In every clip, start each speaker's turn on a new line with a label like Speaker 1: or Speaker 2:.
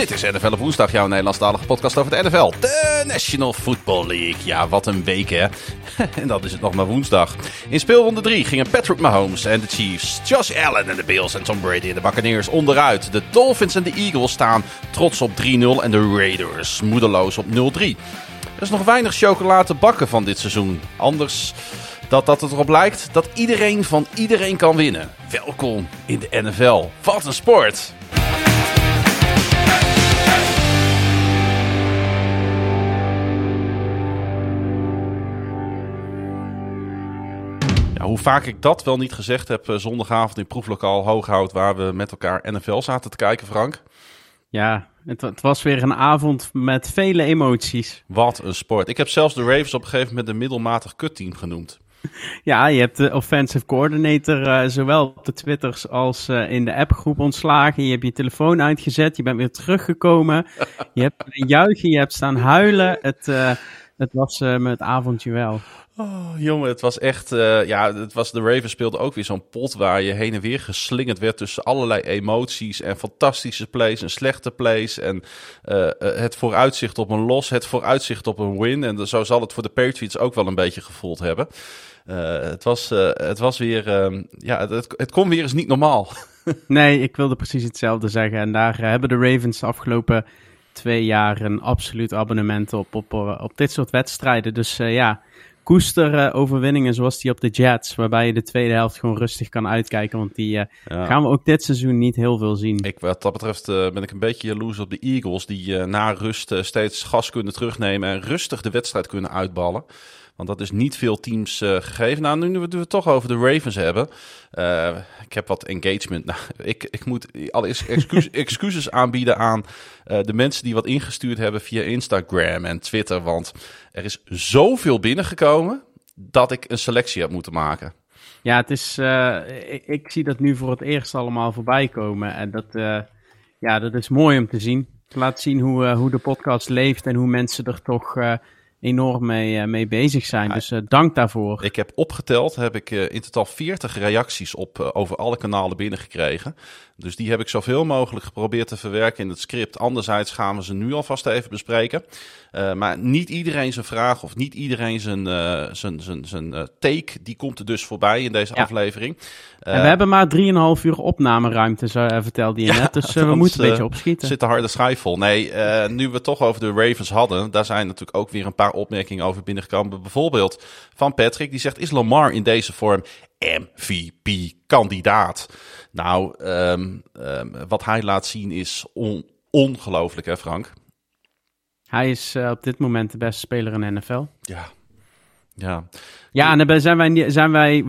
Speaker 1: Dit is NFL op woensdag, jouw Nederlandstalige podcast over de NFL. De National Football League. Ja, wat een week hè. en dat is het nog maar woensdag. In speelronde 3 gingen Patrick Mahomes en de Chiefs, Josh Allen en de Bills en Tom Brady en de Buccaneers onderuit. De Dolphins en de Eagles staan trots op 3-0 en de Raiders moedeloos op 0-3. Er is nog weinig chocolade bakken van dit seizoen. Anders dat, dat het erop lijkt dat iedereen van iedereen kan winnen. Welkom in de NFL. Wat een sport! Hoe vaak ik dat wel niet gezegd heb eh, zondagavond in proeflokaal Hooghout... waar we met elkaar NFL zaten te kijken, Frank.
Speaker 2: Ja, het, het, was weer een avond met vele emoties.
Speaker 1: Wat een sport. Ik heb zelfs de Ravens op een gegeven moment een middelmatig kutteam genoemd.
Speaker 2: Ja, je hebt de offensive coordinator uh, zowel op de Twitters als uh, in de appgroep ontslagen. Je hebt je telefoon uitgezet, je bent weer teruggekomen. je hebt juichen, je hebt staan huilen. Het, uh, het was me het avondje wel.
Speaker 1: Oh, jongen, het was echt. Uh, ja, het was, de Ravens speelde ook weer zo'n pot waar je heen en weer geslingerd werd tussen allerlei emoties en fantastische plays en slechte plays. En uh, het vooruitzicht op een los, het vooruitzicht op een win. En zo zal het voor de Patriots ook wel een beetje gevoeld hebben. het, was, het was weer. ja, het, het kon weer eens niet normaal.
Speaker 2: nee, ik wilde precies hetzelfde zeggen. En daar hebben de Ravens de afgelopen twee jaar een absoluut abonnement op, op, op dit soort wedstrijden. Dus ja koester uh, overwinningen zoals die op de Jets, waarbij je de tweede helft gewoon rustig kan uitkijken, want die uh, ja. gaan we ook dit seizoen niet heel veel zien.
Speaker 1: Ik, wat dat betreft uh, ben ik een beetje jaloers op de Eagles, die na rust steeds gas kunnen terugnemen en rustig de wedstrijd kunnen uitballen. Want dat is niet veel teams uh, gegeven. Nou, nu we het toch over de Ravens hebben. Uh, ik heb wat engagement. Nou, ik, ik moet allereerst excuus, excuses aanbieden aan uh, de mensen die wat ingestuurd hebben via Instagram en Twitter. Want er is zoveel binnengekomen dat ik een selectie heb moeten maken.
Speaker 2: Ja, het is, ik, ik, zie dat nu voor het eerst allemaal voorbij komen. En dat, ja, dat is mooi om te zien. Laat zien hoe, hoe de podcast leeft en hoe mensen er toch enorm mee, uh, mee bezig zijn. Dus uh, dank daarvoor.
Speaker 1: Ik heb opgeteld, heb ik uh, in totaal 40 reacties op over alle kanalen binnengekregen. Dus die heb ik zoveel mogelijk geprobeerd te verwerken in het script. Anderzijds gaan we ze nu alvast even bespreken. maar niet iedereen zijn vraag of niet iedereen zijn, zijn, zijn, zijn take, die komt er dus voorbij in deze ja. aflevering.
Speaker 2: en we hebben maar 3,5 uur opnameruimte, zo, vertelde je ja, net. Dus we moeten een beetje opschieten.
Speaker 1: Zit de harde schijf vol. Nee, nu we het toch over de Ravens hadden, daar zijn natuurlijk ook weer een paar opmerkingen over binnengekomen. Bijvoorbeeld van Patrick, die zegt: Is Lamar in deze vorm MVP-kandidaat? Nou, um, um, wat hij laat zien is on ongelooflijk, hè, Frank?
Speaker 2: Hij is uh, op dit moment de beste speler in de NFL.
Speaker 1: Ja. Ja,
Speaker 2: ja en dan zijn wij, zijn wij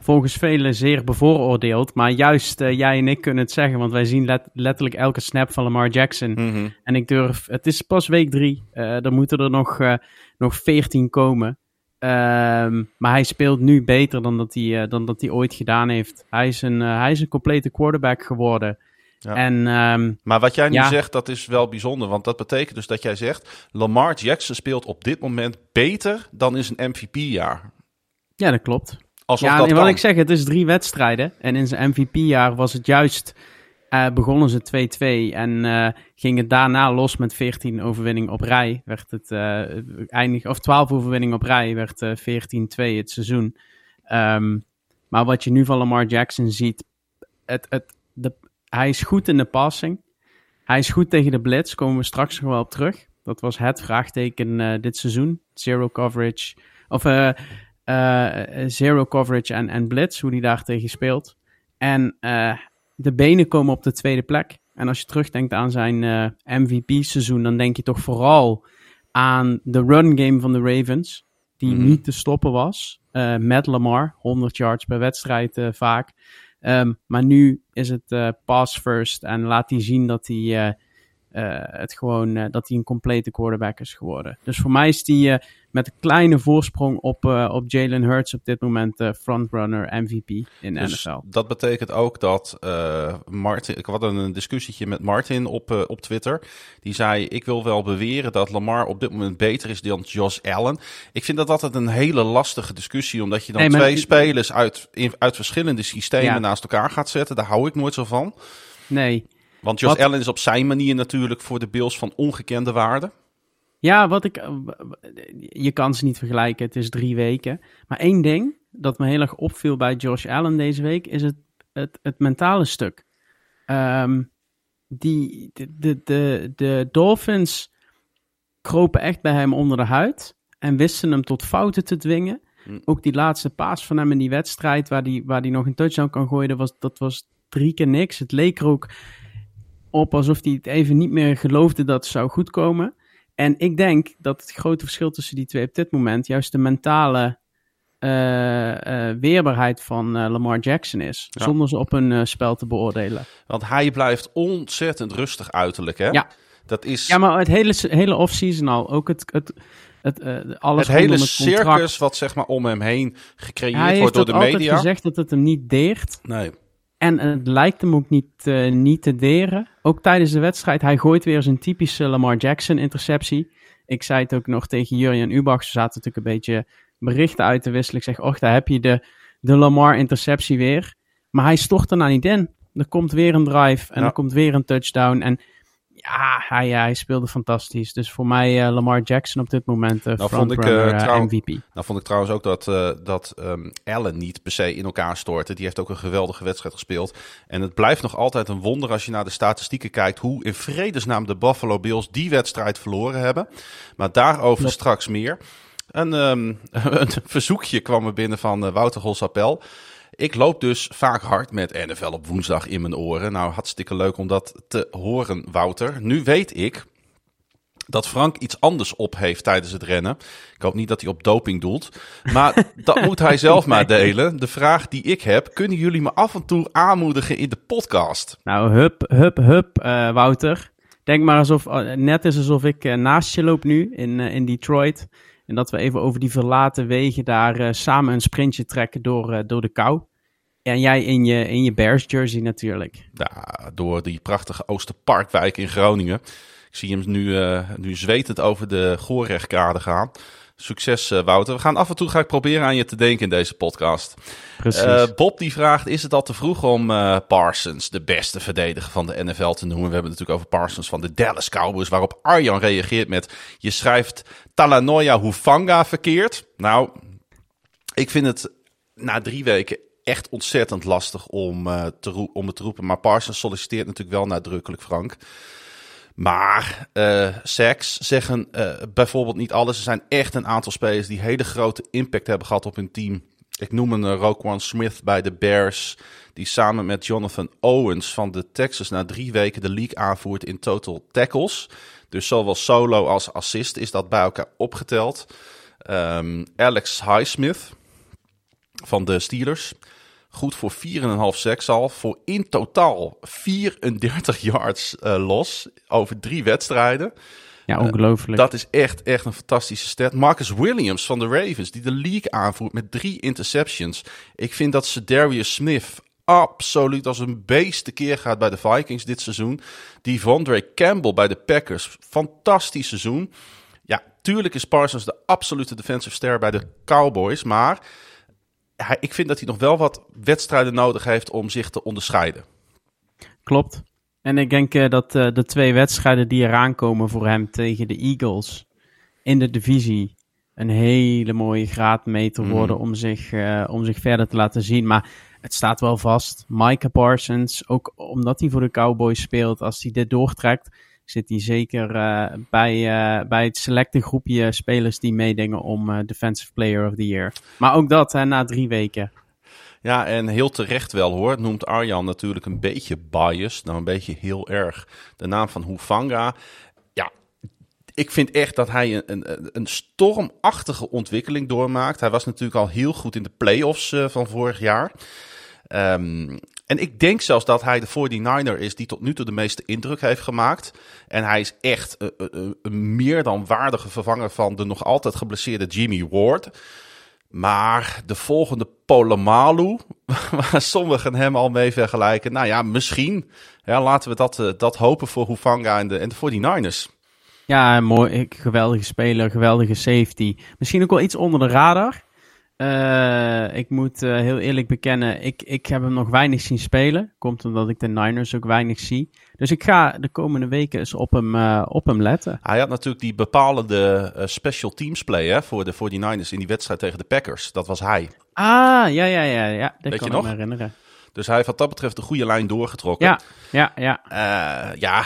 Speaker 2: volgens velen zeer bevooroordeeld. Maar juist uh, jij en ik kunnen het zeggen, want wij zien let, letterlijk elke snap van Lamar Jackson.
Speaker 1: Mm -hmm.
Speaker 2: En ik durf, het is pas week drie, uh, er moeten er nog, nog 14 komen. Um, maar hij speelt nu beter dan dat hij, dan dat hij ooit gedaan heeft. Hij is een, hij is een complete quarterback geworden.
Speaker 1: Ja.
Speaker 2: En, um,
Speaker 1: maar wat jij nu
Speaker 2: ja.
Speaker 1: zegt, dat is wel bijzonder. Want dat betekent dus dat jij zegt... Lamar Jackson speelt op dit moment beter dan in zijn MVP-jaar.
Speaker 2: Ja, dat klopt.
Speaker 1: Alsof
Speaker 2: ja,
Speaker 1: dat
Speaker 2: en
Speaker 1: kan.
Speaker 2: wat ik zeg, het is drie wedstrijden. En in zijn MVP-jaar was het juist... Uh, begonnen ze 2-2 en uh, ging het daarna los met 14 overwinningen op rij. Werd het uh, eindig, of 12 overwinningen op rij, werd 14-2 het seizoen. Um, maar wat je nu van Lamar Jackson ziet, het, het, de, hij is goed in de passing. Hij is goed tegen de blitz, komen we straks nog wel op terug. Dat was het vraagteken dit seizoen. Zero coverage, of zero coverage en, en blitz, hoe hij daar tegen speelt. En uh, de benen komen op de tweede plek. En als je terugdenkt aan zijn uh, MVP-seizoen, dan denk je toch vooral aan de run game van de Ravens, die
Speaker 1: Mhm.
Speaker 2: niet te stoppen was. Uh, met Lamar, 100 yards per wedstrijd uh, vaak. Um, maar nu is het pass first en laat hij zien dat hij, het gewoon dat hij een complete quarterback is geworden. Dus voor mij is hij met een kleine voorsprong op, op Jalen Hurts op dit moment frontrunner MVP in
Speaker 1: dus
Speaker 2: NFL.
Speaker 1: Dat betekent ook dat Martin. Ik had een discussietje met Martin op, op Twitter. Die zei: Ik wil wel beweren dat Lamar op dit moment beter is dan Josh Allen. Ik vind dat altijd een hele lastige discussie, omdat je dan twee spelers uit, uit verschillende systemen naast elkaar gaat zetten. Daar hou ik nooit zo van.
Speaker 2: Nee.
Speaker 1: Want Josh Allen is op zijn manier natuurlijk voor de Bills van ongekende waarde.
Speaker 2: Ja, wat ik. Je kan ze niet vergelijken. Het is drie weken. Maar één ding dat me heel erg opviel bij Josh Allen deze week is het, het, het mentale stuk. Ehm, die, de, de, de, de Dolphins kropen echt bij hem onder de huid en wisten hem tot fouten te dwingen. Hm. Ook die laatste paas van hem in die wedstrijd, waar hij waar die nog een touchdown kan gooien, dat was, dat was drie keer niks. Het leek er ook op alsof hij het even niet meer geloofde dat het zou goedkomen. En ik denk dat het grote verschil tussen die twee op dit moment juist de mentale uh, uh, weerbaarheid van uh, Lamar Jackson is. Zonder ze op een spel te beoordelen.
Speaker 1: Want hij blijft ontzettend rustig uiterlijk, hè?
Speaker 2: Ja.
Speaker 1: Dat is...
Speaker 2: Ja, maar het hele, hele offseason al. Ook het, het, het, alles
Speaker 1: het hele circus wat zeg maar om hem heen gecreëerd wordt door de media. Hij heeft
Speaker 2: gezegd dat het hem niet deert.
Speaker 1: Nee.
Speaker 2: En het lijkt hem ook niet, niet te deren. Ook tijdens de wedstrijd. Hij gooit weer zijn typische Lamar Jackson interceptie. Ik zei het ook nog tegen Jurjen Ubach. Ze zaten natuurlijk een beetje berichten uit te wisselen. Ik zeg, och, daar heb je de, de Lamar interceptie weer. Maar hij stort er nou niet in. Er komt weer een drive en er komt weer een touchdown. En ja, hij, hij speelde fantastisch. Dus voor mij uh, Lamar Jackson op dit moment uh, nou, vond ik, uh, MVP.
Speaker 1: Nou vond ik trouwens ook dat, dat um, Allen niet per se in elkaar stortte. Die heeft ook een geweldige wedstrijd gespeeld. En het blijft nog altijd een wonder als je naar de statistieken kijkt... hoe in vredesnaam de Buffalo Bills die wedstrijd verloren hebben. Maar daarover straks meer. Een, um, een verzoekje kwam er binnen van Wouter Holsapel. Ik loop dus vaak hard met NFL op woensdag in mijn oren. Nou, hartstikke leuk om dat te horen, Wouter. Nu weet ik dat Frank iets anders op heeft tijdens het rennen. Ik hoop niet dat hij op doping doelt. Maar dat moet hij zelf maar delen. De vraag die ik heb, kunnen jullie me af en toe aanmoedigen in de podcast?
Speaker 2: Nou, hup, hup, hup, uh, Wouter. Denk maar alsof, uh, net is alsof ik uh, naast je loop nu in, in Detroit. En dat we even over die verlaten wegen daar uh, samen een sprintje trekken door, uh, door de kou. En jij in je, in je Bears jersey natuurlijk.
Speaker 1: Ja, door die prachtige Oosterparkwijk in Groningen. Ik zie hem nu, uh, nu zwetend over de Goorrechtkade gaan. Succes, Wouter. We gaan af en toe ga ik proberen aan je te denken in deze podcast.
Speaker 2: Uh,
Speaker 1: Bob die vraagt: Is het al te vroeg om uh, Parsons, de beste verdediger van de NFL, te noemen? We hebben het natuurlijk over Parsons van de Dallas Cowboys. Waarop Arjan reageert met: Je schrijft Talanoia Hufanga verkeerd. Nou, ik vind het na drie weken echt ontzettend lastig om, te om het te roepen. Maar Parsons solliciteert natuurlijk wel nadrukkelijk, Frank. Maar uh, seks zeggen bijvoorbeeld niet alles. Er zijn echt een aantal spelers die hele grote impact hebben gehad op hun team. Ik noem een uh, Roquan Smith bij de Bears. Die samen met Jonathan Owens van de Texas na drie weken de league aanvoert in total tackles. Dus zowel solo als assist is dat bij elkaar opgeteld. Um, Alex Highsmith van de Steelers. Goed voor 4,5 seks al. Voor in totaal 34 yards uh, los over drie wedstrijden.
Speaker 2: Ja, ongelooflijk.
Speaker 1: Uh, dat is echt, echt een fantastische stat. Marcus Williams van de Ravens, die de league aanvoert met drie interceptions. Ik vind dat ze Darius Smith absoluut als een beest tekeer gaat bij de Vikings dit seizoen. Die Vondre Campbell bij de Packers, fantastisch seizoen. Ja, tuurlijk is Parsons de absolute defensive ster bij de Cowboys, maar hij, ik vind dat hij nog wel wat wedstrijden nodig heeft om zich te onderscheiden.
Speaker 2: Klopt. En ik denk uh, dat uh, de twee wedstrijden die eraan komen voor hem tegen de Eagles in de divisie een hele mooie graadmeter mm. worden om zich, uh, om zich verder te laten zien. Maar het staat wel vast. Micah Parsons, ook omdat hij voor de Cowboys speelt, als hij dit doortrekt, zit hij zeker bij, bij het selecte groepje spelers die meedingen om Defensive Player of the Year. Maar ook dat hè, na drie weken.
Speaker 1: Ja, en heel terecht wel hoor. Noemt Arjan natuurlijk een beetje biased. Nou, een beetje heel erg. De naam van Hufanga. Ja, ik vind echt dat hij een, een, een stormachtige ontwikkeling doormaakt. Hij was natuurlijk al heel goed in de playoffs uh, van vorig jaar. Um, En ik denk zelfs dat hij de 49er is die tot nu toe de meeste indruk heeft gemaakt. En hij is echt een, een meer dan waardige vervanger van de nog altijd geblesseerde Jimmy Ward. Maar de volgende Polamalu, waar sommigen hem al mee vergelijken. Nou ja, misschien. Ja, laten we dat, uh, dat hopen voor Hufanga en de, en de 49ers.
Speaker 2: Ja, mooi. Geweldige speler, geweldige safety. Misschien ook wel iets onder de radar. Uh, ik moet uh, heel eerlijk bekennen, ik, ik heb hem nog weinig zien spelen. Komt omdat ik de Niners ook weinig zie. Dus ik ga de komende weken eens op hem, uh, op hem letten.
Speaker 1: Hij had natuurlijk die bepalende special teams play hè, voor de 49ers in die wedstrijd tegen de Packers. Dat was hij.
Speaker 2: Ah, ja, ja, ja. ja. Dat
Speaker 1: Weet
Speaker 2: kan
Speaker 1: je
Speaker 2: ik
Speaker 1: nog?
Speaker 2: me herinneren.
Speaker 1: Dus hij heeft wat dat betreft de goede lijn doorgetrokken.
Speaker 2: Ja, ja, ja.
Speaker 1: Ja,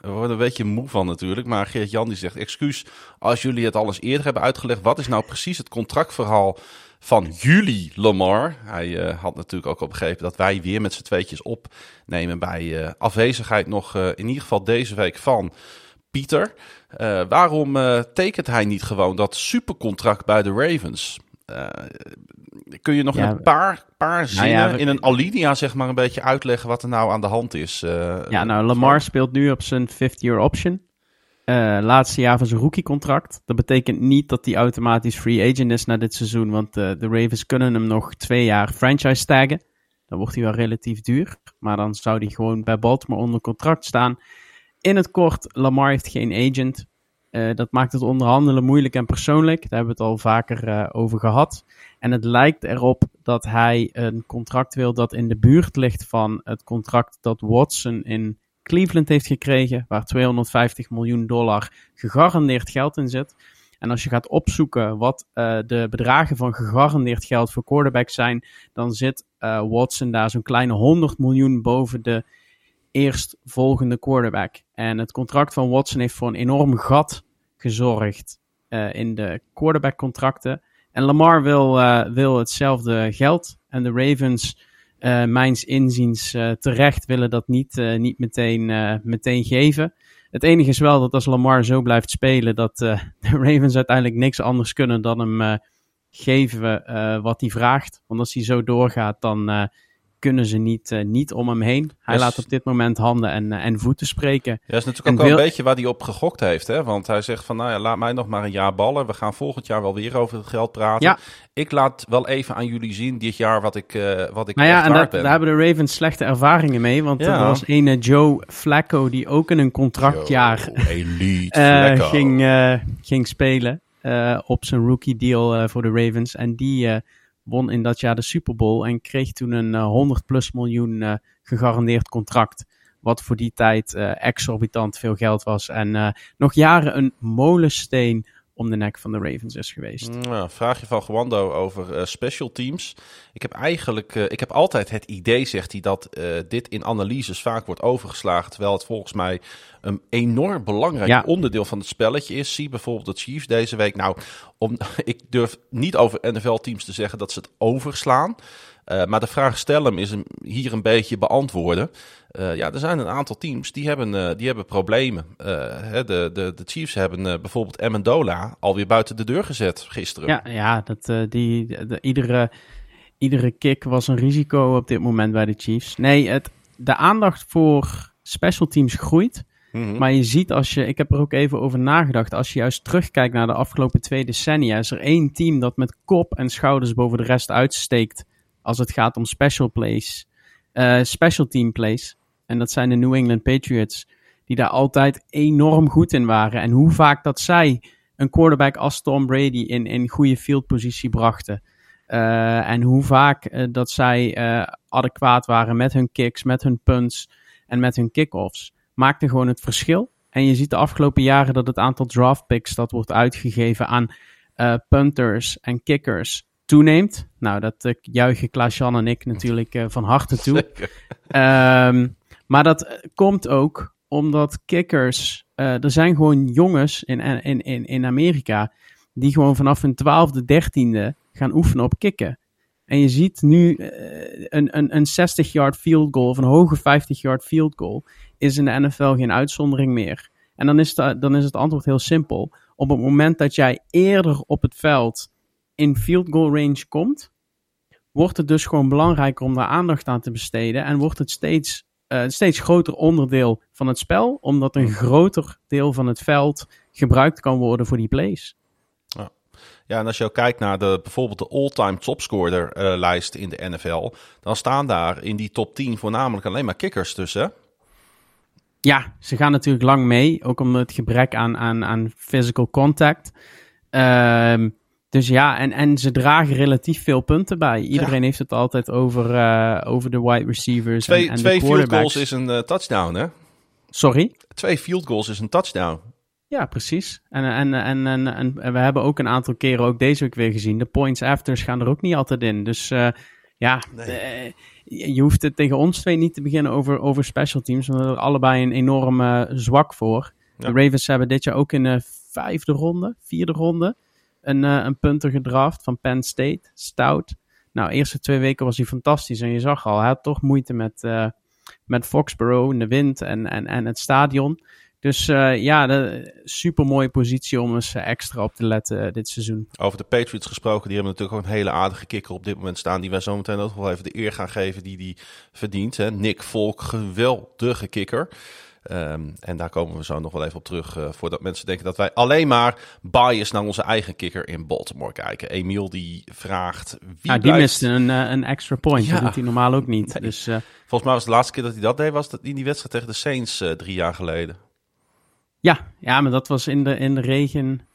Speaker 1: we worden een beetje moe van natuurlijk. Maar Geert-Jan die zegt, excuus als jullie het al eens eerder hebben uitgelegd. Wat is nou precies het contractverhaal van jullie Lamar? Hij uh, had natuurlijk ook al begrepen dat wij weer met z'n tweetjes opnemen bij uh, afwezigheid nog in ieder geval deze week van Pieter. waarom tekent hij niet gewoon dat supercontract bij de Ravens? Kun je nog
Speaker 2: Ja,
Speaker 1: een paar, paar zinnen
Speaker 2: ja, we-
Speaker 1: in een alinea zeg maar een beetje uitleggen wat er nou aan de hand is? eh,
Speaker 2: Ja, nou, Lamar speelt nu op zijn fifth year option. Eh, laatste jaar van zijn rookiecontract. Dat betekent niet dat hij automatisch free agent is na dit seizoen. Want eh, de Ravens kunnen hem nog twee jaar franchise taggen. Dan wordt hij wel relatief duur. Maar dan zou hij gewoon bij Baltimore onder contract staan. In het kort, Lamar heeft geen agent. Eh, dat maakt het onderhandelen moeilijk en persoonlijk. Daar hebben we het al vaker eh, over gehad. En het lijkt erop dat hij een contract wil dat in de buurt ligt van het contract dat Watson in Cleveland heeft gekregen, waar 250 miljoen dollar gegarandeerd geld in zit. En als je gaat opzoeken wat eh, de bedragen van gegarandeerd geld voor quarterbacks zijn, dan zit Watson daar zo'n kleine 100 miljoen boven de eerstvolgende quarterback. En het contract van Watson heeft voor een enorm gat gezorgd eh, in de quarterback contracten. En Lamar wil, eh, wil hetzelfde geld. En de Ravens, eh mijns inziens terecht, willen dat niet, niet meteen, meteen geven. Het enige is wel dat als Lamar zo blijft spelen, dat de Ravens uiteindelijk niks anders kunnen dan hem geven wat hij vraagt. Want als hij zo doorgaat, dan kunnen ze niet, eh, niet om hem heen. Hij
Speaker 1: Yes.
Speaker 2: laat op dit moment handen en, eh, en voeten spreken.
Speaker 1: Ja, dat is natuurlijk
Speaker 2: En
Speaker 1: ook wel
Speaker 2: wil-
Speaker 1: een beetje waar hij op gegokt heeft. Hè? Want hij zegt van, nou ja, laat mij nog maar een jaar ballen. We gaan volgend jaar wel weer over het geld praten.
Speaker 2: Ja.
Speaker 1: Ik laat wel even aan jullie zien dit jaar wat ik, eh wat ik
Speaker 2: Nou ja, en
Speaker 1: waard
Speaker 2: dat,
Speaker 1: ben.
Speaker 2: daar hebben de Ravens slechte ervaringen mee. Want
Speaker 1: Ja.
Speaker 2: er was een Joe Flacco die ook in een contractjaar
Speaker 1: Flacco.
Speaker 2: ging, ging spelen op zijn rookie deal voor de Ravens. En die won in dat jaar de Super Bowl en kreeg toen een eh, 100 plus miljoen eh, gegarandeerd contract. Wat voor die tijd eh, exorbitant veel geld was. En eh, nog jaren een molensteen om de nek van de Ravens is geweest.
Speaker 1: Ja, vraagje van Gewando over eh, special teams. Ik heb eigenlijk, eh, ik heb altijd het idee, zegt hij, dat eh, dit in analyses vaak wordt overgeslagen. Terwijl het volgens mij een enorm belangrijk
Speaker 2: Ja.
Speaker 1: onderdeel van het spelletje is. Zie bijvoorbeeld de Chiefs deze week. Nou, om, ik durf niet over NFL-teams te zeggen dat ze het overslaan. Eh, maar de vraag stellen is hem hier een beetje beantwoorden. Eh, ja, er zijn een aantal teams die hebben, eh, die hebben problemen. Hè, de, de, de Chiefs hebben bijvoorbeeld Amendola alweer buiten de deur gezet gisteren.
Speaker 2: Ja, ja dat, die, de, de- iedere, iedere kick was een risico op dit moment bij de Chiefs. Nee, het, de aandacht voor special teams groeit.
Speaker 1: Mhm.
Speaker 2: Maar je ziet als je, ik heb er ook even over nagedacht, als je juist terugkijkt naar de afgelopen twee decennia, is er één team dat met kop en schouders boven de rest uitsteekt als het gaat om special plays, eh, special team plays. En dat zijn de New England Patriots, die daar altijd enorm goed in waren. En hoe vaak dat zij een quarterback als Tom Brady in, in goede fieldpositie brachten. Eh, en hoe vaak eh, dat zij adequaat waren met hun kicks, met hun punts en met hun kickoffs. Maakte gewoon het verschil. En je ziet de afgelopen jaren dat het aantal draft picks dat wordt uitgegeven aan punters en kickers toeneemt. Nou, dat uh, juichen Klaas-Jan en ik natuurlijk uh, van harte toe. um, maar dat uh, komt ook omdat kickers... Uh, er zijn gewoon jongens in, in, in, in Amerika... die gewoon vanaf hun twaalfde, dertiende gaan oefenen op kicken. En je ziet nu een, een, een 60-yard field goal... of een hoge 50-yard field goal... is in de NFL geen uitzondering meer. En dan is, dan is het antwoord heel simpel. Op het moment dat jij eerder op het veld in field goal range komt, wordt het dus gewoon belangrijker om daar aandacht aan te besteden. En wordt het steeds, uh, steeds groter onderdeel van het spel, omdat een groter deel van het veld gebruikt kan worden voor die plays.
Speaker 1: Ja. Ja, en als je ook kijkt naar de, bijvoorbeeld de all-time topscorer uh, lijst in de NFL, dan staan daar in die top 10 voornamelijk alleen maar kikkers tussen.
Speaker 2: Ja, ze gaan natuurlijk lang mee, ook om het gebrek aan, aan, aan physical contact. Uh, dus ja, en, en ze dragen relatief veel punten bij. Iedereen heeft het altijd over, uh, over de wide receivers
Speaker 1: twee,
Speaker 2: en, en
Speaker 1: twee
Speaker 2: de
Speaker 1: field goals is een uh, touchdown, hè?
Speaker 2: Sorry?
Speaker 1: Twee field goals is een touchdown.
Speaker 2: Ja, precies. En, en, en, en, en, we hebben ook een aantal keren, ook deze week weer gezien, de points afters gaan er ook niet altijd in. Dus uh, ja, nee. je hoeft het tegen ons twee niet te beginnen over, over special teams, want we hebben er allebei een enorm zwak voor. Ja. De Ravens hebben dit jaar ook in de vijfde ronde, vierde ronde, een, uh, een punter gedraft van Penn State, Stout. Nou, de eerste twee weken was hij fantastisch en je zag al, hij had toch moeite met, uh, met Foxborough in de wind en, en, en het stadion. Dus uh, ja, super mooie positie om eens extra op te letten dit seizoen.
Speaker 1: Over de Patriots gesproken, die hebben natuurlijk ook een hele aardige kikker op dit moment staan. Die wij zometeen ook wel even de eer gaan geven die die verdient. Hè. Nick Volk, geweldige kikker. Um, en daar komen we zo nog wel even op terug. Uh, voordat mensen denken dat wij alleen maar bias naar onze eigen kikker in Baltimore kijken. Emiel die vraagt. Wie
Speaker 2: ja, die miste een, uh, een extra point. Ja. Dat doet hij normaal ook niet. Nee. Dus, uh...
Speaker 1: Volgens mij was de laatste keer dat hij dat deed, was dat in die wedstrijd tegen de Saints drie jaar geleden.
Speaker 2: Ja, ja, maar dat was in de, in de regen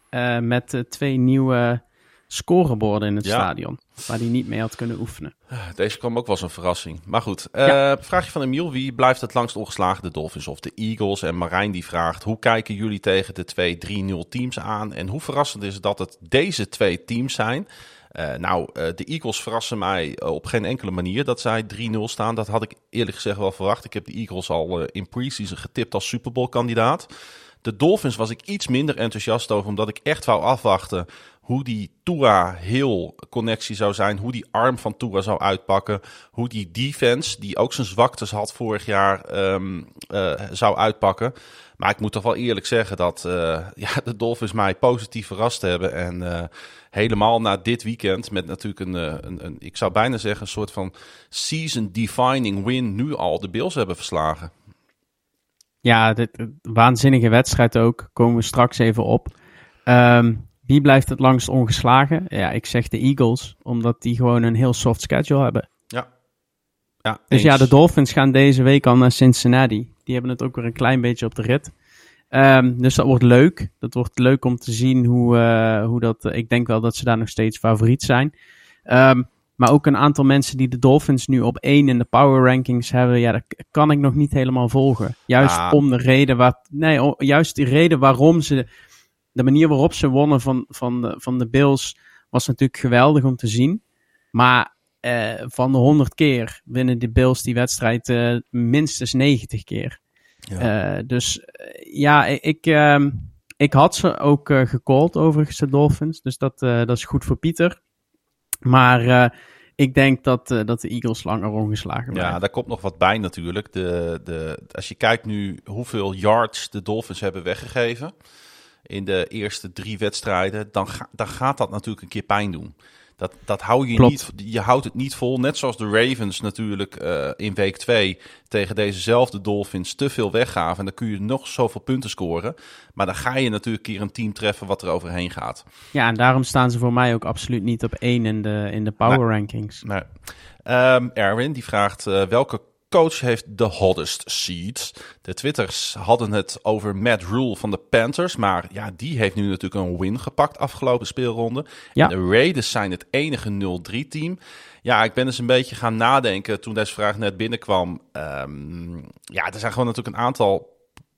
Speaker 2: met twee nieuwe scoreborden in het ja. stadion. Waar hij niet mee had kunnen oefenen.
Speaker 1: Deze kwam ook wel als een verrassing. Maar goed, ja. uh, vraagje van Emiel. Wie blijft het langst ongeslagen? De Dolphins of de Eagles? En Marijn die vraagt, hoe kijken jullie tegen de twee 3-0 teams aan? En hoe verrassend is het dat het deze twee teams zijn? Uh, nou, uh, de Eagles verrassen mij op geen enkele manier dat zij 3-0 staan. Dat had ik eerlijk gezegd wel verwacht. Ik heb de Eagles al in preseason getipt als Super Bowl kandidaat. De Dolphins was ik iets minder enthousiast over, omdat ik echt wou afwachten hoe die Tua heel connectie zou zijn, hoe die arm van Tua zou uitpakken, hoe die defense, die ook zijn zwaktes had vorig jaar, um, uh, zou uitpakken. Maar ik moet toch wel eerlijk zeggen dat uh, ja, de Dolphins mij positief verrast hebben. En uh, helemaal na dit weekend, met natuurlijk een, een, een, ik zou bijna zeggen, een soort van season-defining win, nu al de Bills hebben verslagen.
Speaker 2: Ja, dit, waanzinnige wedstrijd ook. Komen we straks even op. Um, wie blijft het langst ongeslagen? Ja, ik zeg de Eagles, omdat die gewoon een heel soft schedule hebben.
Speaker 1: Ja. ja
Speaker 2: dus ja, de Dolphins gaan deze week al naar Cincinnati. Die hebben het ook weer een klein beetje op de rit. Um, dus dat wordt leuk. Dat wordt leuk om te zien hoe, uh, hoe dat. ik denk wel dat ze daar nog steeds favoriet zijn. Um, maar ook een aantal mensen die de Dolphins nu op één in de power rankings hebben. Ja, dat kan ik nog niet helemaal volgen. Juist ah. om de reden waar. Nee, juist de reden waarom ze de manier waarop ze wonnen van, van, de, van de Bills was natuurlijk geweldig om te zien. Maar uh, van de 100 keer winnen de Bills die wedstrijd uh, minstens 90 keer. Ja. Uh, dus ja, ik, ehm, ik had ze ook gecallt overigens, de Dolphins. Dus dat, dat is goed voor Pieter. Maar ik denk dat, dat de Eagles langer ongeslagen
Speaker 1: blijven. Ja, daar komt nog wat bij natuurlijk. De, de, als je kijkt nu hoeveel yards de Dolphins hebben weggegeven in de eerste drie wedstrijden, dan, ga, dan gaat dat natuurlijk een keer pijn doen. Dat, dat hou je
Speaker 2: Klopt.
Speaker 1: niet. Je houdt het niet vol. Net zoals de Ravens natuurlijk uh, in week 2 tegen dezezelfde Dolphins te veel weggaven. En dan kun je nog zoveel punten scoren. Maar dan ga je natuurlijk een keer een team treffen wat er overheen gaat.
Speaker 2: Ja, en daarom staan ze voor mij ook absoluut niet op één in de, in de power rankings.
Speaker 1: Nee. Um, Erwin die vraagt uh, welke coach heeft de hottest seats. De Twitters hadden het over Matt Rule van de Panthers. Maar ja, die heeft nu natuurlijk een win gepakt afgelopen speelronde.
Speaker 2: Ja.
Speaker 1: En de Raiders zijn het enige 0-3 team. Ja, ik ben eens een beetje gaan nadenken toen deze vraag net binnenkwam. Um, ja, er zijn gewoon natuurlijk een aantal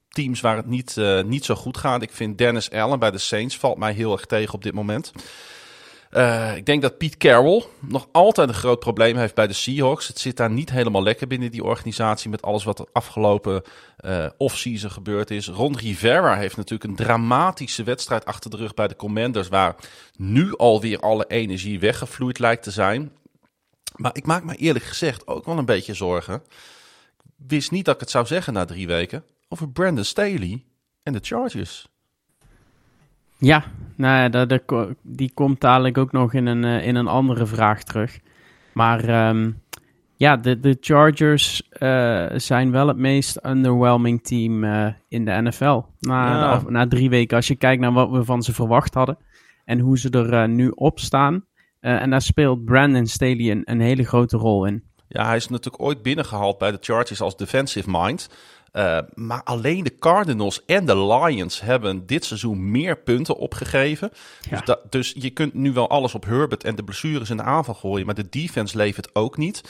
Speaker 1: teams waar het niet, uh, niet zo goed gaat. Ik vind Dennis Allen bij de Saints valt mij heel erg tegen op dit moment. Uh, ik denk dat Pete Carroll nog altijd een groot probleem heeft bij de Seahawks. Het zit daar niet helemaal lekker binnen die organisatie met alles wat er afgelopen uh, offseason gebeurd is. Ron Rivera heeft natuurlijk een dramatische wedstrijd achter de rug bij de Commanders, waar nu alweer alle energie weggevloeid lijkt te zijn. Maar ik maak me eerlijk gezegd ook wel een beetje zorgen. Ik wist niet dat ik het zou zeggen na drie weken over Brandon Staley en de Chargers.
Speaker 2: Ja, nou ja, dat, dat, die komt dadelijk ook nog in een, uh, in een andere vraag terug. Maar ehm, ja, de, de Chargers uh, zijn wel het meest underwhelming team uh, in de NFL. Na, ja. na drie weken, als je kijkt naar wat we van ze verwacht hadden en hoe ze er uh, nu op staan. en daar speelt Brandon Staley een, een hele grote rol in.
Speaker 1: Ja, hij is natuurlijk ooit binnengehaald bij de Chargers als defensive mind. Uh, maar alleen de Cardinals en de Lions hebben dit seizoen meer punten opgegeven. Ja. Dus, dat, dus, je kunt nu wel alles op Herbert en de blessures in de aanval gooien. Maar de defense levert ook niet.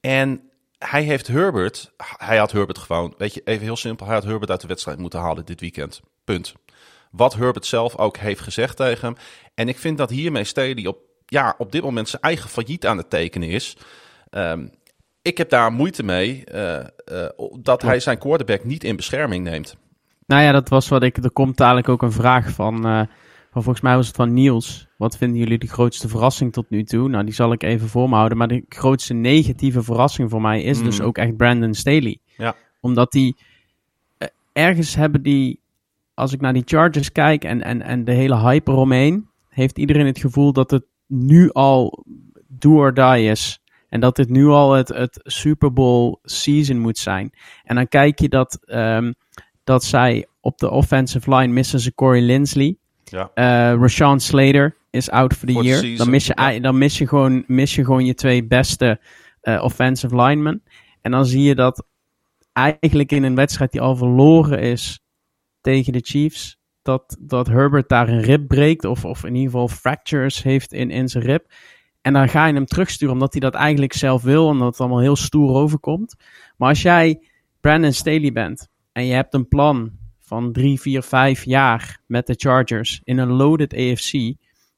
Speaker 1: En hij heeft Herbert, hij had Herbert gewoon, weet je, even heel simpel. Hij had Herbert uit de wedstrijd moeten halen dit weekend. Punt. Wat Herbert zelf ook heeft gezegd tegen hem. En ik vind dat hiermee Staley op, ja, op dit moment zijn eigen failliet aan het tekenen is. Um, ik heb daar moeite mee uh, uh, dat hij zijn quarterback niet in bescherming neemt.
Speaker 2: Nou ja, dat was wat ik. Er komt dadelijk ook een vraag van. Uh, van volgens mij was het van Niels. Wat vinden jullie de grootste verrassing tot nu toe? Nou, die zal ik even voor me houden. Maar de grootste negatieve verrassing voor mij is dus ook echt Brandon Staley.
Speaker 1: Ja.
Speaker 2: Omdat die. ergens hebben die. Als ik naar die Chargers kijk en, en, en de hele hype eromheen. Heeft iedereen het gevoel dat het nu al do or die is en dat dit nu al het, het Super Bowl season moet zijn. En dan kijk je dat, um, dat zij op de offensive line missen ze Corey Linsley.
Speaker 1: Ja.
Speaker 2: Uh, Rashawn Slater is out for the for year. The dan, mis je, ja. dan mis, je gewoon, mis je gewoon je twee beste uh, offensive linemen. En dan zie je dat eigenlijk in een wedstrijd die al verloren is tegen de Chiefs, dat, dat Herbert daar een rib breekt, of, of in ieder geval fractures heeft in, in zijn rib. En dan ga je hem terugsturen omdat hij dat eigenlijk zelf wil. En dat het allemaal heel stoer overkomt. Maar als jij Brandon Staley bent en je hebt een plan van drie, vier, vijf jaar met de Chargers in een loaded AFC.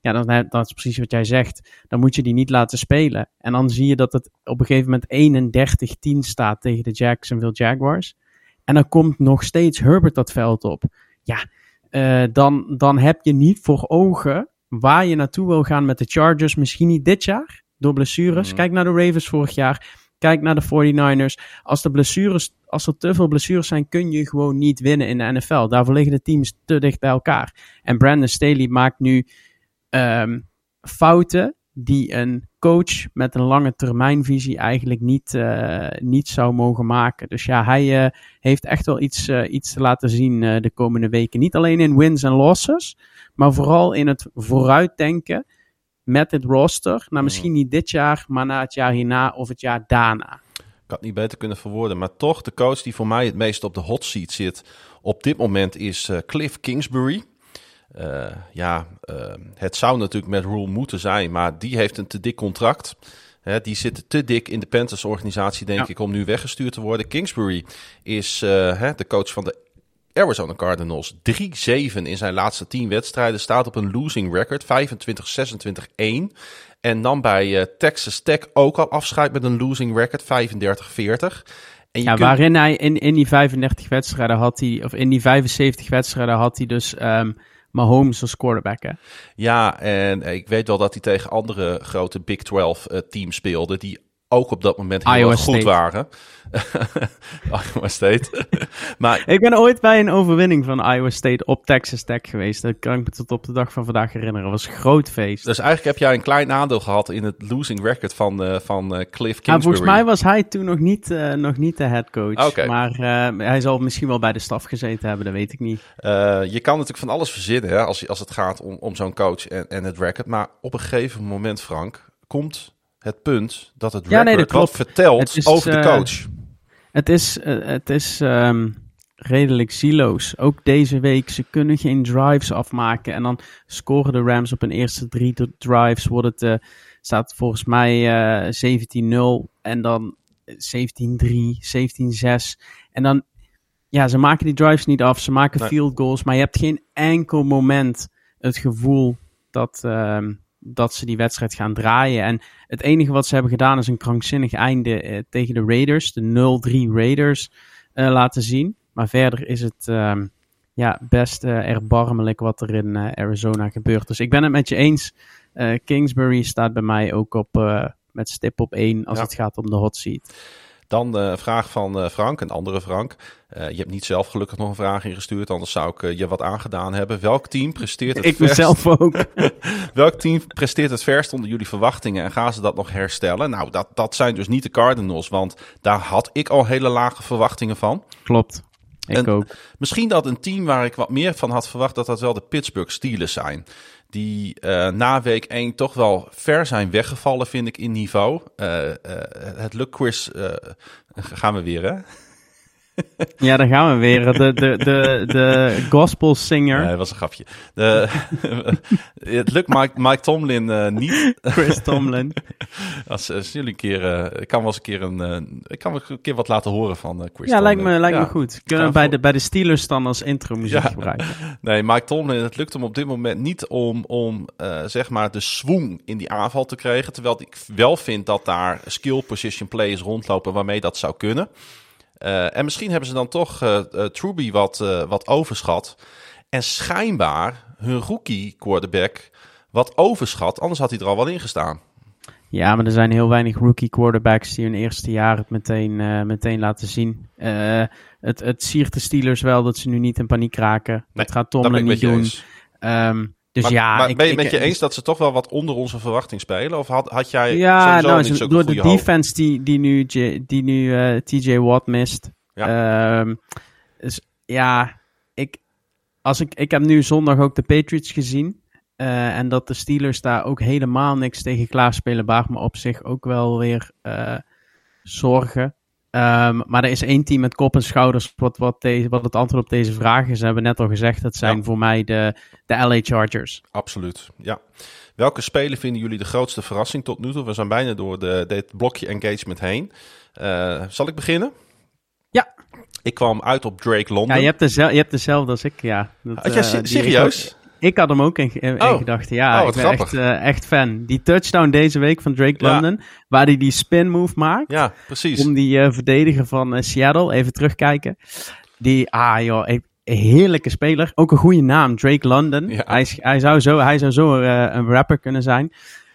Speaker 2: Ja, dan, dat is precies wat jij zegt. Dan moet je die niet laten spelen. En dan zie je dat het op een gegeven moment 31-10 staat tegen de Jacksonville Jaguars. En dan komt nog steeds Herbert dat veld op. Ja, uh, dan, dan heb je niet voor ogen waar je naartoe wil gaan met de Chargers. Misschien niet dit jaar, door blessures. Mm. Kijk naar de Ravens vorig jaar. Kijk naar de 49ers. Als, de blessures, als er te veel blessures zijn, kun je gewoon niet winnen in de NFL. Daarvoor liggen de teams te dicht bij elkaar. En Brandon Staley maakt nu um, fouten die een coach met een lange termijnvisie eigenlijk niet, uh, niet zou mogen maken. Dus ja, hij uh, heeft echt wel iets, uh, iets te laten zien de komende weken. Niet alleen in wins en losses, maar vooral in het vooruitdenken met het roster. Nou, misschien niet dit jaar, maar na het jaar hierna of het jaar daarna.
Speaker 1: Ik had het niet beter kunnen verwoorden. Maar toch, de coach die voor mij het meest op de hot seat zit op dit moment is uh, Cliff Kingsbury. Uh, ja, uh, het zou natuurlijk met Rule moeten zijn, maar die heeft een te dik contract. Hè, die zit te dik in de Panthers-organisatie, denk ja. ik, om nu weggestuurd te worden. Kingsbury is hè, de coach van de Arizona Cardinals 3-7 in zijn laatste 10 wedstrijden. Staat op een losing record, 25-26-1. En dan bij uh, Texas Tech ook al afscheid met een losing record, 35-40.
Speaker 2: En ja, kunt... waarin hij in, in die 35 wedstrijden had hij, of in die 75 wedstrijden had hij dus um, Mahomes als quarterback. Hè?
Speaker 1: Ja, en ik weet wel dat hij tegen andere grote Big 12 uh, teams speelde, die ook op dat moment heel Iowa goed State. waren. Iowa State. maar,
Speaker 2: ik ben ooit bij een overwinning van Iowa State op Texas Tech geweest. Dat kan ik me tot op de dag van vandaag herinneren. Dat was een groot feest.
Speaker 1: Dus eigenlijk heb jij een klein aandeel gehad in het losing record van, uh, van uh, Cliff Kingsbury.
Speaker 2: Ja, volgens mij was hij toen nog niet, uh, nog niet de head coach.
Speaker 1: Okay.
Speaker 2: Maar hij zal misschien wel bij de staf gezeten hebben, dat weet ik niet.
Speaker 1: je kan natuurlijk van alles verzinnen hè, als, als het gaat om, om zo'n coach en, en het record. Maar op een gegeven moment, Frank, komt het punt dat het ja, nee, wat vertelt is, over de coach. Uh,
Speaker 2: het is, uh, het is um, redelijk siloos. Ook deze week, ze kunnen geen drives afmaken. En dan scoren de Rams op hun eerste drie drives. Wordt het, uh, staat volgens mij 17-0 en dan 17-3, 17-6. En dan, ja, ze maken die drives niet af. Ze maken nee. field goals. Maar je hebt geen enkel moment het gevoel dat... Uh, dat ze die wedstrijd gaan draaien. En het enige wat ze hebben gedaan is een krankzinnig einde eh, tegen de Raiders, de 0-3 Raiders, uh, laten zien. Maar verder is het uh, ja, best uh, erbarmelijk wat er in Arizona gebeurt. Dus ik ben het met je eens. Kingsbury staat bij mij ook op, met stip op 1 als ja. het gaat om de hot seat.
Speaker 1: Dan een vraag van Frank, een andere Frank. je hebt niet zelf gelukkig nog een vraag ingestuurd, anders zou ik je wat aangedaan hebben. Welk team presteert het
Speaker 2: ik verst? mezelf ook.
Speaker 1: Welk team presteert het verst onder jullie verwachtingen en gaan ze dat nog herstellen? Nou, dat, dat zijn dus niet de Cardinals, want daar had ik al hele lage verwachtingen van.
Speaker 2: Klopt. Ik ook.
Speaker 1: Misschien dat een team waar ik wat meer van had verwacht, dat dat wel de Pittsburgh Steelers zijn. Die uh, na week 1 toch wel ver zijn weggevallen, vind ik, in niveau. Uh, uh, het luck quiz gaan we weer, hè?
Speaker 2: Ja, daar gaan we weer. De, de, de, de gospel singer.
Speaker 1: Nee, dat was een grapje. De, het lukt Mike, Mike Tomlin uh, niet.
Speaker 2: Chris Tomlin.
Speaker 1: als, als, jullie een keer, uh, ik kan wel eens een keer een, uh, ik kan wel een keer wat laten horen van Chris
Speaker 2: ja,
Speaker 1: Tomlin.
Speaker 2: Lijkt me, lijkt ja, me goed. Kunnen we bij de, bij de Steelers dan als intro muziek ja. gebruiken?
Speaker 1: Nee, Mike Tomlin, het lukt hem op dit moment niet om, om zeg maar de swoon in die aanval te krijgen. Terwijl ik wel vind dat daar skill position players rondlopen waarmee dat zou kunnen. Uh, en misschien hebben ze dan toch uh, uh, Truby wat, wat overschat. En schijnbaar hun rookie quarterback wat overschat. Anders had hij er al wel in gestaan.
Speaker 2: Ja, maar er zijn heel weinig rookie quarterbacks die hun eerste jaar het meteen, meteen laten zien. het, het siert de Steelers wel dat ze nu niet in paniek raken. Nee, dat gaat Tomlin niet doen. Um, dus
Speaker 1: maar,
Speaker 2: ja,
Speaker 1: maar ik, ben je met je eens dat ze toch wel wat onder onze verwachting spelen? Of had, had jij
Speaker 2: ja, nou,
Speaker 1: niet zo
Speaker 2: door de defense die, die nu, die nu uh, TJ Watt mist. Ja. Um, dus ja, ik, als ik, ik heb nu zondag ook de Patriots gezien. Uh, en dat de Steelers daar ook helemaal niks tegen klaarspelen, baart me op zich ook wel weer uh, zorgen. Um, maar er is één team met kop en schouders wat, wat, deze, wat het antwoord op deze vraag is. We hebben net al gezegd, dat zijn voor mij de, de LA Chargers.
Speaker 1: Absoluut, ja. Welke spelen vinden jullie de grootste verrassing tot nu toe? We zijn bijna door de, dit blokje engagement heen. Uh, zal ik beginnen?
Speaker 2: Ja.
Speaker 1: Ik kwam uit op Drake London.
Speaker 2: Ja, je hebt, dezelfde, je hebt dezelfde als ik, ja.
Speaker 1: Dat, Had jij uh, serieus?
Speaker 2: Ik had hem ook in, in oh. gedachten. Ja, oh, ik ben echt, uh, echt fan. Die touchdown deze week van Drake ja. London, waar hij die spin move maakt.
Speaker 1: Ja, precies.
Speaker 2: Om die uh, verdediger van uh, Seattle, even terugkijken. Die, ah joh, een heerlijke speler. Ook een goede naam, Drake London. Ja. Hij, hij, zou zo, hij zou zo een rapper kunnen zijn.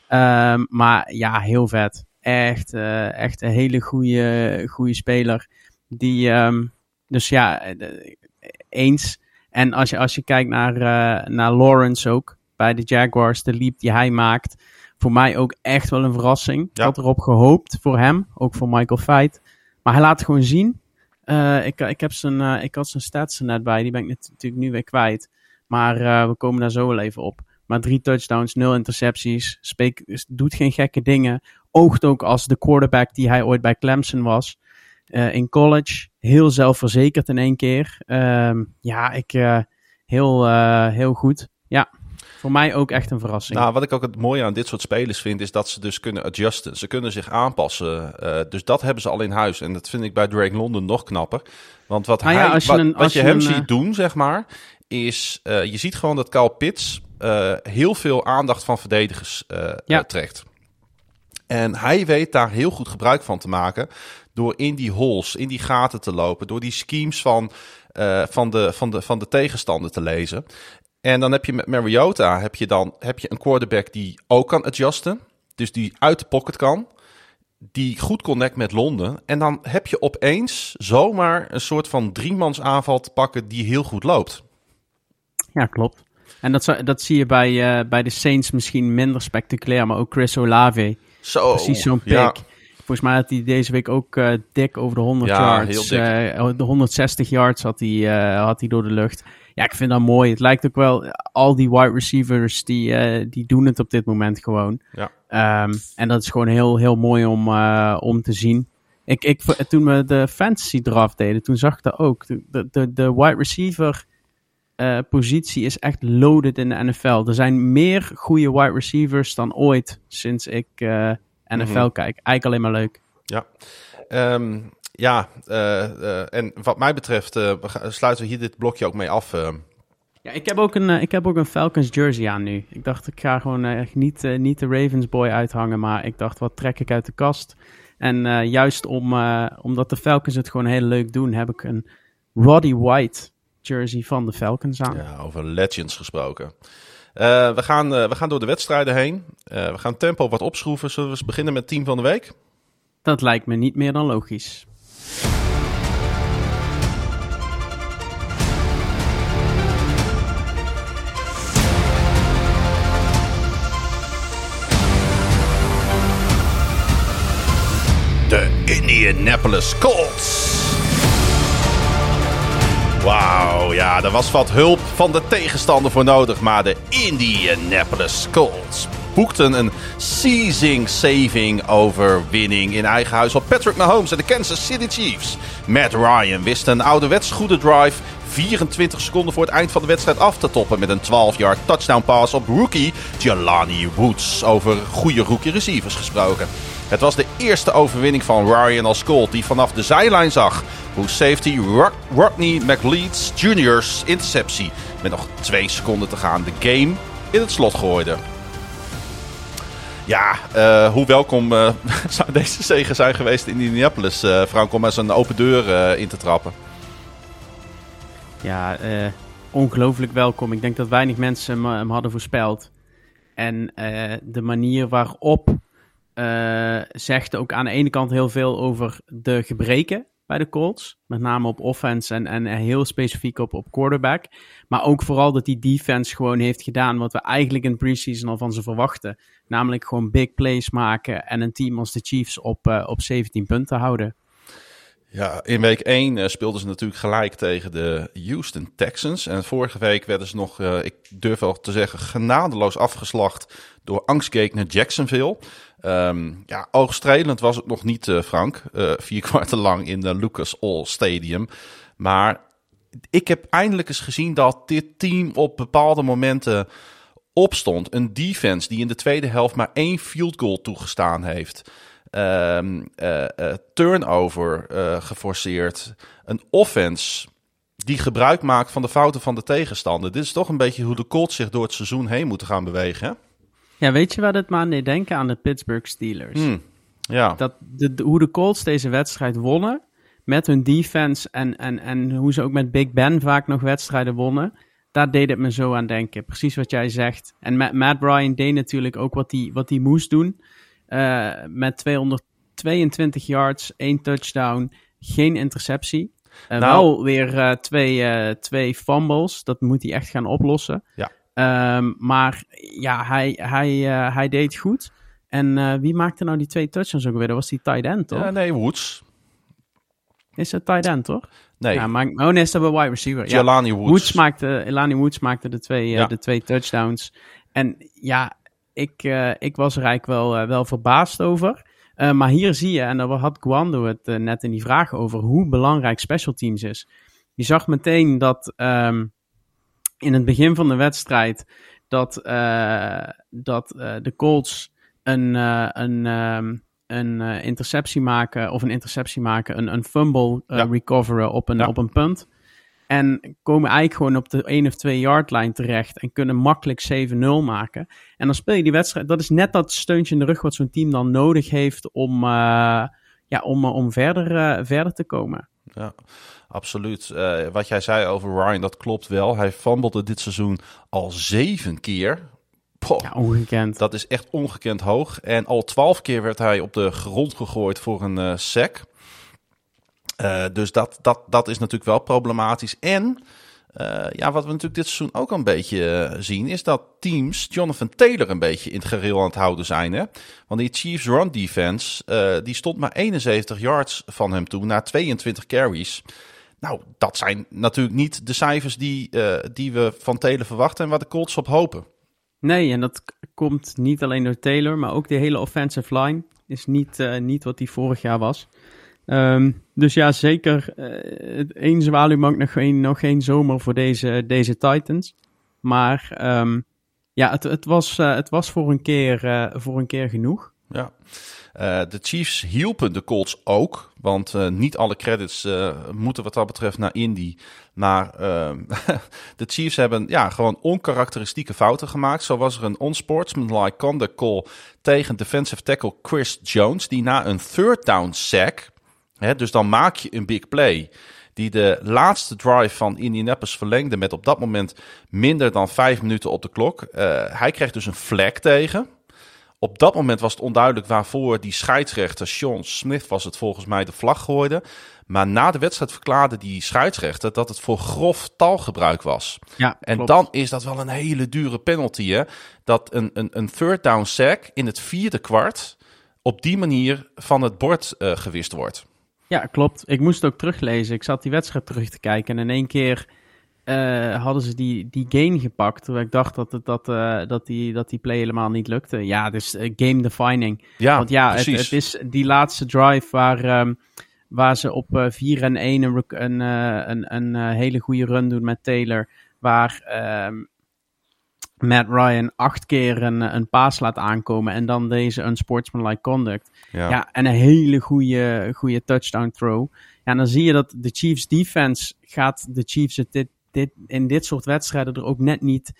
Speaker 2: Um, maar ja, heel vet. Echt, echt een hele goede, goede speler. Die, um, dus ja, eens en als je, als je kijkt naar, uh, naar Lawrence ook, bij de Jaguars, de leap die hij maakt, voor mij ook echt wel een verrassing. Ik had erop gehoopt voor hem, ook voor Michael Feit. Maar hij laat gewoon zien. Uh, ik, ik, heb zijn, uh, ik had zijn stats er net bij, die ben ik natuurlijk nu weer kwijt. Maar we komen daar zo wel even op. Maar drie touchdowns, nul intercepties, doet geen gekke dingen. Oogt ook als de quarterback die hij ooit bij Clemson was. Uh, in college. Heel zelfverzekerd in één keer. Uh, ja, ik, uh, heel, uh, heel goed. Ja, voor mij ook echt een verrassing.
Speaker 1: Nou, wat ik ook het mooie aan dit soort spelers vind, is dat ze dus kunnen adjusten. Ze kunnen zich aanpassen. dus dat hebben ze al in huis. En dat vind ik bij Drake London nog knapper. Want wat, nou hij, ja, wat, een, wat je, je, hem een, ziet doen, zeg maar, is je ziet gewoon dat Kyle Pitts heel veel aandacht van verdedigers ja. trekt. En hij weet daar heel goed gebruik van te maken. Door in die holes, in die gaten te lopen. Door die schemes van, uh, van, de, van, de, van de tegenstander te lezen. En dan heb je met Mariota heb je dan, heb je een quarterback die ook kan adjusten. Dus die uit de pocket kan. Die goed connect met Londen. En dan heb je opeens zomaar een soort van driemans aanval te pakken die heel goed loopt.
Speaker 2: Ja, klopt. En dat, dat zie je bij, uh, bij de Saints misschien minder spectaculair. Maar ook Chris Olave.
Speaker 1: Zo,
Speaker 2: Precies zo'n pick. Ja. Volgens mij had hij deze week ook uh, dik over de 100 ja, yards. Uh, de 160 yards had hij, uh, had hij door de lucht. Ja, ik vind dat mooi. Het lijkt ook wel, al die wide receivers, die, die doen het op dit moment gewoon.
Speaker 1: Ja.
Speaker 2: Um, en dat is gewoon heel, heel mooi om, om te zien. Ik, ik, toen we de fantasy draft deden, toen zag ik dat ook. De, de, de wide receiver positie is echt loaded in de NFL. Er zijn meer goede wide receivers dan ooit sinds ik NFL mm -hmm. kijk. Eigenlijk alleen maar leuk.
Speaker 1: Ja. Um, ja, uh, uh, en wat mij betreft uh, sluiten we hier dit blokje ook mee af.
Speaker 2: Ja, ik heb, ook een, ik heb ook een Falcons jersey aan nu. Ik dacht, ik ga gewoon niet, niet de Ravens boy uithangen, maar ik dacht, wat trek ik uit de kast? En juist om, omdat de Falcons het gewoon heel leuk doen, heb ik een Roddy White jersey van de Falcons aan.
Speaker 1: Ja, over legends gesproken. Uh, we, gaan, uh, we gaan door de wedstrijden heen. Uh, we gaan tempo wat opschroeven. Zullen we eens beginnen met team van de week?
Speaker 2: Dat lijkt me niet meer dan logisch.
Speaker 1: De Indianapolis Colts. Wauw, ja, er was wat hulp van de tegenstander voor nodig, maar de Indianapolis Colts boekten een seizing-saving overwinning in eigen huis op Patrick Mahomes en de Kansas City Chiefs. Matt Ryan wist een ouderwets goede drive 24 seconden voor het eind van de wedstrijd af te toppen met een 12-yard touchdown pass op rookie Jelani Woods. Over goede rookie receivers gesproken. Het was de eerste overwinning van Ryan als Colt die vanaf de zijlijn zag hoe safety Rodney McLeod's Jr.'s interceptie met nog twee seconden te gaan de game in het slot gooide. Ja, uh, hoe welkom uh, zou deze zegen zijn geweest in Indianapolis, uh, Frank, om eens een open deur in te trappen?
Speaker 2: Ja, ongelooflijk welkom. Ik denk dat weinig mensen hem, hadden voorspeld. En de manier waarop zegt ook aan de ene kant heel veel over de gebreken bij de Colts. Met name op offense en, en heel specifiek op, op quarterback. Maar ook vooral dat die defense gewoon heeft gedaan wat we eigenlijk in preseason al van ze verwachten. Namelijk gewoon big plays maken en een team als de Chiefs op, uh, op 17 punten houden.
Speaker 1: Ja, in week 1 uh, speelden ze natuurlijk gelijk tegen de Houston Texans. En vorige week werden ze nog, uh, ik durf wel te zeggen, genadeloos afgeslacht door angstgekner Jacksonville. Um, ja, oogstrelend was het nog niet, uh, Frank. vier kwarten lang in de Lucas Oil Stadium. Maar ik heb eindelijk eens gezien dat dit team op bepaalde momenten opstond. Een defense die in de tweede helft maar één field goal toegestaan heeft. Um, uh, uh, turnover uh, geforceerd. Een offense die gebruik maakt van de fouten van de tegenstander. Dit is toch een beetje hoe de Colts zich door het seizoen heen moeten gaan bewegen. Hè?
Speaker 2: Ja, weet je waar dit maar deed denken? Aan de Pittsburgh Steelers.
Speaker 1: Hmm, ja.
Speaker 2: Dat de, hoe de Colts deze wedstrijd wonnen met hun defense en, en, en hoe ze ook met Big Ben vaak nog wedstrijden wonnen daar deed het me zo aan denken. Precies wat jij zegt. En Matt, Matt Bryan deed natuurlijk ook wat hij wat moest doen. Uh, met 222 yards, één touchdown, geen interceptie. Uh, nou, wel weer uh, twee, twee fumbles. Dat moet hij echt gaan oplossen.
Speaker 1: Ja.
Speaker 2: Um, maar ja, hij, hij, hij deed goed. En wie maakte nou die twee touchdowns ook weer? Dat was die tight end, toch?
Speaker 1: Ja, nee, Woods.
Speaker 2: Is het tight end, toch?
Speaker 1: Nee.
Speaker 2: Ja, maar, oh nee, is dat bij wide receiver.
Speaker 1: Jelani ja, Woods.
Speaker 2: Woods maakte, Woods maakte de twee, de twee touchdowns. En ja, ik, uh, ik was er eigenlijk wel, uh, wel verbaasd over. maar hier zie je, en daar had Guando het net in die vraag over, hoe belangrijk special teams is. Je zag meteen dat um, in het begin van de wedstrijd dat, dat de Colts een, een um, een interceptie maken, of een interceptie maken, een, een fumble ja. recoveren op een, ja. op een punt. En komen eigenlijk gewoon op de 1 of 2 yard line terecht en kunnen makkelijk 7-0 maken. En dan speel je die wedstrijd. Dat is net dat steuntje in de rug wat zo'n team dan nodig heeft om, uh, ja, om, om verder, verder te komen.
Speaker 1: Ja, absoluut. Uh, wat jij zei over Ryan, dat klopt wel. Hij fumblede dit seizoen al zeven keer.
Speaker 2: Poh, ja, ongekend.
Speaker 1: Dat is echt ongekend hoog. En al twaalf keer werd hij op de grond gegooid voor een sack. Uh, dus dat, dat, dat is natuurlijk wel problematisch. En uh, ja, wat we natuurlijk dit seizoen ook een beetje zien, is dat teams Jonathan Taylor een beetje in het gereel aan het houden zijn. Hè? Want die Chiefs run defense, die stond maar 71 yards van hem toe na 22 carries. Nou, dat zijn natuurlijk niet de cijfers die, die we van Taylor verwachten en waar de Colts op hopen.
Speaker 2: Nee, en dat komt niet alleen door Taylor, maar ook de hele offensive line is niet, niet wat die vorig jaar was. Um, dus ja, zeker uh, één zwaluw maakt nog geen, nog geen zomer voor deze, deze Titans. Maar um, ja, het, het, was, uh, het was voor een keer, voor een keer genoeg.
Speaker 1: Ja. Uh, de Chiefs hielpen de Colts ook. Want uh, niet alle credits uh, moeten wat dat betreft naar Indy. Maar de Chiefs hebben ja, gewoon onkarakteristieke fouten gemaakt. Zo was er een onsportsmanlike conduct call tegen defensive tackle Chris Jones. Die na een third down sack, dus dan maak je een big play die de laatste drive van Indianapolis verlengde met op dat moment minder dan vijf minuten op de klok. Uh, hij kreeg dus een flag tegen Op dat moment was het onduidelijk waarvoor die scheidsrechter, Sean Smith was het volgens mij, de vlag gooide. Maar na de wedstrijd verklaarde die scheidsrechter dat het voor grof taalgebruik was.
Speaker 2: Ja,
Speaker 1: En
Speaker 2: klopt.
Speaker 1: dan is dat wel een hele dure penalty, hè? Dat een, een, een third down sack in het vierde kwart op die manier van het bord eh, gewist wordt.
Speaker 2: Ja, klopt. Ik moest het ook teruglezen. Ik zat die wedstrijd terug te kijken en in één keer eh, hadden ze die, die gain gepakt. Terwijl ik dacht dat, het, dat, eh, dat, die, dat die play helemaal niet lukte. Ja, dus game defining.
Speaker 1: Ja,
Speaker 2: Want ja, het, het is die laatste drive waar, ehm, waar ze op eh 4 en 1 een, een, een, een hele goede run doen met Taylor. Waar ehm, Matt Ryan acht keer een, een paas laat aankomen en dan deze unsportsmanlike conduct.
Speaker 1: ja.
Speaker 2: Ja, en een hele goede, goede touchdown throw. Ja, en dan zie je dat de Chiefs defense gaat de Chiefs het dit, dit, in dit soort wedstrijden er ook net niet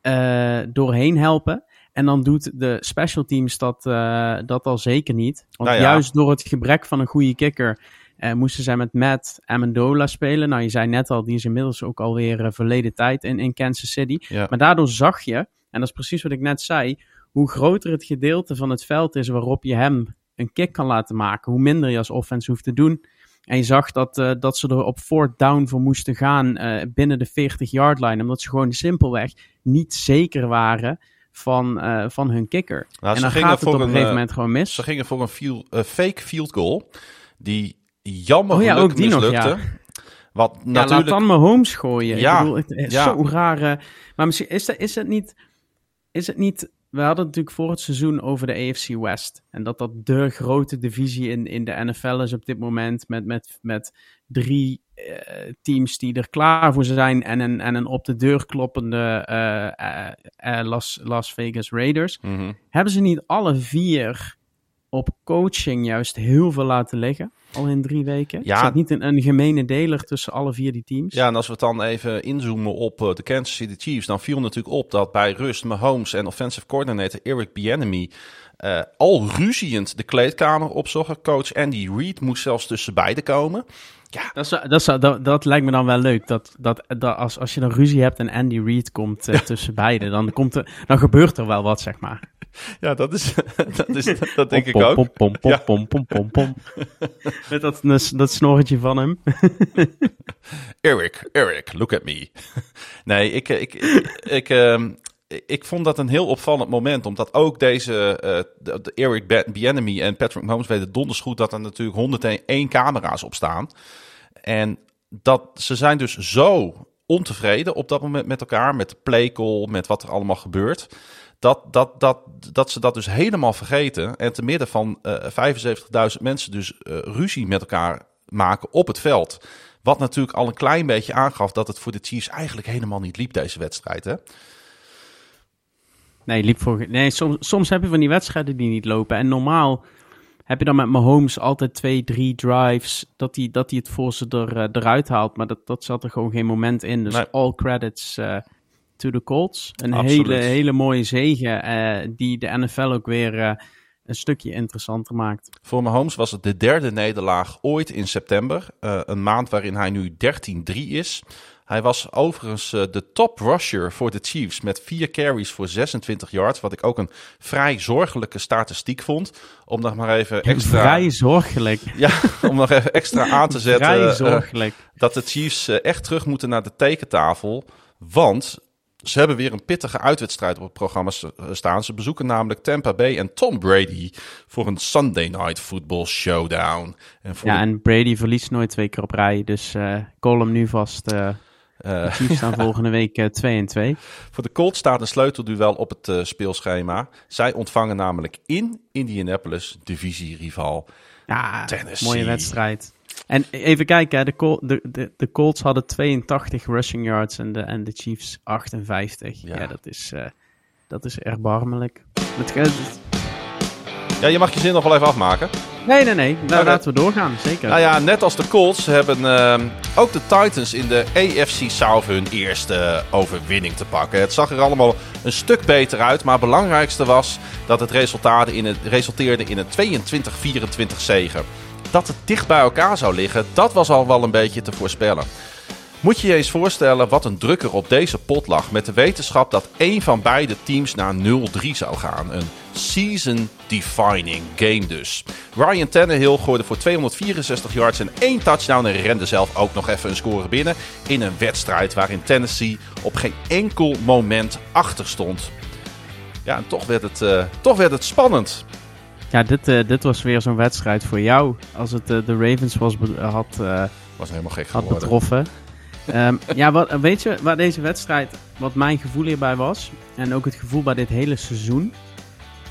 Speaker 2: eh, doorheen helpen. En dan doet de special teams dat, eh, dat al zeker niet. Want
Speaker 1: Nou ja.
Speaker 2: juist door het gebrek van een goede kicker eh, moesten zij met Matt Amendola spelen. Nou, je zei net al, die is inmiddels ook alweer eh, verleden tijd in, in Kansas City.
Speaker 1: Ja.
Speaker 2: Maar daardoor zag je, en dat is precies wat ik net zei, hoe groter het gedeelte van het veld is waarop je hem een kick kan laten maken, hoe minder je als offense hoeft te doen. En je zag dat, eh, dat ze er op fourth down voor moesten gaan binnen de 40-yard line, omdat ze gewoon simpelweg niet zeker waren van, van hun kicker.
Speaker 1: Nou,
Speaker 2: en dan
Speaker 1: gingen
Speaker 2: gaat het op een gegeven moment gewoon mis.
Speaker 1: Ze gingen voor een field, fake field goal. Die jammer
Speaker 2: Oh ja, ook die nog,
Speaker 1: mislukte.
Speaker 2: ja.
Speaker 1: Wat
Speaker 2: Ja,
Speaker 1: natuurlijk...
Speaker 2: laat dan maar Holmes gooien.
Speaker 1: Ja,
Speaker 2: ik bedoel, het
Speaker 1: ja.
Speaker 2: zo raar. eh, maar misschien is, dat, is het niet... Is het niet... We hadden het natuurlijk voor het seizoen over de AFC West. En dat dat de grote divisie in, in de NFL is op dit moment. Met, met, met drie eh, teams die er klaar voor zijn. En een, en een op de deur kloppende eh, eh, Las, Las Vegas Raiders.
Speaker 1: Mhm.
Speaker 2: Hebben ze niet alle vier op coaching juist heel veel laten liggen? Al in drie weken?
Speaker 1: Ja.
Speaker 2: Niet een, een gemene deler tussen alle vier die teams?
Speaker 1: Ja, en als we het dan even inzoomen op eh, de Kansas City Chiefs, dan viel natuurlijk op dat bij rust Mahomes en offensive coordinator Eric Bieniemy eh, al ruziend de kleedkamer opzochten. Coach Andy Reid moest zelfs tussen beiden komen.
Speaker 2: Dat, is, dat, is, dat, dat lijkt me dan wel leuk. Dat, dat, dat als, als je dan ruzie hebt en Andy Reid komt eh, tussen beiden, dan, komt er, dan gebeurt er wel wat, zeg maar.
Speaker 1: Ja, dat is, dat, is, dat denk ik
Speaker 2: Pom,
Speaker 1: ook.
Speaker 2: Pom, pom, pom,
Speaker 1: Ja.
Speaker 2: pom, pom, pom, pom. Met dat, dat snorretje van hem.
Speaker 1: Eric, Eric, look at me. nee, ik, ik, ik, ik, ehm, ik vond dat een heel opvallend moment. Omdat ook deze, eh, de, de Eric Bieniemy en Patrick Mahomes weten donders goed dat er natuurlijk 101 camera's op staan. En dat ze zijn dus zo ontevreden op dat moment met elkaar, met de playcall, met wat er allemaal gebeurt. Dat, dat, dat, dat ze dat dus helemaal vergeten. En te midden van eh 75.000 mensen dus eh, ruzie met elkaar maken op het veld. Wat natuurlijk al een klein beetje aangaf dat het voor de Chiefs eigenlijk helemaal niet liep, deze wedstrijd. Hè?
Speaker 2: Nee, liep voor, nee soms, soms heb je van die wedstrijden die niet lopen. En normaal heb je dan met Mahomes altijd twee, drie drives dat hij dat hij het voor ze er, eh, eruit haalt. Maar dat, dat zat er gewoon geen moment in. Dus
Speaker 1: Nee.
Speaker 2: all credits eh, to the Colts. Een
Speaker 1: Absoluut.
Speaker 2: hele, hele mooie zege eh, die de NFL ook weer een stukje interessanter maakt.
Speaker 1: Voor Mahomes was het de derde nederlaag ooit in september. Een maand waarin hij nu 13-3 is. Hij was overigens eh, de top rusher voor de Chiefs met vier carries voor 26 yards. Wat ik ook een vrij zorgelijke statistiek vond. Om nog maar even extra,
Speaker 2: Vrij zorgelijk.
Speaker 1: ja, om nog even extra aan te zetten.
Speaker 2: Vrij
Speaker 1: eh,
Speaker 2: zorgelijk.
Speaker 1: dat de Chiefs eh, echt terug moeten naar de tekentafel. Want ze hebben weer een pittige uitwedstrijd op het programma staan. Ze bezoeken namelijk Tampa Bay en Tom Brady voor een Sunday Night Football Showdown. En voor
Speaker 2: ja, en Brady verliest nooit twee keer op rij. Dus eh call hem nu vast. De Chiefs staan volgende week 2 en 2.
Speaker 1: voor de Colts staat een sleutelduel op het eh, speelschema. Zij ontvangen namelijk in Indianapolis divisierival.
Speaker 2: Ja,
Speaker 1: Tennessee.
Speaker 2: mooie wedstrijd. En even kijken, de, Col- de, de, de Colts hadden 82 rushing yards en de, en de Chiefs 58.
Speaker 1: Ja.
Speaker 2: Ja, dat, is, eh, dat is erbarmelijk. Het, ge-
Speaker 1: Ja, je mag je zin nog wel even afmaken.
Speaker 2: nee, nee, nee. Nou, laten we doorgaan, zeker.
Speaker 1: Nou ja, net als de Colts hebben ehm, ook de Titans in de AFC South hun eerste overwinning te pakken. Het zag er allemaal een stuk beter uit, maar het belangrijkste was dat het, resultaat in het resulteerde in een 22-24 zege. Dat het dicht bij elkaar zou liggen, dat was al wel een beetje te voorspellen. Moet je je eens voorstellen wat een drukker op deze pot lag met de wetenschap dat één van beide teams naar 0-3 zou gaan. Een season-defining game dus. Ryan Tannehill gooide voor 264 yards en één touchdown en rende zelf ook nog even een score binnen in een wedstrijd waarin Tennessee op geen enkel moment achter stond. Ja, en toch werd het, uh, toch werd het spannend.
Speaker 2: Ja, dit, uh, dit was weer zo'n wedstrijd voor jou. Als het uh, de Ravens was, had,
Speaker 1: was helemaal gek
Speaker 2: had betroffen. um, ja, wat, weet je waar deze wedstrijd, wat mijn gevoel hierbij was, en ook het gevoel bij dit hele seizoen.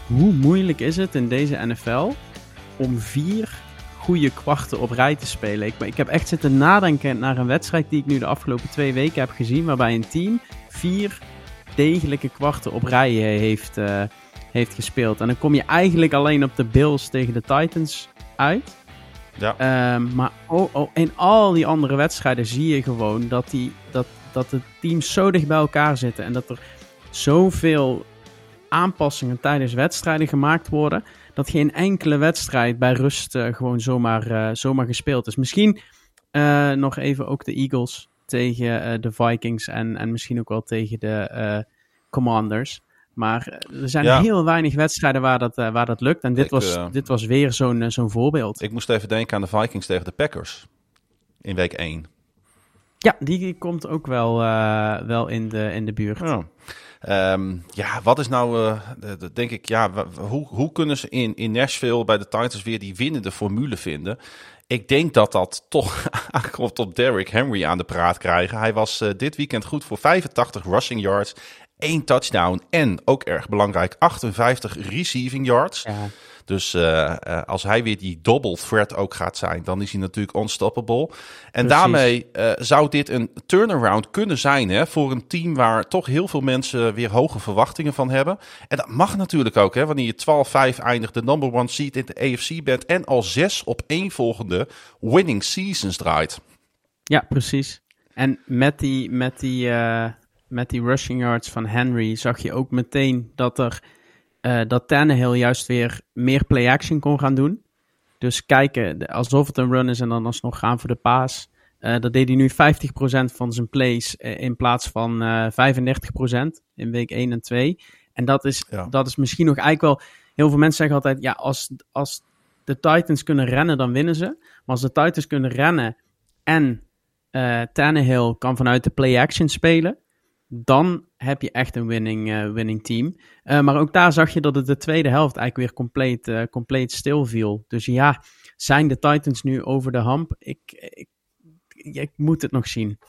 Speaker 2: Hoe moeilijk is het in deze NFL om vier goede kwarten op rij te spelen? Ik, ik heb echt zitten nadenken naar een wedstrijd die ik nu de afgelopen twee weken heb gezien, waarbij een team vier degelijke kwarten op rij heeft, uh, heeft gespeeld. En dan kom je eigenlijk alleen op de Bills tegen de Titans uit.
Speaker 1: Ja.
Speaker 2: Um, maar oh, oh, in al die andere wedstrijden zie je gewoon dat, die, dat, dat de teams zo dicht bij elkaar zitten. En dat er zoveel aanpassingen tijdens wedstrijden gemaakt worden. Dat geen enkele wedstrijd bij rust uh, gewoon zomaar, uh, zomaar gespeeld is. Misschien uh, nog even ook de Eagles tegen de Vikings en, en misschien ook wel tegen de Commanders. Maar er zijn ja. heel weinig wedstrijden waar dat, waar dat lukt. En dit, ik, was, dit was weer zo'n zo'n voorbeeld.
Speaker 1: Ik moest even denken aan de Vikings tegen de Packers in week 1.
Speaker 2: Ja, die komt ook wel, wel in, de, in de buurt.
Speaker 1: Ja. Um, ja, wat is nou, denk ik, ja, hoe, hoe kunnen ze in, in Nashville bij de Titans weer die winnende formule vinden? Ik denk dat dat toch aankomt op Derrick Henry aan de praat krijgen. Hij was dit weekend goed voor 85 rushing yards één touchdown en ook erg belangrijk 58 receiving yards.
Speaker 2: Ja.
Speaker 1: Dus uh, uh, als hij weer die double threat ook gaat zijn, dan is hij natuurlijk unstoppable. En Precies. daarmee uh, zou dit een turnaround kunnen zijn hè, voor een team waar toch heel veel mensen weer hoge verwachtingen van hebben. En dat mag natuurlijk ook, hè, wanneer je 12-5 eindigt, de number one seed in de AFC bent en al zes op één volgende winning seasons draait.
Speaker 2: Ja, precies. En met die, met die met die rushing yards van Henry zag je ook meteen dat er uh, dat Tannehill juist weer meer play-action kon gaan doen. Dus kijken, alsof het een run is en dan alsnog gaan voor de paas. Uh, dat deed hij nu 50% van zijn plays uh, in plaats van 35% in week 1 en 2. En dat is, ja. dat is misschien nog eigenlijk wel... Heel veel mensen zeggen altijd, ja, als, als de Titans kunnen rennen, dan winnen ze. Maar als de Titans kunnen rennen en Tannehill kan vanuit de play-action spelen dan heb je echt een winning, uh, winning team. Uh, maar ook daar zag je dat het de tweede helft eigenlijk weer compleet, uh, compleet stil viel. Dus ja, zijn de Titans nu over de hamp? Ik, ik, ik moet het nog zien.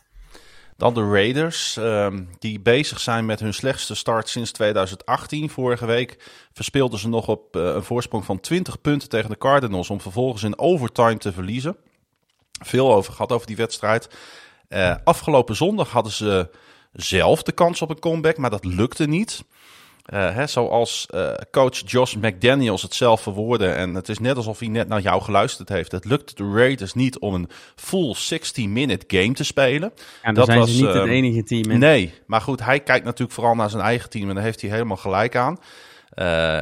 Speaker 1: Dan de Raiders, um, die bezig zijn met hun slechtste start sinds 2018. Vorige week verspeelden ze nog op een voorsprong van 20 punten tegen de Cardinals... om vervolgens in overtime te verliezen. Veel over gehad over die wedstrijd. afgelopen zondag hadden ze zelf de kans op een comeback, maar dat lukte niet. Uh, hè, zoals uh, coach Josh McDaniels het zelf verwoordde. En het is net alsof hij net naar jou geluisterd heeft. Het lukte de Raiders niet om een full 60-minute game te spelen.
Speaker 2: En dat zijn was, ze niet uh, het enige team in.
Speaker 1: Nee, maar goed, hij kijkt natuurlijk vooral naar zijn eigen team. En daar heeft hij helemaal gelijk aan.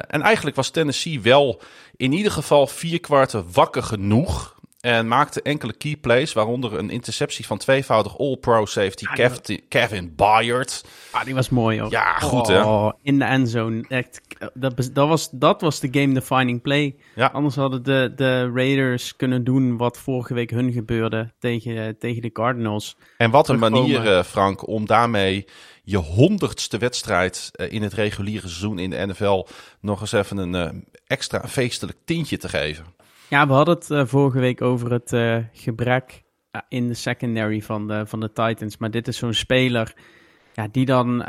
Speaker 1: en eigenlijk was Tennessee wel in ieder geval vier kwarten wakker genoeg en maakte enkele key plays, waaronder een interceptie van tweevoudig All-Pro safety ah, Kevin, Kevin Byard.
Speaker 2: Ah, die was mooi hoor.
Speaker 1: Ja, goed hè.
Speaker 2: Oh, in de endzone. Echt, dat, dat, was, dat was de game-defining play.
Speaker 1: Ja.
Speaker 2: Anders hadden de, de Raiders kunnen doen wat vorige week hun gebeurde tegen, tegen de Cardinals.
Speaker 1: En wat een manier, uh, Frank, om daarmee je honderdste wedstrijd uh, in het reguliere seizoen in de NFL nog eens even een uh, extra feestelijk tintje te geven.
Speaker 2: Ja, we hadden het uh, vorige week over het uh, gebrek uh, in de secondary van de, van de Titans. Maar dit is zo'n speler ja, die, dan,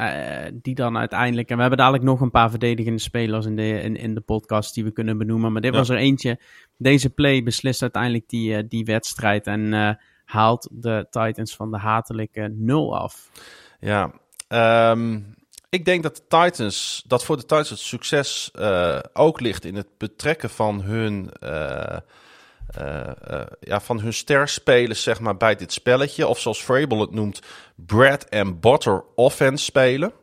Speaker 2: die dan uiteindelijk... En we hebben dadelijk nog een paar verdedigende spelers in de, in, in de podcast die we kunnen benoemen. Maar dit ja. was er eentje. Deze play beslist uiteindelijk die, die wedstrijd. En haalt de Titans van de hatelijke nul af.
Speaker 1: Ja, um, ik denk dat de Titans, dat voor de Titans het succes uh, ook ligt in het betrekken van hun, uh, uh, ja, van hun sterspelers zeg maar, bij dit spelletje. Of zoals Vrabel het noemt, bread and butter offense spelen.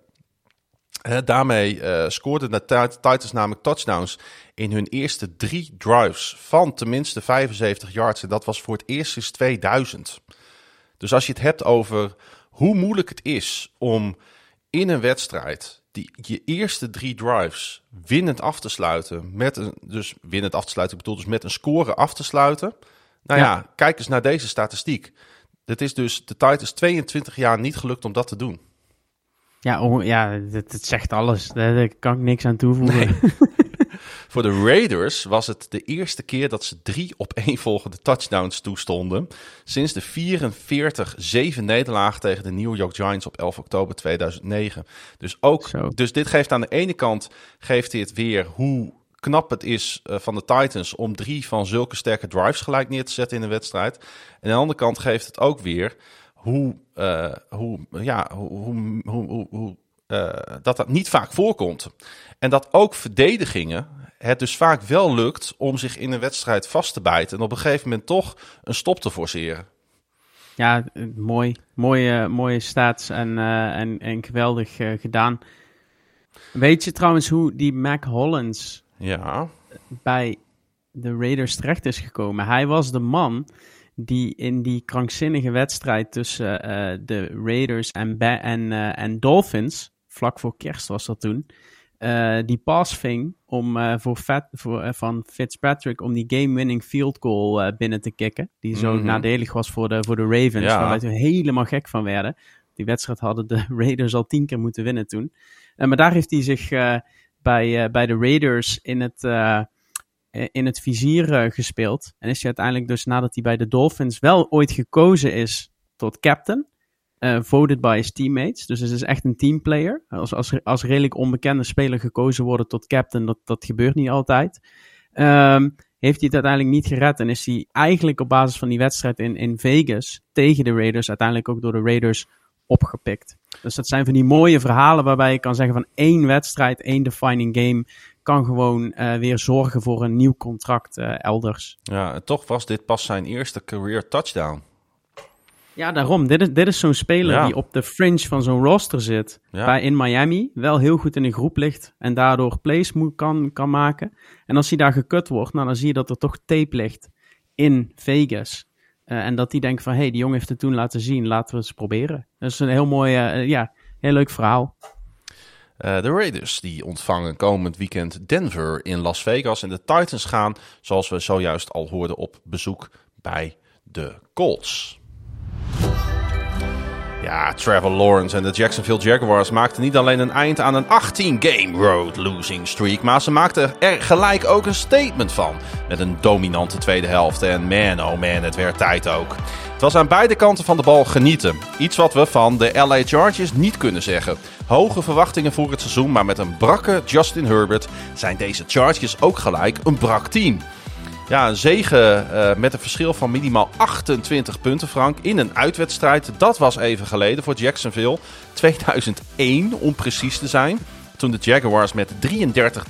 Speaker 1: daarmee scoorden de Titans namelijk touchdowns in hun eerste drie drives van tenminste 75 yards. En dat was voor het eerst sinds 2000. Dus als je het hebt over hoe moeilijk het is om in een wedstrijd die je eerste drie drives winnend af te sluiten. Met een, dus winnend af te sluiten, ik bedoel dus met een score af te sluiten. Nou ja,
Speaker 2: Ja.
Speaker 1: kijk eens naar deze statistiek. Het is dus de Titans 22 jaar niet gelukt om dat te doen.
Speaker 2: Ja, oh, ja het, het zegt alles. Daar, daar kan ik niks aan toevoegen.
Speaker 1: Voor de Raiders was het de eerste keer dat ze drie opeenvolgende touchdowns toestonden. Sinds de 44-7 nederlaag tegen de New York Giants op 11 oktober 2009. Dus, ook,
Speaker 2: Zo.
Speaker 1: dus dit geeft aan de ene kant geeft dit weer hoe knap het is eh, van de Titans om drie van zulke sterke drives gelijk neer te zetten in een wedstrijd. En aan de andere kant geeft het ook weer hoe, eh, hoe, ja, hoe, hoe, hoe, hoe, hoe, eh, dat dat niet vaak voorkomt. En dat ook verdedigingen het dus vaak wel lukt om zich in een wedstrijd vast te bijten. En op een gegeven moment toch een stop te forceren.
Speaker 2: Ja, eh, mooi. Mooie, mooie stats en, eh, en, en geweldig eh, gedaan. Weet je trouwens hoe die Mac Hollins
Speaker 1: Ja,
Speaker 2: bij de Raiders terecht is gekomen? Hij was de man die in die krankzinnige wedstrijd tussen eh, de Raiders en, en, eh, en Dolphins, vlak voor kerst was dat toen, eh, die pass ving om, eh, voor Fat, voor, eh, van Fitzpatrick om die game-winning field goal binnen te kicken. Die zo
Speaker 1: Mhm.
Speaker 2: nadelig was voor de, voor de Ravens,
Speaker 1: Ja.
Speaker 2: waar wij toen helemaal gek van werden. Die wedstrijd hadden de Raiders al tien keer moeten winnen toen. Maar daar heeft hij zich bij, bij de Raiders in het, in het vizier gespeeld. En is hij uiteindelijk dus nadat hij bij de Dolphins wel ooit gekozen is tot captain. Eh, voted by his teammates. Dus het is echt een teamplayer. Als, als, als redelijk onbekende speler gekozen worden tot captain, dat, dat gebeurt niet altijd. Ehm, heeft hij het uiteindelijk niet gered en is hij eigenlijk op basis van die wedstrijd in, in Vegas tegen de Raiders uiteindelijk ook door de Raiders opgepikt. Dus dat zijn van die mooie verhalen waarbij je kan zeggen van één wedstrijd, één defining game kan gewoon eh, weer zorgen voor een nieuw contract eh, elders.
Speaker 1: ja en toch was dit pas zijn eerste career touchdown.
Speaker 2: Ja, daarom. Dit is, dit is zo'n speler
Speaker 1: Ja.
Speaker 2: die op de fringe van zo'n roster zit.
Speaker 1: Ja.
Speaker 2: Bij in Miami wel heel goed in de groep ligt. En daardoor plays moet, kan, kan maken. En als hij daar gekut wordt, nou, dan zie je dat er toch tape ligt in Vegas. Eh, en dat die denkt van, hé, hey, die jongen heeft het toen laten zien. Laten we het eens proberen. Dat is een heel mooi, eh, ja, heel leuk verhaal.
Speaker 1: Eh, de Raiders die ontvangen komend weekend Denver in Las Vegas. En de Titans gaan, zoals we zojuist al hoorden, op bezoek bij de Colts. Ja, Trevor Lawrence en de Jacksonville Jaguars maakten niet alleen een eind aan een 18-game road losing streak, maar ze maakten er gelijk ook een statement van. Met een dominante tweede helft. En man, oh man, het werd tijd ook. Het was aan beide kanten van de bal genieten. Iets wat we van de LA Chargers niet kunnen zeggen. Hoge verwachtingen voor het seizoen, maar met een brakke Justin Herbert zijn deze Chargers ook gelijk een brak team. Ja, een zege eh, met een verschil van minimaal 28 punten, Frank. In een uitwedstrijd. Dat was even geleden voor Jacksonville. 2001, om precies te zijn. Toen de Jaguars met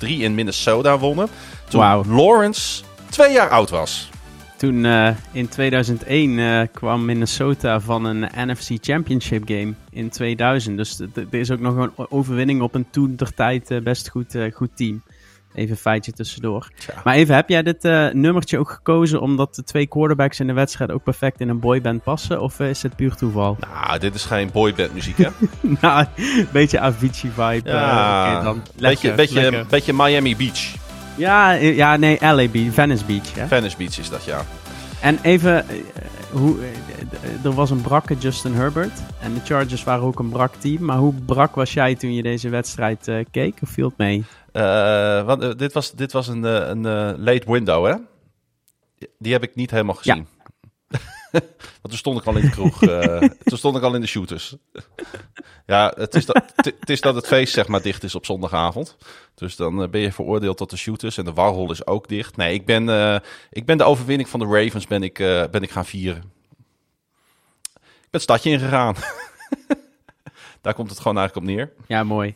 Speaker 1: 33-3 in Minnesota wonnen. Toen. Lawrence twee jaar oud was.
Speaker 2: Toen eh, in 2001 eh, kwam Minnesota van een NFC Championship game in 2000. Dus er is ook nog een overwinning op een toen tijd best goed, goed team. Even een feitje tussendoor.
Speaker 1: Tja.
Speaker 2: Maar even, heb jij dit eh, nummertje ook gekozen omdat de twee quarterbacks in de wedstrijd ook perfect in een boyband passen? Of eh, is het puur toeval?
Speaker 1: Nou, dit is geen boyband muziek, hè?
Speaker 2: nou, een beetje Avicii-vibe. eh,
Speaker 1: Ja,
Speaker 2: oké dan.
Speaker 1: beetje,
Speaker 2: Lekker,
Speaker 1: beetje, beetje Miami Beach.
Speaker 2: Ja, ja, nee, LA Beach, Venice Beach.
Speaker 1: Venice Beach is dat, ja.
Speaker 2: En even, hoe, er was een brakke Justin Herbert. En de Chargers waren ook een brak team. Maar hoe brak was jij toen je deze wedstrijd keek? Of viel het mee?
Speaker 1: Eh, want, eh, dit was, dit was een, eh, een late window, hè? Die heb ik niet helemaal
Speaker 2: Ja.
Speaker 1: gezien. Want toen stond ik al in de kroeg. toen stond ik al in de shooters. ja, het is, dat, het- is dat het feest zeg maar dicht is op zondagavond. Dus dan ben je veroordeeld tot de shooters. En de Warhol is ook dicht. Nee, ik ben, ik ben de overwinning van de Ravens ben ik, ben ik gaan vieren. Ik ben het stadje ingegaan. Daar komt het gewoon eigenlijk op neer.
Speaker 2: Ja, mooi.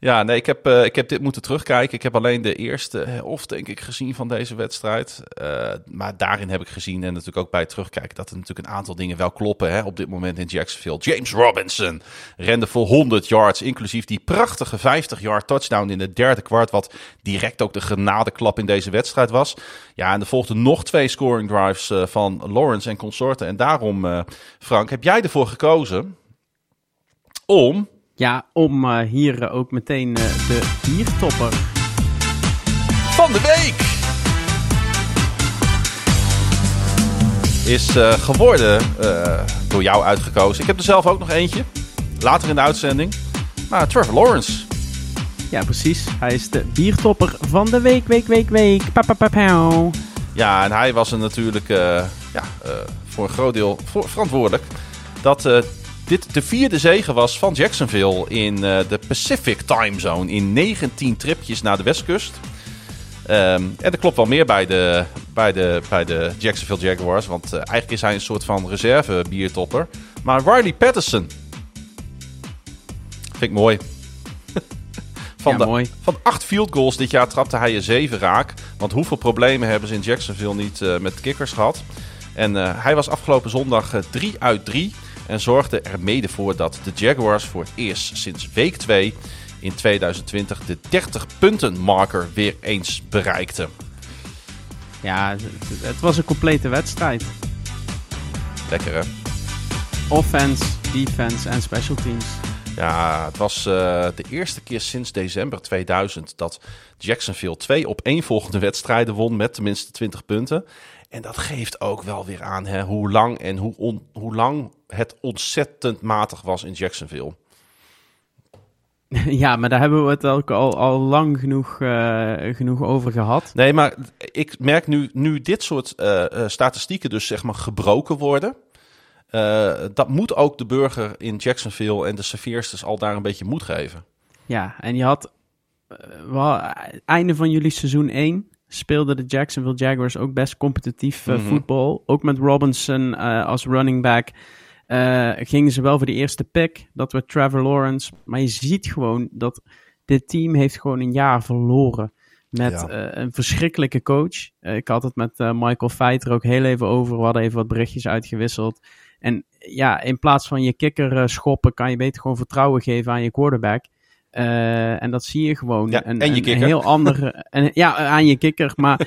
Speaker 1: Ja, nee, ik heb, eh, ik heb dit moeten terugkijken. Ik heb alleen de eerste helft, denk ik, gezien van deze wedstrijd. Eh, maar daarin heb ik gezien, en natuurlijk ook bij het terugkijken, dat er natuurlijk een aantal dingen wel kloppen hè, op dit moment in Jacksonville. James Robinson rende voor 100 yards, inclusief die prachtige 50-yard touchdown in het derde kwart, wat direct ook de genadeklap in deze wedstrijd was. Ja, en er volgden nog twee scoring drives eh, van Lawrence en consorten. En daarom, Frank, heb jij ervoor gekozen om
Speaker 2: Ja, om uh, hier uh, ook meteen uh, de biertopper
Speaker 1: van de week is geworden door jou uitgekozen. Ik heb er zelf ook nog eentje, later in de uitzending. Maar Trevor Lawrence.
Speaker 2: Ja, precies. Hij is de biertopper van de week, week, week, week. Pa, pa, pa, pa.
Speaker 1: Ja, en hij was er natuurlijk ja, voor een groot deel verantwoordelijk dat dit de vierde zege was van Jacksonville in uh, de Pacific Time Zone. In 19 tripjes naar de westkust. Um, en er klopt wel meer bij de, bij de, bij de Jacksonville Jaguars. Want uh, eigenlijk is hij een soort van reserve biertopper. Maar Riley Patterson. Vind ik mooi. van,
Speaker 2: ja,
Speaker 1: de,
Speaker 2: mooi.
Speaker 1: van acht field goals dit jaar trapte hij er zeven raak. Want hoeveel problemen hebben ze in Jacksonville niet uh, met kickers gehad? En hij was afgelopen zondag 3 uit 3. En zorgde er mede voor dat de Jaguars voor het eerst sinds week 2 in 2020 de 30 punten marker weer eens bereikten.
Speaker 2: Ja, het was een complete wedstrijd.
Speaker 1: Lekker hè?
Speaker 2: Offense, defense en special teams.
Speaker 1: Ja, het was uh, de eerste keer sinds december 2000 dat Jacksonville twee op één volgende wedstrijden won met tenminste 20 punten. En dat geeft ook wel weer aan hè, hoe lang en hoe, on, hoe lang het ontzettend matig was in Jacksonville.
Speaker 2: Ja, maar daar hebben we het ook al, al lang genoeg, uh, genoeg over gehad.
Speaker 1: Nee, maar ik merk nu, nu dit soort uh, statistieken dus zeg maar gebroken worden. Uh, dat moet ook de burger in Jacksonville en de serveersters al daar een beetje moed geven.
Speaker 2: Ja, en je had wel, einde van jullie seizoen 1 speelden de Jacksonville Jaguars ook best competitief mm -hmm. voetbal. Ook met Robinson als running back. Uh, gingen ze wel voor de eerste pick. Dat werd Trevor Lawrence. Maar je ziet gewoon dat dit team heeft gewoon een jaar verloren. Met ja. een verschrikkelijke coach. ik had het met Michael Feiter ook heel even over. We hadden even wat berichtjes uitgewisseld. En ja, in plaats van je kikker schoppen, kan je beter gewoon vertrouwen geven aan je quarterback. Uh, en dat zie je gewoon.
Speaker 1: Ja,
Speaker 2: een,
Speaker 1: en je
Speaker 2: een, heel andere. En, ja, aan je kikker. Maar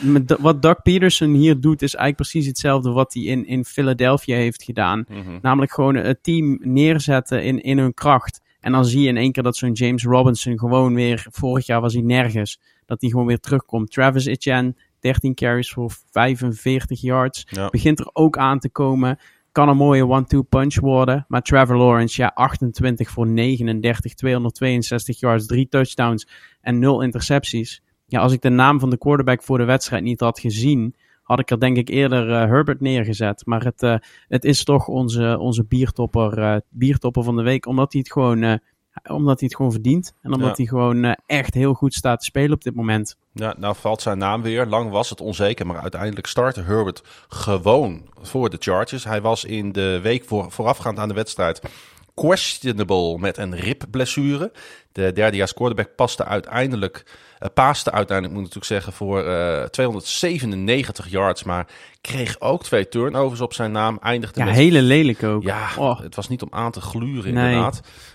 Speaker 2: met, wat Doug Peterson hier doet, is eigenlijk precies hetzelfde wat hij in, in Philadelphia heeft gedaan.
Speaker 1: Mm -hmm.
Speaker 2: Namelijk gewoon het team neerzetten in, in hun kracht. En dan zie je in één keer dat zo'n James Robinson gewoon weer. Vorig jaar was hij nergens. Dat hij gewoon weer terugkomt. Travis Etienne, 13 carries voor 45 yards.
Speaker 1: Ja.
Speaker 2: Begint er ook aan te komen kan een mooie one-two punch worden. Maar Trevor Lawrence, ja, 28 voor 39, 262 yards, 3 touchdowns en 0 intercepties. Ja, als ik de naam van de quarterback voor de wedstrijd niet had gezien, had ik er denk ik eerder uh, Herbert neergezet. Maar het, uh, het is toch onze, onze biertopper, uh, biertopper van de week, omdat hij het gewoon, omdat hij het gewoon verdient. En omdat
Speaker 1: Ja.
Speaker 2: hij gewoon echt heel goed staat te spelen op dit moment.
Speaker 1: Ja, nou valt zijn naam weer. Lang was het onzeker, maar uiteindelijk startte Herbert gewoon voor de Chargers. Hij was in de week voor, voorafgaand aan de wedstrijd questionable met een ribblessure. De derdejaars quarterback paste uiteindelijk, uh, paaste uiteindelijk moet ik natuurlijk zeggen, voor uh, 297 yards. Maar kreeg ook twee turnovers op zijn naam. Eindigde
Speaker 2: Ja,
Speaker 1: met
Speaker 2: hele lelijk ook.
Speaker 1: ja,
Speaker 2: Oh.
Speaker 1: het was niet om aan te gluren
Speaker 2: Nee.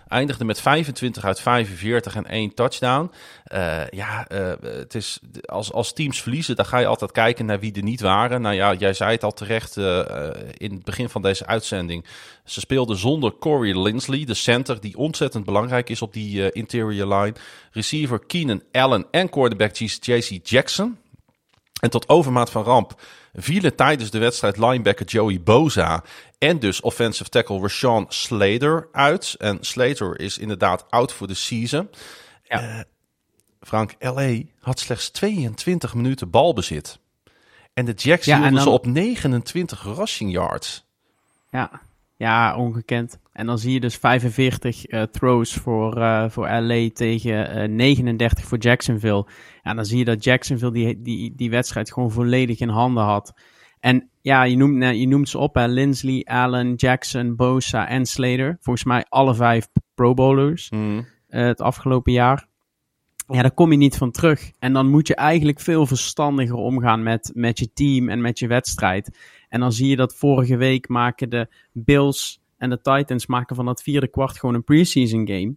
Speaker 1: Eindigde met 25 uit 45 en één touchdown. Eh, ja, eh, het is, als, als teams verliezen, dan ga je altijd kijken naar wie er niet waren. Nou ja, jij zei het al terecht eh, in het begin van deze uitzending. Ze speelden zonder Corey Linsley, de center, die ontzettend belangrijk is op die interior line. Receiver Keenan Allen en quarterback JC Jackson. En tot overmaat van ramp vielen tijdens de wedstrijd linebacker Joey Boza en dus offensive tackle Rashawn Slater uit. En Slater is inderdaad out voor de season.
Speaker 2: Ja.
Speaker 1: Eh, Frank, LA had slechts 22 minuten balbezit. En de Jacks
Speaker 2: Ja, en
Speaker 1: hielden ze op 29 rushing yards.
Speaker 2: Ja, ja ongekend. En dan zie je dus 45 eh, throws voor, eh, voor LA tegen eh, 39 voor Jacksonville. Ja, dan zie je dat Jacksonville die, die, die wedstrijd gewoon volledig in handen had. En ja, je noemt, eh, je noemt ze op, hè. Lindsley, Allen, Jackson, Bosa en Slater. Volgens mij alle vijf pro bowlers
Speaker 1: Mhm.
Speaker 2: eh, het afgelopen jaar. Ja, daar kom je niet van terug. En dan moet je eigenlijk veel verstandiger omgaan met, met je team en met je wedstrijd. En dan zie je dat vorige week maken de Bills en de Titans maken van dat vierde kwart gewoon een preseason game.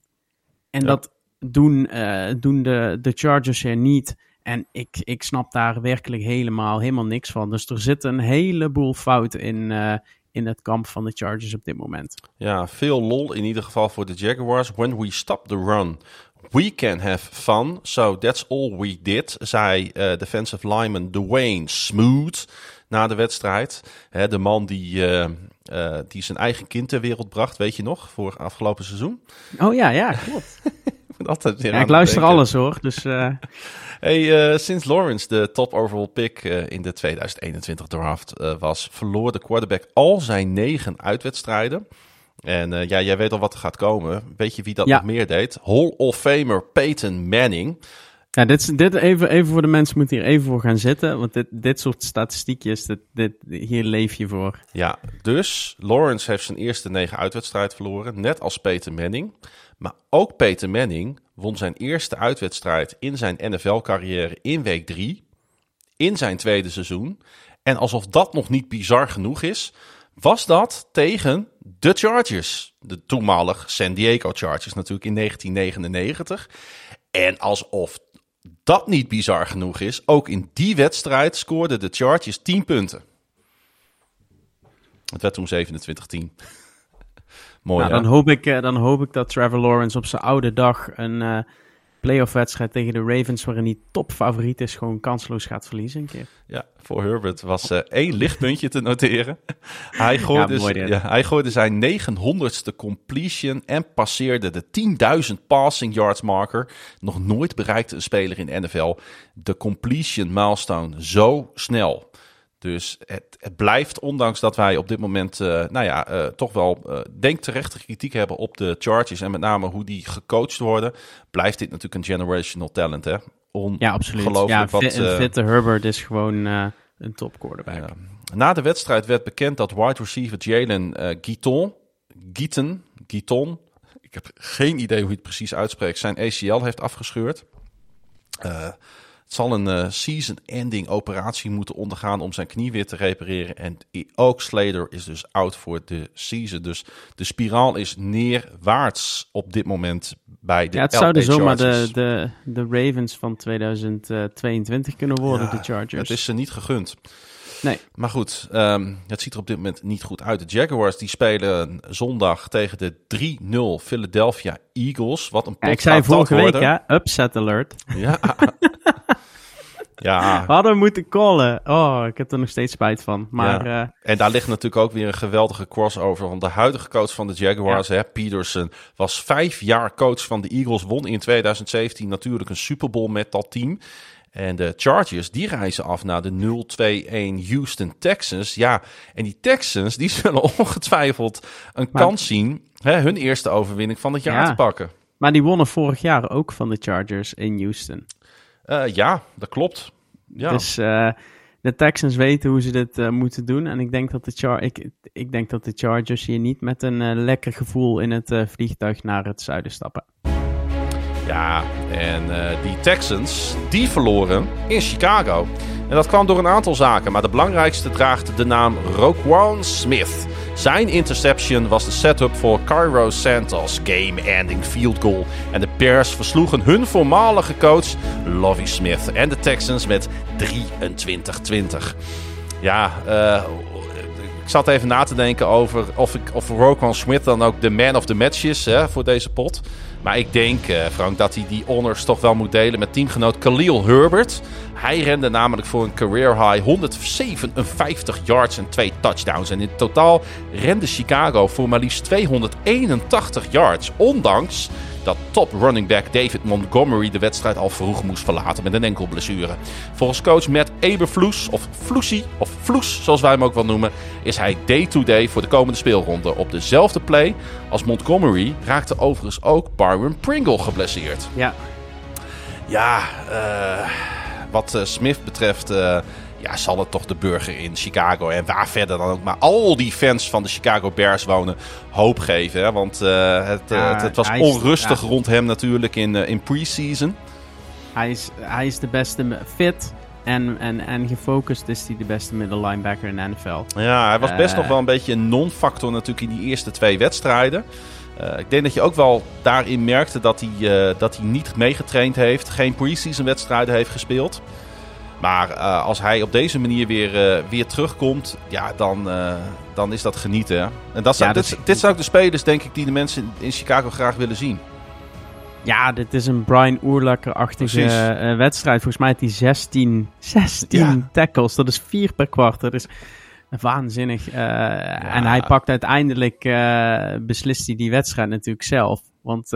Speaker 2: En
Speaker 1: Ja.
Speaker 2: dat doen, eh, doen de, de Chargers er niet. En ik, ik snap daar werkelijk helemaal, helemaal niks van. Dus er zit een heleboel fout in, eh, in het kamp van de Chargers op dit moment.
Speaker 1: Ja, veel lol in ieder geval voor de Jaguars. When we stop the run, we can have fun. So that's all we did, zei uh, defensive lineman Dwayne Smooth na de wedstrijd. Hè, de man die, uh, uh, die zijn eigen kind ter wereld bracht, weet je nog, voor afgelopen seizoen.
Speaker 2: Oh ja, ja, klopt. Ja, ik luister alles hoor, dus...
Speaker 1: Hey, uh, sinds Lawrence de top overall pick uh, in de 2021 draft was, verloor de quarterback al zijn negen uitwedstrijden. En ja, jij weet al wat er gaat komen. Weet je wie dat
Speaker 2: Ja.
Speaker 1: nog meer deed? Hall of Famer Peyton Manning.
Speaker 2: Ja, dit, dit even, even voor de mensen moeten hier even voor gaan zitten. Want dit, dit soort statistiekjes, dit, dit, hier leef je voor.
Speaker 1: Ja, dus Lawrence heeft zijn eerste negen uitwedstrijd verloren, net als Peyton Manning. Maar ook Peyton Manning won zijn eerste uitwedstrijd in zijn NFL-carrière in week drie, in zijn tweede seizoen. En alsof dat nog niet bizar genoeg is, was dat tegen de Chargers. De toenmalig San Diego Chargers natuurlijk in 1999. En alsof dat niet bizar genoeg is, ook in die wedstrijd scoorden de Chargers 10 punten. Het werd toen 27-10. Mooi,
Speaker 2: Nou, dan, hoop ik, eh, dan hoop ik dat Trevor Lawrence op zijn oude dag een eh playoff wedstrijd tegen de Ravens, waarin hij topfavoriet is, gewoon kansloos gaat verliezen een keer.
Speaker 1: Ja, voor Herbert was eh, één lichtpuntje te noteren. Hij gooide,
Speaker 2: Ja, mooi
Speaker 1: ja, hij gooide zijn 900ste completion en passeerde de 10.000 passing yards marker. Nog nooit bereikte een speler in de NFL de completion milestone zo snel. Dus het, het blijft, ondanks dat wij op dit moment, eh, nou ja, eh, toch wel, eh, denk terechte kritiek hebben op de Chargers en met name hoe die gecoacht worden, blijft dit natuurlijk een generational talent, hè?
Speaker 2: Ja, absoluut. Ja,
Speaker 1: wat,
Speaker 2: fitte Herbert is gewoon een top quarterback.
Speaker 1: Na de wedstrijd werd bekend dat wide receiver Jalen Guiton, Guiton, Guiton, ik heb geen idee hoe je het precies uitspreekt, zijn ACL heeft afgescheurd. Eh, het zal een eh, season-ending operatie moeten ondergaan om zijn knie weer te repareren. En ook Slater is dus out voor de season. Dus de spiraal is neerwaarts op dit moment bij de
Speaker 2: Ja, het
Speaker 1: LA
Speaker 2: zouden zomaar de, de, de Ravens van 2022 kunnen worden,
Speaker 1: Ja,
Speaker 2: de Chargers.
Speaker 1: Het is ze niet gegund.
Speaker 2: Nee.
Speaker 1: Maar goed, ehm, het ziet er op dit moment niet goed uit. De Jaguars die spelen zondag tegen de 3-0 Philadelphia Eagles. Wat een pot
Speaker 2: Ja, ik zei vorige week,
Speaker 1: worden.
Speaker 2: hè, upset alert.
Speaker 1: Ja. ja.
Speaker 2: We hadden moeten callen. Oh, ik heb er nog steeds spijt van. Maar
Speaker 1: Ja.
Speaker 2: eh,
Speaker 1: En daar ligt natuurlijk ook weer een geweldige crossover. Want de huidige coach van de Jaguars, hè, Peterson, was vijf jaar coach van de Eagles. Won in 2017 natuurlijk een Super Bowl met dat team. En de Chargers, die reizen af naar de 0-2-1 Houston Texans. Ja, en die Texans, die zullen ongetwijfeld een
Speaker 2: Maar-
Speaker 1: kans zien... Hè, hun eerste overwinning van het jaar
Speaker 2: Ja.
Speaker 1: te pakken.
Speaker 2: maar die wonnen vorig jaar ook van de Chargers in Houston.
Speaker 1: Eh, ja, dat klopt. Ja.
Speaker 2: Dus eh, de Texans weten hoe ze dit eh, moeten doen. En ik denk, dat de Char ik, ik denk dat de Chargers hier niet met een lekker gevoel in het vliegtuig naar het zuiden stappen.
Speaker 1: Ja, en die Texans, die verloren in Chicago. En dat kwam door een aantal zaken, maar de belangrijkste draagt de naam Roquan Smith. Zijn interception was de setup voor Cairo Santos game-ending field goal. En de Bears versloegen hun voormalige coach Lovie Smith en de Texans met 23-20. Ja, eh, ik zat even na te denken over of, ik, of Roquan Smith dan ook de man of the match is hè, voor deze pot. Maar ik denk, eh, Frank, dat hij die honors toch wel moet delen met teamgenoot Khalil Herbert. Hij rende namelijk voor een career high 157 yards en twee touchdowns. En in totaal rende Chicago voor maar liefst 281 yards. Ondanks dat top running back David Montgomery de wedstrijd al vroeg moest verlaten met een enkelblessure. Volgens coach Matt Eberfloes, of Floesie, of Floes zoals wij hem ook wel noemen, is hij day-to-day voor de komende speelronde. Op dezelfde play als Montgomery raakte overigens ook Byron Pringle geblesseerd.
Speaker 2: Ja,
Speaker 1: Ja, eh, wat eh, Smith betreft, eh, ja, zal het toch de burger in Chicago en waar verder dan ook maar al die fans van de Chicago Bears wonen hoop geven. Hè? Want eh, het, eh,
Speaker 2: Ja,
Speaker 1: het, het was
Speaker 2: is-
Speaker 1: onrustig rond hem natuurlijk in, eh, in pre-season.
Speaker 2: hij is, hij is de beste fit en, en, en gefocust is hij de beste middle linebacker in de NFL.
Speaker 1: Ja, hij was best nog wel een beetje een non-factor natuurlijk in die eerste twee wedstrijden. Ik denk dat je ook wel daarin merkte dat hij, dat hij niet meegetraind heeft, geen pre-season wedstrijden heeft gespeeld. Maar uh, als hij op deze manier weer, uh, weer terugkomt, ja, dan, uh, dan is dat genieten. En dat zijn, ja, dit, dit zijn ook de spelers, denk ik, die de mensen in Chicago graag willen zien.
Speaker 2: Ja, dit is een Brian Oerlacher-achtige wedstrijd. Volgens mij heeft hij 16, 16 ja. tackles. Dat is vier per kwart. Dat is waanzinnig. Ja. En hij pakt uiteindelijk, beslist hij die wedstrijd natuurlijk zelf. Want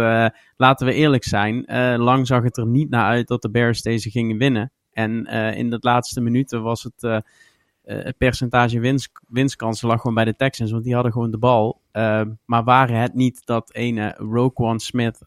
Speaker 2: laten we eerlijk zijn, lang zag het er niet naar uit dat de Bears deze gingen winnen. En uh, in de laatste minuten was het, uh, het percentage winst, winstkansen lag gewoon bij de Texans, want die hadden gewoon de bal. maar waren het niet dat ene Roquan Smith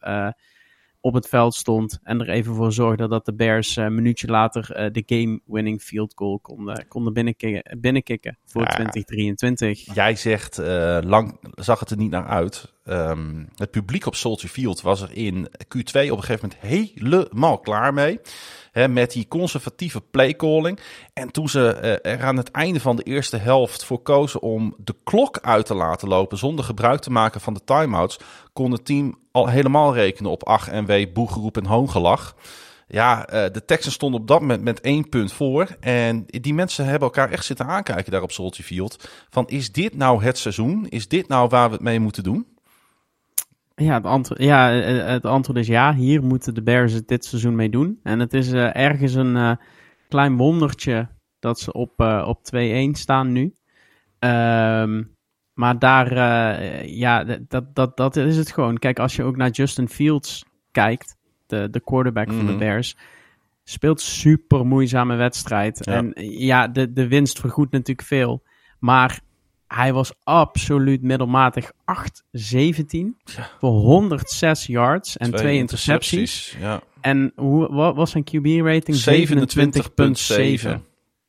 Speaker 2: op het veld stond en er even voor zorgde dat de Bears een minuutje later de game-winning field goal konden, konden binnenkicken, binnenkicken voor ja, 2023.
Speaker 1: Jij zegt, lang zag het er niet naar uit. Um, het publiek op Soldier Field was er in Q2 op een gegeven moment helemaal klaar mee. Met die conservatieve playcalling. En toen ze uh, er aan het einde van de eerste helft voor kozen om de klok uit te laten lopen zonder gebruik te maken van de timeouts, kon het team al helemaal rekenen op ach en wee, boegeroep en hoongelach. Ja, uh, de Texans stonden op dat moment met één punt voor. En die mensen hebben elkaar echt zitten aankijken daar op Soldier Field. Van is dit nou het seizoen? Is dit nou waar we het mee moeten doen?
Speaker 2: Ja het, antwoord, ja, eh, eh, het antwoord is ja. Hier moeten de Bears het dit seizoen mee doen. En het is uh, ergens een uh, klein wondertje dat ze op, uh, op 2-1 staan nu. Um, maar daar, ja, dat, dat, dat is het gewoon. Kijk, als je ook naar Justin Fields kijkt, de, de quarterback mm -hmm. van de mhm. Bears, speelt super moeizame wedstrijd. Ja. En ja, de, de winst vergoedt natuurlijk veel. Maar hij was absoluut middelmatig 8-17 ja. voor 106 yards en twee, twee intercepties. intercepties. Ja. En hoe, wat was zijn QB-rating?
Speaker 1: 27,7.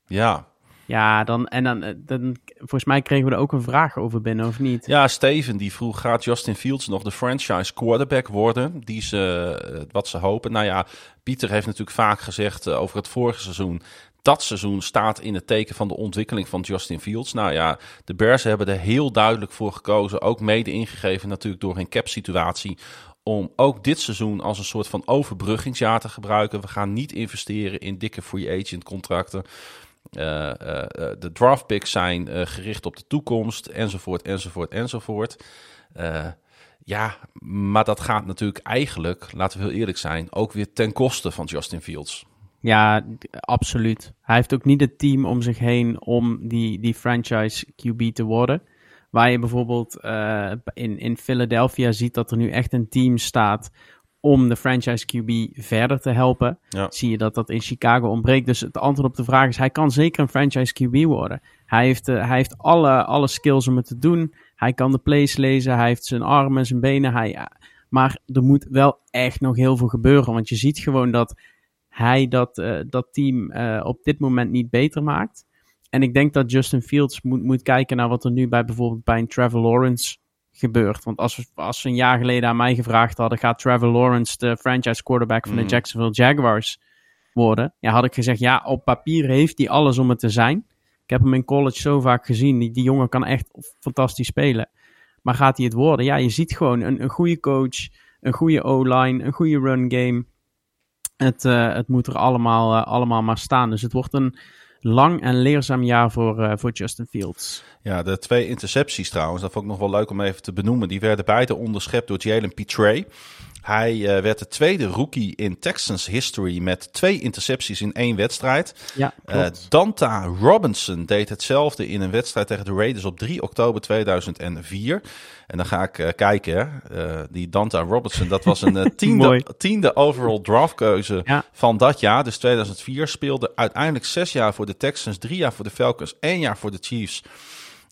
Speaker 1: Ja.
Speaker 2: Ja, dan, en dan, dan, volgens mij kregen we er ook een vraag over binnen, of niet?
Speaker 1: Ja, Steven die vroeg, gaat Justin Fields nog de franchise quarterback worden? Die ze, wat ze hopen. Nou ja, Pieter heeft natuurlijk vaak gezegd uh, over het vorige seizoen dat seizoen staat in het teken van de ontwikkeling van Justin Fields. Nou ja, de Bears hebben er heel duidelijk voor gekozen, ook mede ingegeven natuurlijk door hun cap situatie, om ook dit seizoen als een soort van overbruggingsjaar te gebruiken. We gaan niet investeren in dikke free agent contracten. Uh, uh, de draft picks zijn gericht op de toekomst, enzovoort, enzovoort, enzovoort. ja, maar dat gaat natuurlijk eigenlijk, laten we heel eerlijk zijn, ook weer ten koste van Justin Fields.
Speaker 2: Ja, absoluut. Hij heeft ook niet het team om zich heen om die, die franchise QB te worden. Waar je bijvoorbeeld uh, in, in Philadelphia ziet dat er nu echt een team staat om de franchise QB verder te helpen. Ja. Zie je dat dat in Chicago ontbreekt. Dus het antwoord op de vraag is, hij kan zeker een franchise QB worden. Hij heeft, uh, hij heeft alle, alle skills om het te doen. Hij kan de plays lezen, hij heeft zijn armen, zijn benen. Hij, maar er moet wel echt nog heel veel gebeuren. Want je ziet gewoon dat hij dat, uh, dat team uh, op dit moment niet beter maakt. En ik denk dat Justin Fields moet, moet kijken naar wat er nu bij bijvoorbeeld bij een Trevor Lawrence gebeurt. Want als we, als we een jaar geleden aan mij gevraagd hadden, gaat Trevor Lawrence de franchise quarterback van de mm. Jacksonville Jaguars worden? Ja, had ik gezegd, ja, op papier heeft hij alles om het te zijn. Ik heb hem in college zo vaak gezien. Die, die jongen kan echt fantastisch spelen. Maar gaat hij het worden? Ja, je ziet gewoon een, een goede coach, een goede O-line, een goede run game. Het, uh, het moet er allemaal, uh, allemaal maar staan. Dus het wordt een lang en leerzaam jaar voor, uh, voor Justin Fields.
Speaker 1: Ja, de twee intercepties trouwens, dat vond ik nog wel leuk om even te benoemen. Die werden beide onderschept door Jalen Petray. Hij uh, werd de tweede rookie in Texans history met twee intercepties in één wedstrijd.
Speaker 2: Ja,
Speaker 1: uh, Danta Robinson deed hetzelfde in een wedstrijd tegen de Raiders op 3 oktober 2004. En dan ga ik uh, kijken. die Danta Robinson, dat was een tiende, tiende overall draftkeuze ja. van dat jaar. Dus 2004 speelde uiteindelijk zes jaar voor de Texans, drie jaar voor de Falcons, één jaar voor de Chiefs.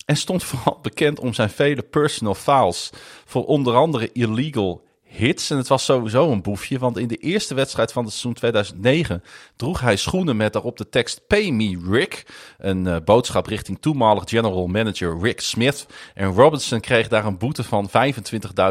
Speaker 1: En stond vooral bekend om zijn vele personal fouls. Voor onder andere illegal hits. En het was sowieso een boefje, want in de eerste wedstrijd van het seizoen 2009 droeg hij schoenen met daarop de tekst Pay Me Rick. Een uh, boodschap richting toenmalig general manager Rick Smith. En Robinson kreeg daar een boete van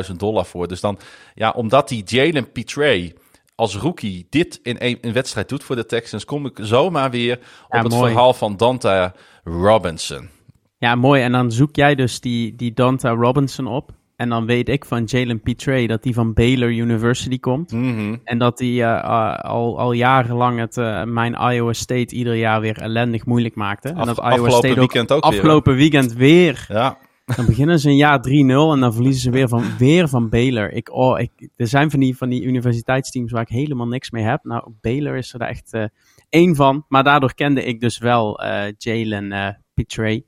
Speaker 1: 25.000 dollar voor. Dus dan, ja, omdat die Jalen Petray als rookie dit in een, een, wedstrijd doet voor de Texans, kom ik zomaar weer op het mooi. verhaal van Dante Robinson.
Speaker 2: Ja, mooi. En dan zoek jij dus die, die Dante Robinson op. En dan weet ik van Jalen Petre dat hij van Baylor University komt.
Speaker 1: Mhm.
Speaker 2: En dat hij uh, uh, al, al jarenlang het, uh, mijn Iowa State ieder jaar weer ellendig moeilijk maakte. En dat Iowa
Speaker 1: afgelopen
Speaker 2: State
Speaker 1: weekend ook,
Speaker 2: afgelopen
Speaker 1: weer,
Speaker 2: weekend weer.
Speaker 1: Ja.
Speaker 2: Dan beginnen ze een jaar 3-0 en dan verliezen ze weer van, weer van Baylor. Ik, oh, ik, er zijn van die, van die universiteitsteams waar ik helemaal niks mee heb. Nou, Baylor is er echt één van. Maar daardoor kende ik dus wel Jalen Petre.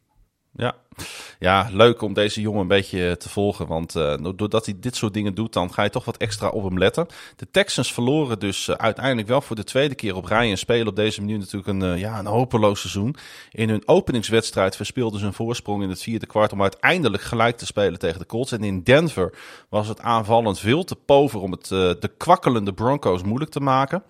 Speaker 1: Ja. leuk om deze jongen een beetje te volgen. Want uh, doordat hij dit soort dingen doet, dan ga je toch wat extra op hem letten. De Texans verloren dus uh, uiteindelijk wel voor de tweede keer op rij. En spelen op deze manier natuurlijk een, uh, ja, een hopeloos seizoen. In hun openingswedstrijd verspeelden ze een voorsprong in het vierde kwart om uiteindelijk gelijk te spelen tegen de Colts. En in Denver was het aanvallend veel te pover om het de kwakkelende Broncos moeilijk te maken.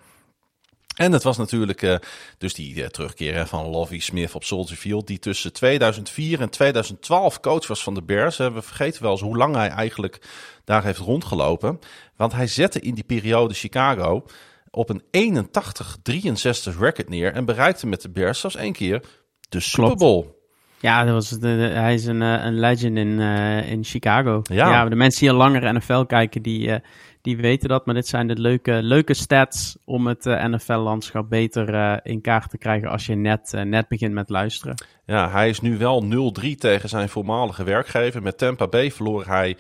Speaker 1: En het was natuurlijk uh, dus die uh, terugkeer van Lovie Smith op Soldier Field, die tussen 2004 en 2012 coach was van de Bears. We vergeten wel eens hoe lang hij eigenlijk daar heeft rondgelopen. Want hij zette in die periode Chicago op een 81-63 record neer en bereikte met de Bears zelfs één keer de Super Bowl.
Speaker 2: Ja, dat was de, hij is een, een legend in, uh, in Chicago.
Speaker 1: Ja.
Speaker 2: ja. de mensen die al langer NFL kijken, die, die weten dat. Maar dit zijn de leuke, leuke stats om het uh, NFL-landschap beter in kaart te krijgen als je net, net begint met luisteren.
Speaker 1: Ja, hij is nu wel 0-3 tegen zijn voormalige werkgever. Met Tampa Bay verloor hij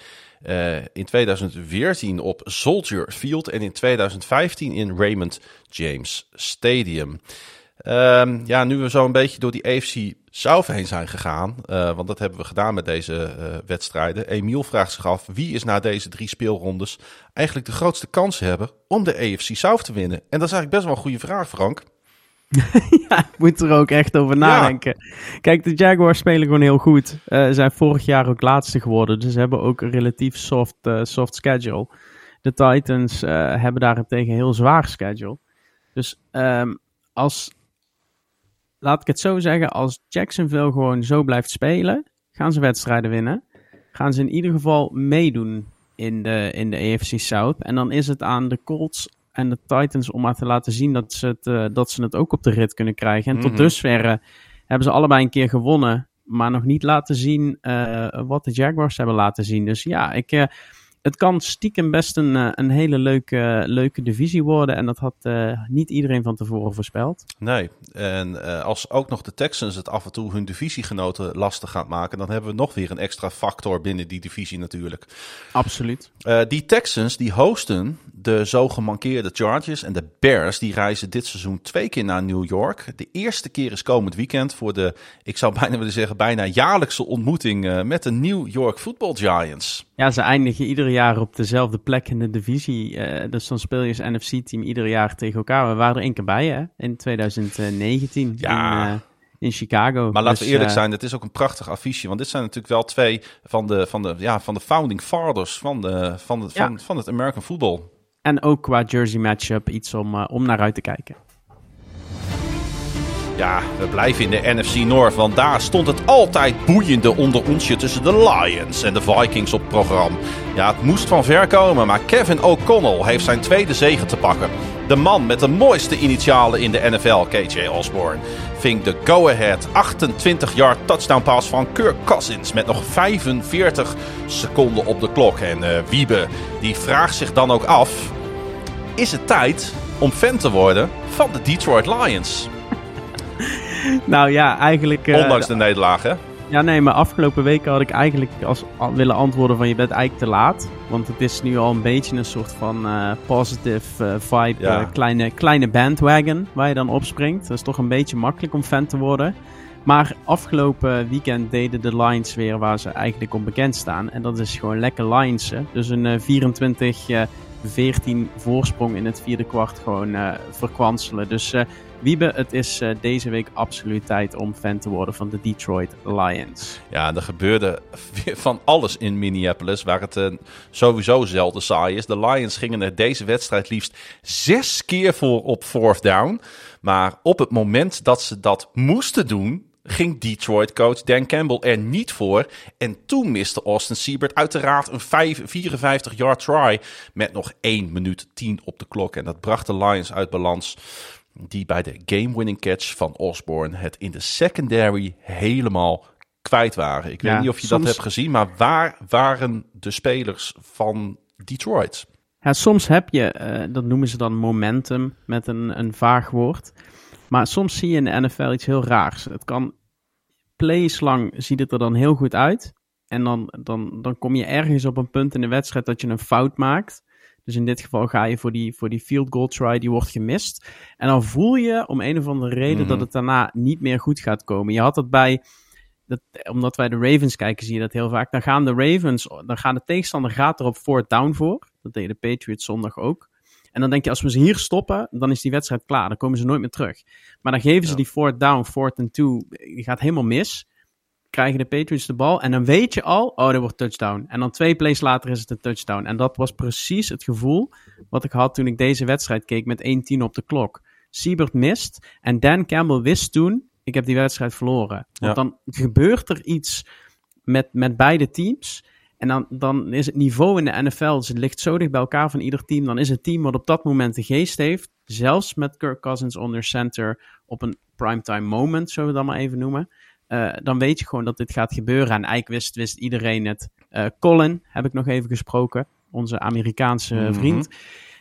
Speaker 1: in 2014 op Soldier Field en in 2015 in Raymond James Stadium. Um, ja, nu we zo een beetje door die AFC heen zijn gegaan, uh, want dat hebben we gedaan met deze uh, wedstrijden. Emiel vraagt zich af, wie is na deze drie speelrondes eigenlijk de grootste kans hebben om de AFC South te winnen? En dat is eigenlijk best wel een goede vraag, Frank.
Speaker 2: ja, ik moet er ook echt over nadenken. Ja. Kijk, de Jaguars spelen gewoon heel goed. Uh, zijn vorig jaar ook laatste geworden, dus ze hebben ook een relatief soft, soft schedule. De Titans hebben daarentegen een heel zwaar schedule. Dus um, als laat ik het zo zeggen, als Jacksonville gewoon zo blijft spelen, gaan ze wedstrijden winnen. Gaan ze in ieder geval meedoen in de, in de AFC South. En dan is het aan de Colts en de Titans om maar te laten zien dat ze het, uh, dat ze het ook op de rit kunnen krijgen. En mm -hmm. tot dusver uh, hebben ze allebei een keer gewonnen, maar nog niet laten zien uh, wat de Jaguars hebben laten zien. Dus ja, ik het kan stiekem best een, een hele leuke, leuke divisie worden. En dat had uh, niet iedereen van tevoren voorspeld.
Speaker 1: Nee, en uh, als ook nog de Texans het af en toe hun divisiegenoten lastig gaat maken... dan hebben we nog weer een extra factor binnen die divisie natuurlijk.
Speaker 2: Absoluut.
Speaker 1: Uh, die Texans die hosten de zo gemankeerde Chargers en de Bears... die reizen dit seizoen twee keer naar New York. De eerste keer is komend weekend voor de, ik zou bijna willen zeggen... bijna jaarlijkse ontmoeting met de New York Football Giants.
Speaker 2: Ja, ze eindigen ieder jaar op dezelfde plek in de divisie. Uh, dus dan speel je als NFC-team ieder jaar tegen elkaar. We waren er één keer bij, hè? In 2019
Speaker 1: ja.
Speaker 2: in, uh, in Chicago.
Speaker 1: Maar laten
Speaker 2: dus,
Speaker 1: we eerlijk
Speaker 2: uh,
Speaker 1: zijn, het is ook een prachtig affiche. Want dit zijn natuurlijk wel twee van de, van de, ja, van de founding fathers van, de, van, de, van, van het American football.
Speaker 2: En ook qua jersey matchup iets om, uh, om naar uit te kijken.
Speaker 1: Ja, we blijven in de NFC North, want daar stond het altijd boeiende onder onsje tussen de Lions en de Vikings op programma. Ja, het moest van ver komen, maar Kevin O'Connell heeft zijn tweede zege te pakken. De man met de mooiste initialen in de NFL, KJ Osborne, de go-ahead 28-yard touchdown pass van Kirk Cousins met nog 45 seconden op de klok. En uh, Wiebe, die vraagt zich dan ook af, is het tijd om fan te worden van de Detroit Lions?
Speaker 2: Nou ja, eigenlijk... uh,
Speaker 1: Ondanks de nederlaag, hè?
Speaker 2: Ja, nee, maar afgelopen weken had ik eigenlijk als, al, willen antwoorden van je bent eigenlijk te laat. Want het is nu al een beetje een soort van uh, positive uh, vibe,
Speaker 1: Ja.
Speaker 2: uh, kleine, kleine bandwagon waar je dan opspringt. Dat is toch een beetje makkelijk om fan te worden. Maar afgelopen weekend deden de Lions weer waar ze eigenlijk om bekend staan. En dat is gewoon lekker Lionsen. Dus een eh, 24 eh, 14 voorsprong in het vierde kwart gewoon eh, verkwanselen. Dus eh, Wiebe, het is eh, deze week absoluut tijd om fan te worden van de Detroit Lions.
Speaker 1: Ja, er gebeurde van alles in Minneapolis, waar het eh, sowieso zelden saai is. De Lions gingen er deze wedstrijd liefst zes keer voor op fourth down. Maar op het moment dat ze dat moesten doen, ging Detroit-coach Dan Campbell er niet voor. En toen miste Austin Siebert uiteraard een vijf- 54-yard try met nog 1 minuut 10 op de klok. En dat bracht de Lions uit balans die bij de game-winning catch van Osborne het in de secondary helemaal kwijt waren. Ik
Speaker 2: Ja,
Speaker 1: weet niet of je
Speaker 2: soms-
Speaker 1: dat hebt gezien, maar waar waren de spelers van Detroit?
Speaker 2: Ja, soms heb je, eh, dat noemen ze dan momentum met een, een vaag woord. Maar soms zie je in de NFL iets heel raars. Het kan plays lang ziet het er dan heel goed uit. En dan, dan, dan kom je ergens op een punt in de wedstrijd dat je een fout maakt. Dus in dit geval ga je voor die, voor die field goal try, die wordt gemist. En dan voel je om een of andere reden
Speaker 1: Mhm.
Speaker 2: dat het daarna niet meer goed gaat komen. Je had dat bij, dat, omdat wij de Ravens kijken, zie je dat heel vaak. Dan gaan de Ravens, dan gaan de tegenstander gaat er op fourth down voor. Dat deden de Patriots zondag ook. En dan denk je, als we ze hier stoppen, dan is die wedstrijd klaar. Dan komen ze nooit meer terug. Maar dan geven ze
Speaker 1: Ja.
Speaker 2: die fourth down, fourth and two. Die gaat helemaal mis. Krijgen de Patriots de bal. En dan weet je al, oh, dat wordt touchdown. En dan twee plays later is het een touchdown. En dat was precies het gevoel wat ik had toen ik deze wedstrijd keek met 1-10 op de klok. Siebert mist. En Dan Campbell wist toen, ik heb die wedstrijd verloren. Want
Speaker 1: Ja.
Speaker 2: dan gebeurt er iets met, met beide teams. En dan, dan is het niveau in de NFL, dus het ligt zo dicht bij elkaar van ieder team. Dan is het team wat op dat moment de geest heeft, zelfs met Kirk Cousins onder center op een primetime moment, zullen we dat maar even noemen. Eh, dan weet je gewoon dat dit gaat gebeuren. En eigenlijk wist, wist iedereen het. Eh, Colin heb ik nog even gesproken, onze Amerikaanse
Speaker 1: Mhm.
Speaker 2: vriend.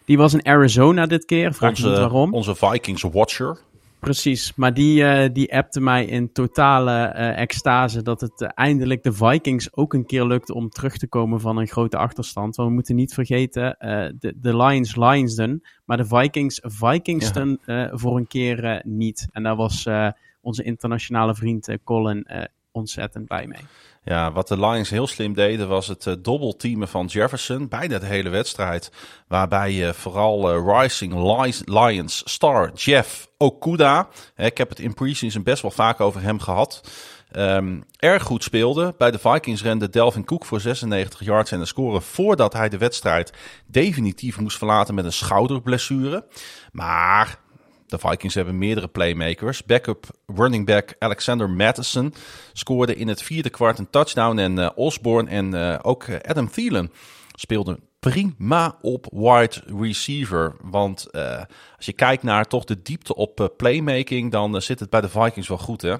Speaker 2: Die was in Arizona dit keer, vraag je niet waarom.
Speaker 1: onze Vikings watcher.
Speaker 2: Precies, maar die, eh, die appte mij in totale extase dat het eindelijk de Vikings ook een keer lukt om terug te komen van een grote achterstand. Want we moeten niet vergeten, de, de Lions Lionsden, maar de Vikings Vikingsten eh, voor een keer niet. En daar was onze internationale vriend eh, Colin eh, ontzettend blij mee.
Speaker 1: Ja, wat de Lions heel slim deden was het uh, dobbelteamen van Jefferson. Bijna de hele wedstrijd. Waarbij uh, vooral Rising Lions, star Jeff Okuda. Hè, ik heb het in preseason best wel vaak over hem gehad. Um, erg goed speelde. Bij de Vikings rende Delvin Cook voor 96 yards en een score voordat hij de wedstrijd definitief moest verlaten met een schouderblessure. Maar de Vikings hebben meerdere playmakers. Backup running back Alexander Mattison scoorde in het vierde kwart een touchdown. En uh, Osborne en uh, ook Adam Thielen speelden prima op wide receiver. Want uh, als je kijkt naar toch de diepte op playmaking, dan zit het bij de Vikings wel goed hè.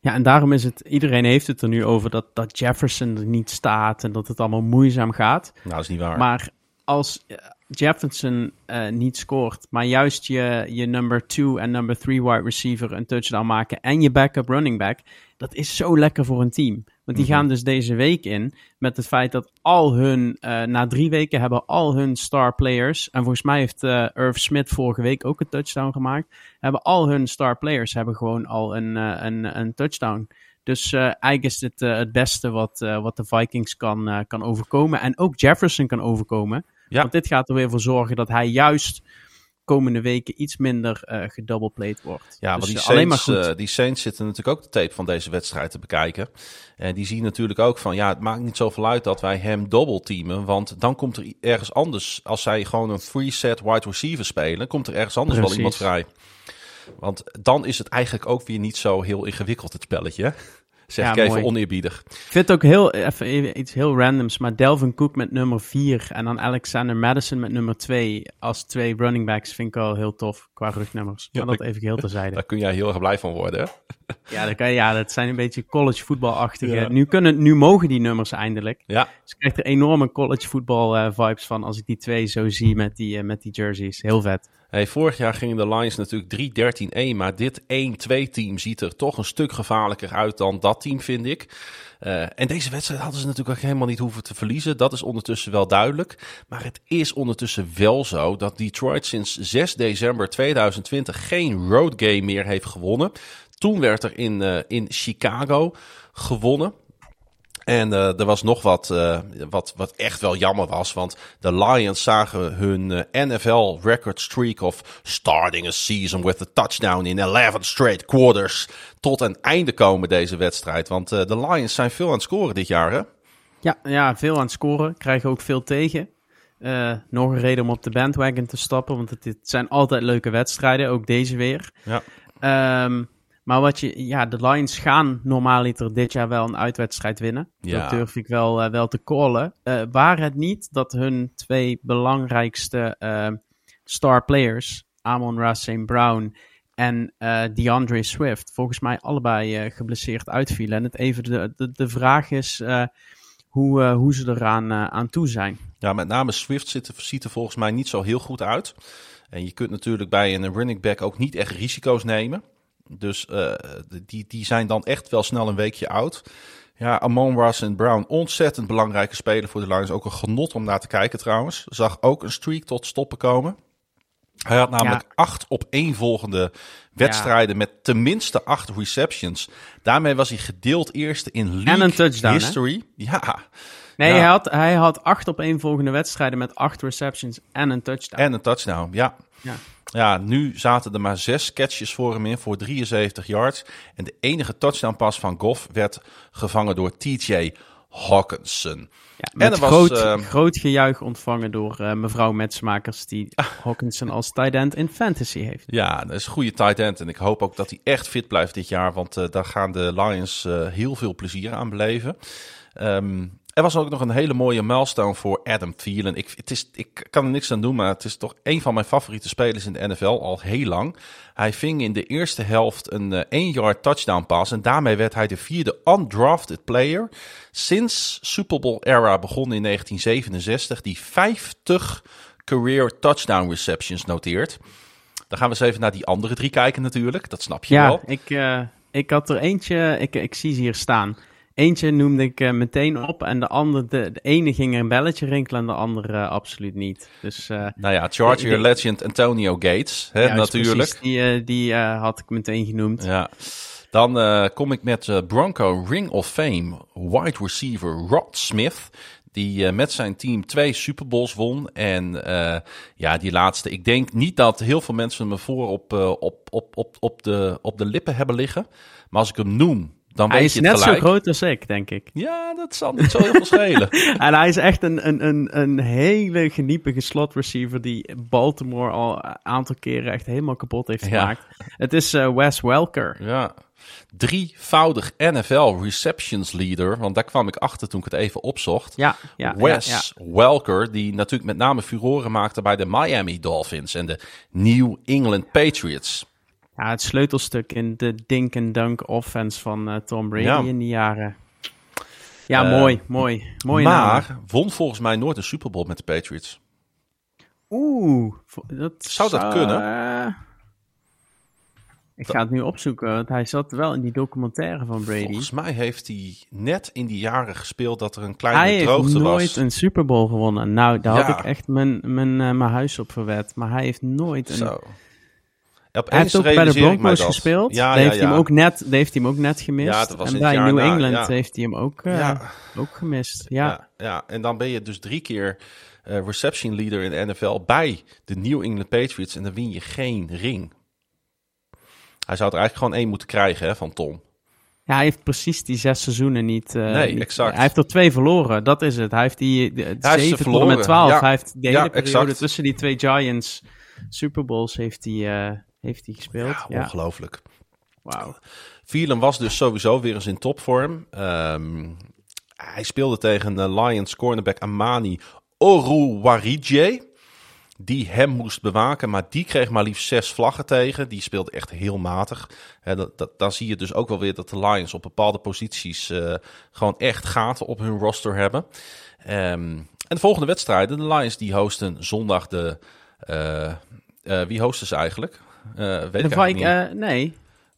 Speaker 2: Ja, en daarom is het, iedereen heeft het er nu over dat, dat Jefferson er niet staat en dat het allemaal moeizaam gaat.
Speaker 1: Nou, dat is niet waar.
Speaker 2: Maar als Jefferson uh, niet scoort, maar juist je, je number 2 en number 3 wide receiver een touchdown maken en je backup running back, dat is zo lekker voor een team. Want die mm -hmm. gaan dus deze week in met het feit dat al hun, uh, na drie weken hebben al hun star players, en volgens mij heeft uh, Irv Smith vorige week ook een touchdown gemaakt, hebben al hun star players hebben gewoon al een, een, een touchdown. Dus uh, eigenlijk is dit uh, het beste wat, uh, wat de Vikings kan, kan overkomen. En ook Jefferson kan overkomen. Ja. Want dit gaat er weer voor zorgen dat hij juist komende weken iets minder uh, gedoubleplayed wordt.
Speaker 1: Ja,
Speaker 2: dus
Speaker 1: want die
Speaker 2: uh, maar
Speaker 1: Saints,
Speaker 2: goed.
Speaker 1: uh, die Saints zitten natuurlijk ook de tape van deze wedstrijd te bekijken. En die zien natuurlijk ook van, ja, het maakt niet zoveel uit dat wij hem teamen. Want dan komt er ergens anders, als zij gewoon een free set wide receiver spelen, komt er ergens anders
Speaker 2: Precies.
Speaker 1: wel iemand vrij. Want dan is het eigenlijk ook weer niet zo heel ingewikkeld, het spelletje. Zeg
Speaker 2: Ja,
Speaker 1: ik even
Speaker 2: mooi.
Speaker 1: oneerbiedig.
Speaker 2: Ik vind het ook heel, even iets heel randoms, maar Delvin Cook met nummer 4 en dan Alexander Madison met nummer 2 als twee running backs vind ik wel heel tof qua rugnummers.
Speaker 1: Ja,
Speaker 2: dat
Speaker 1: dat-
Speaker 2: even heel terzijde.
Speaker 1: Daar kun jij heel erg blij van worden. Hè?
Speaker 2: Ja, dat, kan, ja, dat zijn een beetje college voetbalachtige.
Speaker 1: Ja.
Speaker 2: Nu, kunnen, nu mogen die nummers eindelijk.
Speaker 1: Ja,
Speaker 2: Dus ik krijg er enorme college voetbal eh, vibes van als ik die twee zo zie met die, eh, met die jerseys. Heel vet.
Speaker 1: Vorig jaar gingen de Lions natuurlijk 3-13-1, maar dit 1-2 team ziet er toch een stuk gevaarlijker uit dan dat team, vind ik. Eh, en deze wedstrijd hadden ze natuurlijk ook helemaal niet hoeven te verliezen. Dat is ondertussen wel duidelijk. Maar het is ondertussen wel zo dat Detroit sinds 6 december 2020 geen road game meer heeft gewonnen. Toen werd er in, eh, in Chicago gewonnen. En eh, er was nog wat, eh, wat, wat echt wel jammer was. Want de Lions zagen hun eh, NFL record streak of starting a season with a touchdown in 11 straight quarters. Tot een einde komen deze wedstrijd. Want de Lions zijn veel aan het scoren dit jaar, hè?
Speaker 2: Ja, ja, veel aan het scoren. Krijgen ook veel tegen. Nog een reden om op de bandwagon te stappen. Want het, het zijn altijd leuke wedstrijden. Ook deze weer.
Speaker 1: Ja.
Speaker 2: Ehm, maar wat je, ja, de Lions gaan normaaliter dit jaar wel een uitwedstrijd winnen.
Speaker 1: Ja.
Speaker 2: Dat durf ik wel, eh, wel te callen. Eh waar het niet dat hun twee belangrijkste eh, star players, Amon Ra St. Brown en uh, DeAndre Swift volgens mij allebei uh, geblesseerd uitvielen. En het even de, de, de vraag is uh, hoe, hoe ze eraan aan toe zijn.
Speaker 1: Ja, met name Swift ziet er volgens mij niet zo heel goed uit. En je kunt natuurlijk bij een running back ook niet echt risico's nemen. Dus die, die zijn dan echt wel snel een weekje oud. Ja, Amon Ross en Brown, ontzettend belangrijke speler voor de Lions. Ook een genot om naar te kijken trouwens. Zag ook een streak tot stoppen komen. Hij had namelijk acht op één volgende wedstrijden met tenminste acht receptions. Daarmee was hij gedeeld eerste in league
Speaker 2: en een touchdown,
Speaker 1: history. Ja.
Speaker 2: Nee, Hij, had, hij had acht op één volgende wedstrijden met acht receptions en een touchdown.
Speaker 1: En een touchdown, ja. Ja. Ja, nu zaten er maar zes catches voor hem in voor 73 yards. En de enige touchdown pas van Goff werd gevangen door TJ Hawkinson.
Speaker 2: Ja, met en er groot, was, uh, groot gejuich ontvangen door uh, mevrouw Metsmakers, die Hawkinson als tight end in fantasy heeft.
Speaker 1: Ja, dat is een goede tight end. En ik hoop ook dat hij echt fit blijft dit jaar, want uh, daar gaan de Lions heel veel plezier aan beleven. Um, er was ook nog een hele mooie milestone voor Adam Thielen. Ik, het is, ik kan er niks aan doen, maar het is toch een van mijn favoriete spelers in de NFL al heel lang. Hij ving in de eerste helft een 1-yard touchdown pass en daarmee werd hij de vierde undrafted player sinds Super Bowl era begon in 1967 die 50 career touchdown receptions noteert. Dan gaan we eens even naar die andere drie kijken natuurlijk, dat snap je
Speaker 2: ja,
Speaker 1: wel.
Speaker 2: Ja, ik, uh, ik had er eentje, ik, ik zie ze hier staan. Eentje noemde ik uh, meteen op en de andere, de, de, ene ging er een belletje rinkelen en de andere uh, absoluut niet. Dus, uh,
Speaker 1: nou ja, Charger de, legend Antonio Gates, hè, natuurlijk. Precies,
Speaker 2: die, die had ik meteen genoemd.
Speaker 1: Ja. Dan kom ik met Bronco Ring of Fame wide receiver Rod Smith. Die met zijn team twee Super Bowls won. En ja, die laatste. Ik denk niet dat heel veel mensen me voor op, op, op, op, op, de, op de lippen hebben liggen. Maar als ik hem noem, dan
Speaker 2: hij
Speaker 1: is
Speaker 2: net
Speaker 1: zo
Speaker 2: groot als ik, denk ik.
Speaker 1: Ja, dat zal niet zo heel veel schelen.
Speaker 2: en hij is echt een, een, een, een hele geniepige slot receiver die Baltimore al een aantal keren echt helemaal kapot heeft gemaakt. Het is uh, Wes Welker.
Speaker 1: Ja, drievoudig NFL receptions leader. Want daar kwam ik achter toen ik het even opzocht.
Speaker 2: Ja, ja
Speaker 1: Wes Welker, die natuurlijk met name furoren maakte bij de Miami Dolphins en de New England Patriots.
Speaker 2: Ja, het sleutelstuk in de dink and dunk offense van uh, Tom Brady in die jaren. Ja, uh, mooi, mooi. mooi
Speaker 1: maar
Speaker 2: naam.
Speaker 1: won volgens mij nooit een Super Bowl met de Patriots.
Speaker 2: Oeh, dat
Speaker 1: zou dat kunnen?
Speaker 2: Uh, ik ga het nu opzoeken, want hij zat wel in die documentaire van Brady.
Speaker 1: Volgens mij heeft hij net in die jaren gespeeld dat er een kleine droogte was.
Speaker 2: Hij heeft nooit een Super Bowl gewonnen. Nou, daar ja. had ik echt mijn, mijn, mijn huis op verwet. Maar hij heeft nooit een...
Speaker 1: Zo.
Speaker 2: Hij heeft ook bij de Broncos gespeeld. Ja, daar, heeft hij hem ook net, daar heeft hij hem ook net gemist.
Speaker 1: Ja, dat was
Speaker 2: en
Speaker 1: in
Speaker 2: bij New
Speaker 1: na,
Speaker 2: England heeft hij hem ook, uh, ook gemist. Ja.
Speaker 1: Ja, en dan ben je dus drie keer uh, reception leader in de NFL bij de New England Patriots en dan win je geen ring. Hij zou er eigenlijk gewoon één moeten krijgen hè, van Tom.
Speaker 2: Ja, hij heeft precies die zes seizoenen niet. Uh,
Speaker 1: nee,
Speaker 2: niet,
Speaker 1: exact.
Speaker 2: Hij heeft er twee verloren, dat is het. Hij heeft die zeven tot met twaalf.
Speaker 1: Ja.
Speaker 2: Hij heeft de hele
Speaker 1: ja,
Speaker 2: periode
Speaker 1: exact.
Speaker 2: tussen die twee Giants Super Bowls heeft hij, uh, heeft hij gespeeld.
Speaker 1: Ja, ongelooflijk.
Speaker 2: Wauw.
Speaker 1: Thielen was dus sowieso weer eens in topvorm. Um, hij speelde tegen de Lions cornerback Amani Oruwarije. Die hem moest bewaken, maar die kreeg maar liefst zes vlaggen tegen. Die speelde echt heel matig. He, dat, dat, dan zie je dus ook wel weer dat de Lions op bepaalde posities uh, gewoon echt gaten op hun roster hebben. Um, en de volgende wedstrijden, de Lions die hosten zondag de... Uh, uh, wie hosten ze eigenlijk? Uh, weet
Speaker 2: de
Speaker 1: ik
Speaker 2: uh, nee.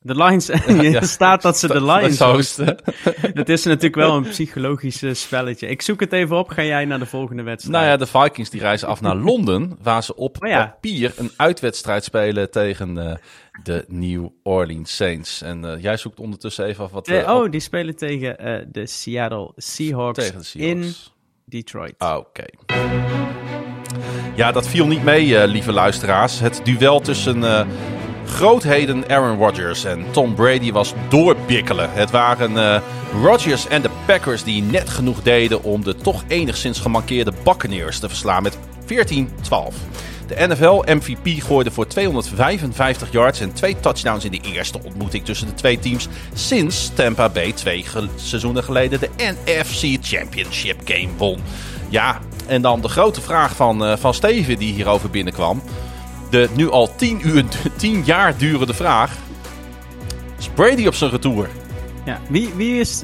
Speaker 2: De Lions, ja, staat dat ze de Lions hosten. Het is natuurlijk wel een psychologisch spelletje. Ik zoek het even op, ga jij naar de volgende wedstrijd?
Speaker 1: Nou ja, de Vikings die reizen af naar Londen, waar ze op
Speaker 2: oh ja.
Speaker 1: papier een uitwedstrijd spelen tegen uh, de New Orleans Saints. En uh, jij zoekt ondertussen even af wat...
Speaker 2: Uh, oh, die spelen tegen de Seattle Seahawks,
Speaker 1: tegen de Seahawks.
Speaker 2: in Detroit.
Speaker 1: Ah, Oké. Okay. Ja, dat viel niet mee, lieve luisteraars. Het duel tussen grootheden Aaron Rodgers en Tom Brady was doorbikkelen. Het waren uh, Rodgers en de Packers die net genoeg deden om de toch enigszins gemankeerde Buccaneers te verslaan met 14-12. De NFL MVP gooide voor 255 yards en twee touchdowns in de eerste ontmoeting tussen de twee teams sinds Tampa Bay twee seizoenen geleden de NFC Championship Game won. Ja, en dan de grote vraag van, uh, van Steven die hierover binnenkwam. De nu al tien, uur, tien jaar durende vraag. Is Brady op zijn retour?
Speaker 2: Ja, wie, wie is...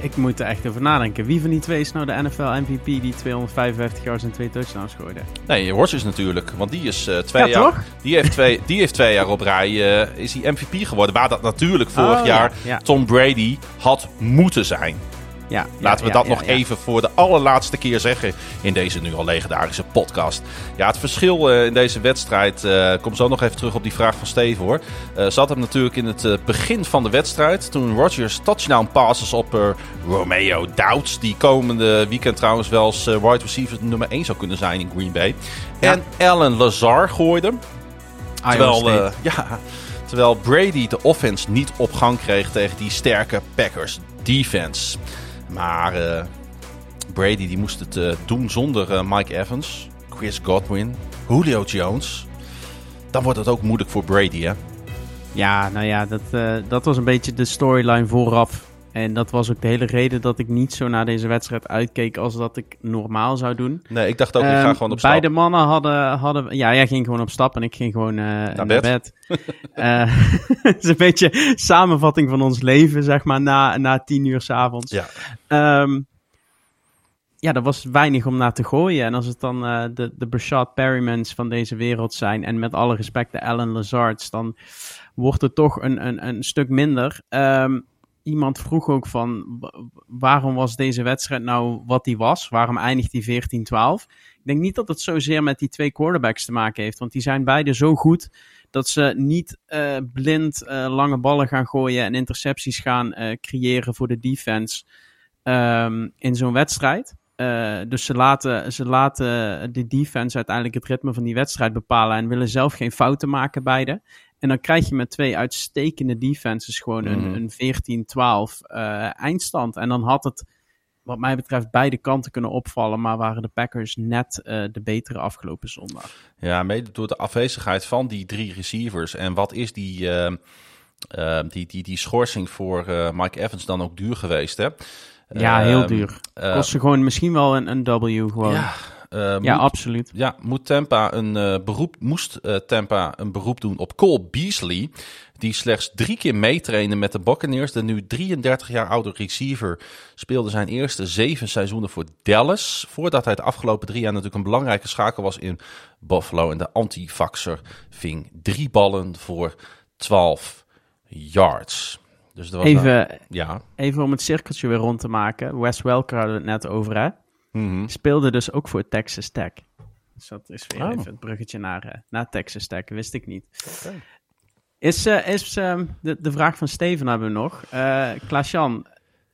Speaker 2: Ik moet er echt over nadenken. Wie van die twee is nou de NFL MVP die 255 yards en twee touchdowns gooide?
Speaker 1: Nee, Rodgers natuurlijk. Want die is uh, twee
Speaker 2: Ja,
Speaker 1: jaar...
Speaker 2: toch?
Speaker 1: Die heeft twee, die heeft twee jaar op rij eh, is hij MVP geworden. Waar dat natuurlijk vorig
Speaker 2: Oh,
Speaker 1: jaar
Speaker 2: ja, ja.
Speaker 1: Tom Brady had moeten zijn.
Speaker 2: Ja,
Speaker 1: Laten we dat nog even voor de allerlaatste keer zeggen in deze nu al legendarische podcast. Ja, het verschil eh, in deze wedstrijd, eh, kom zo nog even terug op die vraag van Steven hoor. Eh, zat hem natuurlijk in het begin van de wedstrijd. Toen Rodgers touchdown passes op Romeo Doubts. Die komende weekend trouwens wel eh, wide receiver nummer 1 zou kunnen zijn in Green Bay.
Speaker 2: Ja.
Speaker 1: En Alan Lazar gooide. Terwijl, ja, terwijl Brady de offense niet op gang kreeg tegen die sterke Packers defense. Maar eh, Brady die moest het eh, doen zonder eh, Mike Evans, Chris Godwin, Julio Jones. Dan wordt het ook moeilijk voor Brady, hè?
Speaker 2: Ja, nou ja, dat, dat was een beetje de storyline vooraf. En dat was ook de hele reden dat ik niet zo naar deze wedstrijd uitkeek als dat ik normaal zou doen.
Speaker 1: Nee, ik dacht ook, ik ga
Speaker 2: Ehm,
Speaker 1: gewoon op stap.
Speaker 2: Beide mannen hadden, hadden... Ja, jij ging gewoon op stap en ik ging gewoon eh, naar,
Speaker 1: bed.
Speaker 2: bed. Eh, Het is een beetje samenvatting van ons leven, zeg maar, na, na tien uur s'avonds.
Speaker 1: Ja.
Speaker 2: Ehm, ja, er was weinig om naar te gooien. En als het dan eh, de, de Brashad Perrymans van deze wereld zijn... en met alle respect de Alan Lazards... dan wordt het toch een, een, een stuk minder. Ehm, iemand vroeg ook van... wa- waarom was deze wedstrijd nou wat die was? Waarom eindigt die 14-12? Ik denk niet dat het zozeer met die twee quarterbacks te maken heeft. Want die zijn beide zo goed... dat ze niet eh, blind eh, lange ballen gaan gooien... en intercepties gaan eh, creëren voor de defense... ehm, in zo'n wedstrijd. Dus ze laten, ze laten de defense uiteindelijk het ritme van die wedstrijd bepalen en willen zelf geen fouten maken beide. En dan krijg je met twee uitstekende defenses gewoon
Speaker 1: Mhm.
Speaker 2: een, een 14-12 eh, eindstand. En dan had het, wat mij betreft, beide kanten kunnen opvallen, maar waren de Packers net eh, de betere afgelopen zondag.
Speaker 1: Ja, mede door de afwezigheid van die drie receivers. En wat is die, eh, die, die, die schorsing voor Mike Evans dan ook duur geweest, hè?
Speaker 2: Ja, heel
Speaker 1: Ehm,
Speaker 2: duur. Kost ze gewoon misschien wel een, een W gewoon.
Speaker 1: ja,
Speaker 2: Ja,
Speaker 1: eh, moet-
Speaker 2: absoluut.
Speaker 1: Ja, moet Tampa een eh, beroep, moest eh, Tampa een beroep doen op Cole Beasley. Die slechts drie keer meetrainde met de Buccaneers. De nu 33 jaar oude receiver speelde zijn eerste zeven seizoenen voor Dallas. Voordat hij de afgelopen drie jaar natuurlijk een belangrijke schakel was in Buffalo. En de antivaxer ving drie ballen voor 12 yards. Dus was nou-
Speaker 2: Even,
Speaker 1: ja.
Speaker 2: even om het cirkeltje weer rond te maken. Wes Welker hadden we het net over, hè?
Speaker 1: Mhm.
Speaker 2: Speelde dus ook voor Texas Tech. Dus dat is weer
Speaker 1: Oh.
Speaker 2: even het bruggetje naar, eh, naar Texas Tech, wist ik niet. Is, eh, is ehm, de, de vraag van Steven hebben we nog. Eh Klaas-Jan,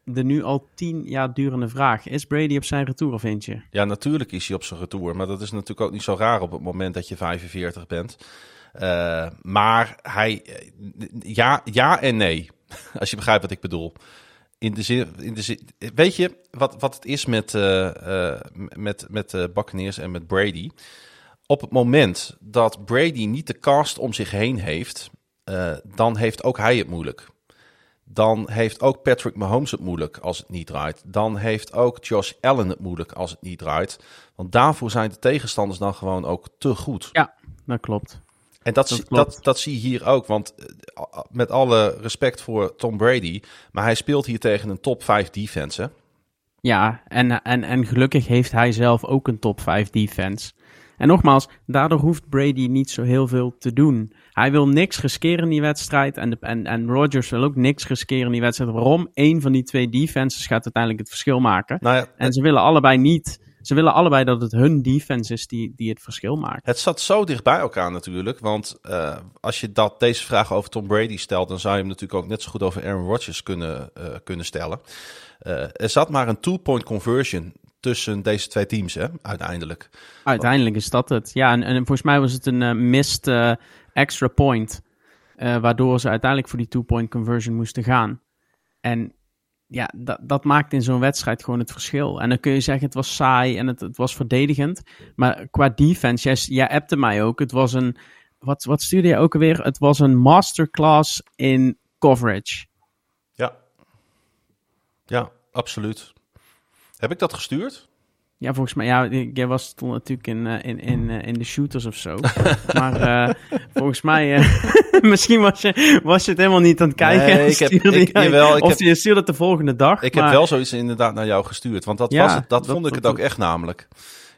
Speaker 2: de nu al tien jaar durende vraag. Is Brady op zijn retour of vind je?
Speaker 1: Ja, natuurlijk is hij op zijn retour. Maar dat is natuurlijk ook niet zo raar op het moment dat je 45 bent. Eh, maar hij, ja, ja en nee. Als je begrijpt wat ik bedoel. In de zin, in de zin weet je wat, wat het is met, eh eh met, met de Buccaneers en met Brady? Op het moment dat Brady niet de cast om zich heen heeft, eh, dan heeft ook hij het moeilijk. Dan heeft ook Patrick Mahomes het moeilijk als het niet draait. Dan heeft ook Josh Allen het moeilijk als het niet draait. Want daarvoor zijn de tegenstanders dan gewoon ook te goed.
Speaker 2: Ja, dat klopt.
Speaker 1: En dat,
Speaker 2: Dat
Speaker 1: zie- dat, dat zie je hier ook. Want eh, met alle respect voor Tom Brady. Maar hij speelt hier tegen een top 5 defense. Hè?
Speaker 2: Ja, en, en, en gelukkig heeft hij zelf ook een top 5 defense. En nogmaals, daardoor hoeft Brady niet zo heel veel te doen. Hij wil niks riskeren in die wedstrijd. En, de, en, en Rodgers wil ook niks riskeren in die wedstrijd. Waarom? Eén van die twee defenses gaat uiteindelijk het verschil maken.
Speaker 1: Nou ja,
Speaker 2: En ze willen allebei niet. Ze willen allebei dat het hun defense is die, die het verschil maakt.
Speaker 1: Het zat zo dicht bij elkaar natuurlijk. Want eh, als je dat, deze vraag over Tom Brady stelt, dan zou je hem natuurlijk ook net zo goed over Aaron Rodgers kunnen, eh, kunnen stellen. Eh, er zat maar een two-point conversion tussen deze twee teams, hè, uiteindelijk.
Speaker 2: Uiteindelijk is dat het. Ja, en, en volgens mij was het een missed eh, extra point. waardoor ze uiteindelijk voor die two-point conversion moesten gaan. En ja, dat, dat maakt in zo'n wedstrijd gewoon het verschil. En dan kun je zeggen, het was saai en het, het was verdedigend. Maar qua defense, jij, jij mij ook. Het was een, wat, wat stuurde je ook alweer? Het was een masterclass in coverage.
Speaker 1: Ja. Ja, absoluut. Heb ik dat gestuurd?
Speaker 2: Ja, volgens mij, ja, jij was toen natuurlijk in, uh, in, in, uh, in de shooters of zo. maar uh, volgens mij, misschien was je, was je het helemaal niet aan het kijken.
Speaker 1: Nee, ik heb, ik, jawel, ik
Speaker 2: of
Speaker 1: heb,
Speaker 2: je stuurde het de volgende dag.
Speaker 1: Ik
Speaker 2: maar...
Speaker 1: heb wel zoiets inderdaad naar jou gestuurd, want dat,
Speaker 2: Ja,
Speaker 1: was het, dat,
Speaker 2: dat-
Speaker 1: vond ik
Speaker 2: dat-
Speaker 1: het ook echt namelijk.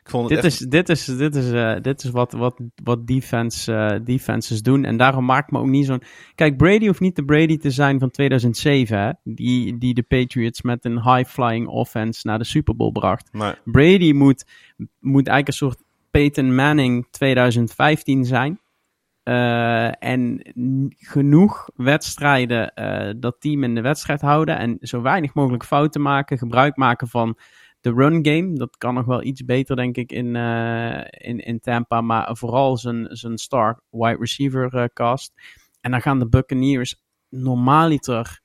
Speaker 1: Ik vond het
Speaker 2: Dit
Speaker 1: echt,
Speaker 2: is, dit is, dit is, eh, dit is wat, wat, wat defense, eh, defenses doen. En daarom maakt me ook niet zo'n... Kijk, Brady hoeft niet de Brady te zijn van 2007, hè? Die, die de Patriots met een high-flying offense naar de Super Bowl bracht. Brady moet, moet eigenlijk een soort Peyton Manning 2015 zijn. Eh, en genoeg wedstrijden dat team in de wedstrijd houden. En zo weinig mogelijk fouten maken. Gebruik maken van de run game. Dat kan nog wel iets beter, denk ik, in, eh, in, in Tampa. Maar vooral zijn, zijn star wide receiver eh, cast. En dan gaan de Buccaneers normaaliter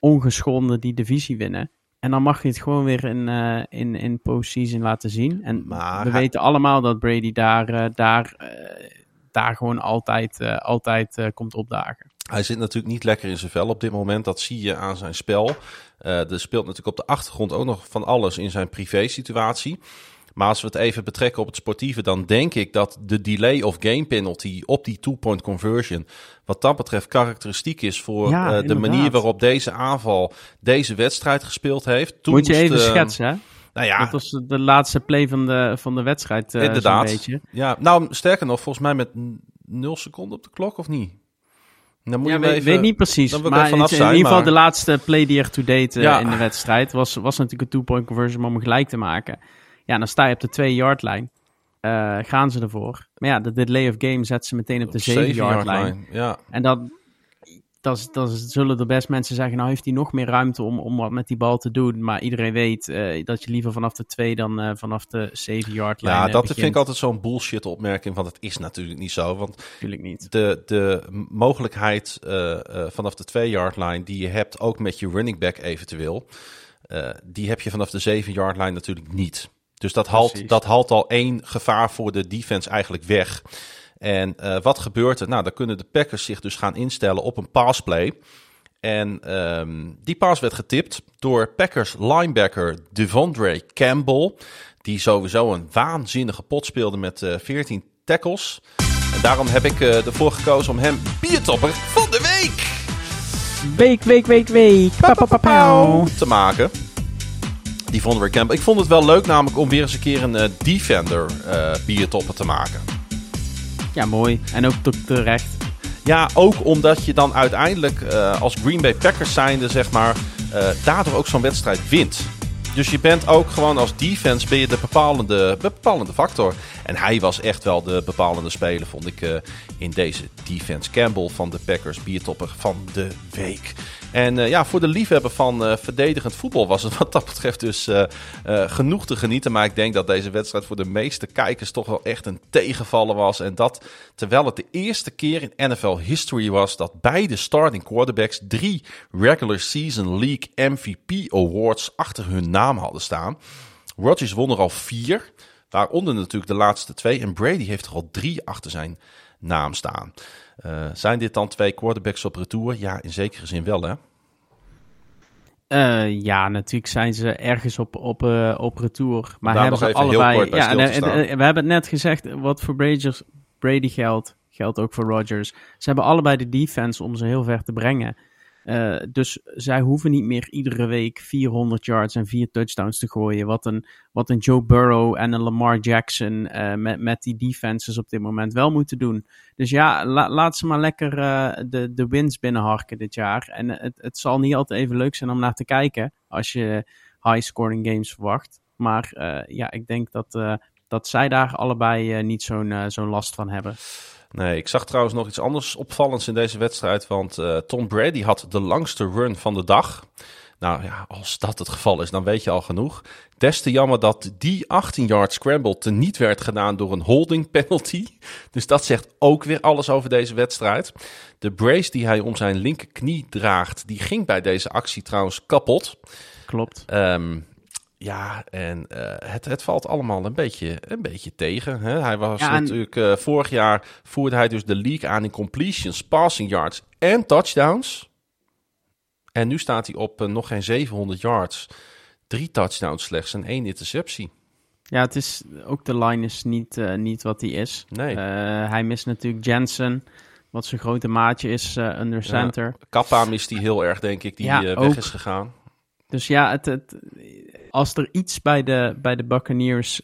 Speaker 2: ongeschonden die divisie winnen. En dan mag je het gewoon weer in, eh in, in postseason laten zien. En
Speaker 1: Maar
Speaker 2: we
Speaker 1: hij-
Speaker 2: weten allemaal dat Brady daar, daar, daar gewoon altijd, altijd komt opdagen.
Speaker 1: Hij zit natuurlijk niet lekker in zijn vel op dit moment. Dat zie je aan zijn spel. Eh, er speelt natuurlijk op de achtergrond ook nog van alles in zijn privé-situatie. Maar als we het even betrekken op het sportieve, dan denk ik dat de delay of game penalty op die two-point conversion, wat dat betreft karakteristiek is voor
Speaker 2: Ja,
Speaker 1: eh, de manier waarop deze aanval deze wedstrijd gespeeld heeft. Toen
Speaker 2: Moet je even
Speaker 1: eh,
Speaker 2: schetsen, hè?
Speaker 1: Nou ja,
Speaker 2: Dat was de laatste play van de, van de wedstrijd, eh,
Speaker 1: Inderdaad. Ja, nou sterker nog, volgens mij met n- nul seconden op de klok of niet? Dan moet
Speaker 2: Ja,
Speaker 1: je
Speaker 2: weet,
Speaker 1: even...
Speaker 2: weet niet precies,
Speaker 1: dan
Speaker 2: maar in, ieder geval
Speaker 1: maar-
Speaker 2: de laatste play die er to date eh,
Speaker 1: Ja.
Speaker 2: in de wedstrijd was, was natuurlijk een two-point conversion om hem gelijk te maken. Ja, dan sta je op de 2-yard lijn. Eh, gaan ze ervoor. Maar ja, de delay of game zet ze meteen op de 7-yard lijn.
Speaker 1: Ja,
Speaker 2: En dan, dan, zullen er best mensen zeggen, nou heeft hij nog meer ruimte om, om wat met die bal te doen. Maar iedereen weet eh, dat je liever vanaf de 2 dan eh, vanaf de 7-yard lijn
Speaker 1: ja
Speaker 2: eh,
Speaker 1: dat
Speaker 2: begint.
Speaker 1: vind ik altijd zo'n bullshit opmerking, want het is natuurlijk niet zo. Want
Speaker 2: Natuurlijk niet.
Speaker 1: de, de mogelijkheid vanaf de 2-yard line die je hebt, ook met je running back eventueel, die heb je vanaf de 7-yard line natuurlijk niet. Dus dat haalt,
Speaker 2: Precies.
Speaker 1: dat haalt al één gevaar voor de defense eigenlijk weg. En eh, wat gebeurt er? Nou, dan kunnen de Packers zich dus gaan instellen op een passplay. En ehm, die pass werd getipt door Packers linebacker Devondre Campbell. Die sowieso een waanzinnige pot speelde met eh 14 tackles. En daarom heb ik eh, ervoor gekozen om hem biertopper van de week
Speaker 2: Week, week, week, week. Pa, pa, pa, pauw.
Speaker 1: te maken. Die we Campbell. Ik vond het wel leuk namelijk om weer eens een keer een eh, defender eh biertopper te maken.
Speaker 2: Ja, mooi. En ook te- terecht.
Speaker 1: Ja, ook omdat je dan uiteindelijk eh, als Green Bay Packers zijnde, zeg maar, eh, daardoor ook zo'n wedstrijd wint. Dus je bent ook gewoon als defense ben je de bepalende, bepalende factor. En hij was echt wel de bepalende speler, vond ik, eh, in deze defense. Campbell van de Packers, biertopper van de week. En eh, ja, voor de liefhebber van eh, verdedigend voetbal was het wat dat betreft dus eh, genoeg te genieten. Maar ik denk dat deze wedstrijd voor de meeste kijkers toch wel echt een tegenvaller was. En dat terwijl het de eerste keer in NFL history was dat beide starting quarterbacks drie regular season league MVP awards achter hun naam hadden staan. Rodgers won er al vier, waaronder natuurlijk de laatste twee. En Brady heeft er al drie achter zijn naam staan. Eh, zijn dit dan twee quarterbacks op retour? Ja, in zekere zin wel hè.
Speaker 2: Eh, ja, natuurlijk zijn ze ergens op, op, eh, op retour. Maar
Speaker 1: Daar
Speaker 2: hebben ze allebei... ja, en,
Speaker 1: staan.
Speaker 2: en- en we hebben het net gezegd, wat voor Brady geldt, geldt ook voor Rodgers. Ze hebben allebei de defense om ze heel ver te brengen. Eh, dus zij hoeven niet meer iedere week 400 yards en vier touchdowns te gooien. Wat een, wat een Joe Burrow en een Lamar Jackson eh, met, met die defenses op dit moment wel moeten doen. Dus ja, la- laat ze maar lekker eh, de, de wins binnenharken dit jaar. En het, het zal niet altijd even leuk zijn om naar te kijken als je high-scoring games verwacht. Maar ja, ik denk dat, dat zij daar allebei niet zo'n zo'n last van hebben.
Speaker 1: Nee, ik zag trouwens nog iets anders opvallends in deze wedstrijd. Want eh, Tom Brady had de langste run van de dag. Nou ja, als dat het geval is, dan weet je al genoeg. Des te jammer dat die 18-yard scramble teniet werd gedaan door een holding penalty. Dus dat zegt ook weer alles over deze wedstrijd. De brace die hij om zijn linkerknie draagt, die ging bij deze actie trouwens kapot.
Speaker 2: Klopt.
Speaker 1: Ehm, ja, en eh, het, het valt allemaal een beetje, een beetje tegen. Hè? Hij was
Speaker 2: Ja, en-
Speaker 1: natuurlijk eh, vorig jaar voerde hij dus de league aan in completions, passing yards en touchdowns. En nu staat hij op eh, nog geen 700 yards, drie touchdowns slechts en één interceptie.
Speaker 2: Ja, het is ook de line is niet, niet wat hij is.
Speaker 1: Nee.
Speaker 2: Hij mist natuurlijk Jensen, wat zijn grote maatje is uh, under center. Ja,
Speaker 1: Kappa mist hij heel erg, denk ik, die ja, weg ook. is gegaan.
Speaker 2: Dus ja, het, het, als er iets bij de, bij de Buccaneers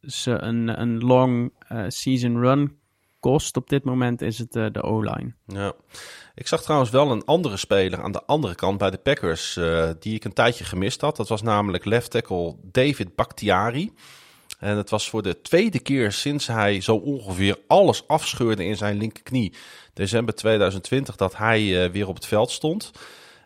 Speaker 2: ze een, een long season run kost op dit moment, is het de O-line.
Speaker 1: Ja. Ik zag trouwens wel een andere speler aan de andere kant bij de Packers, die ik een tijdje gemist had. Dat was namelijk left tackle David Bakhtiari. En het was voor de tweede keer sinds hij zo ongeveer alles afscheurde in zijn linkerknie. December 2020 dat hij weer op het veld stond.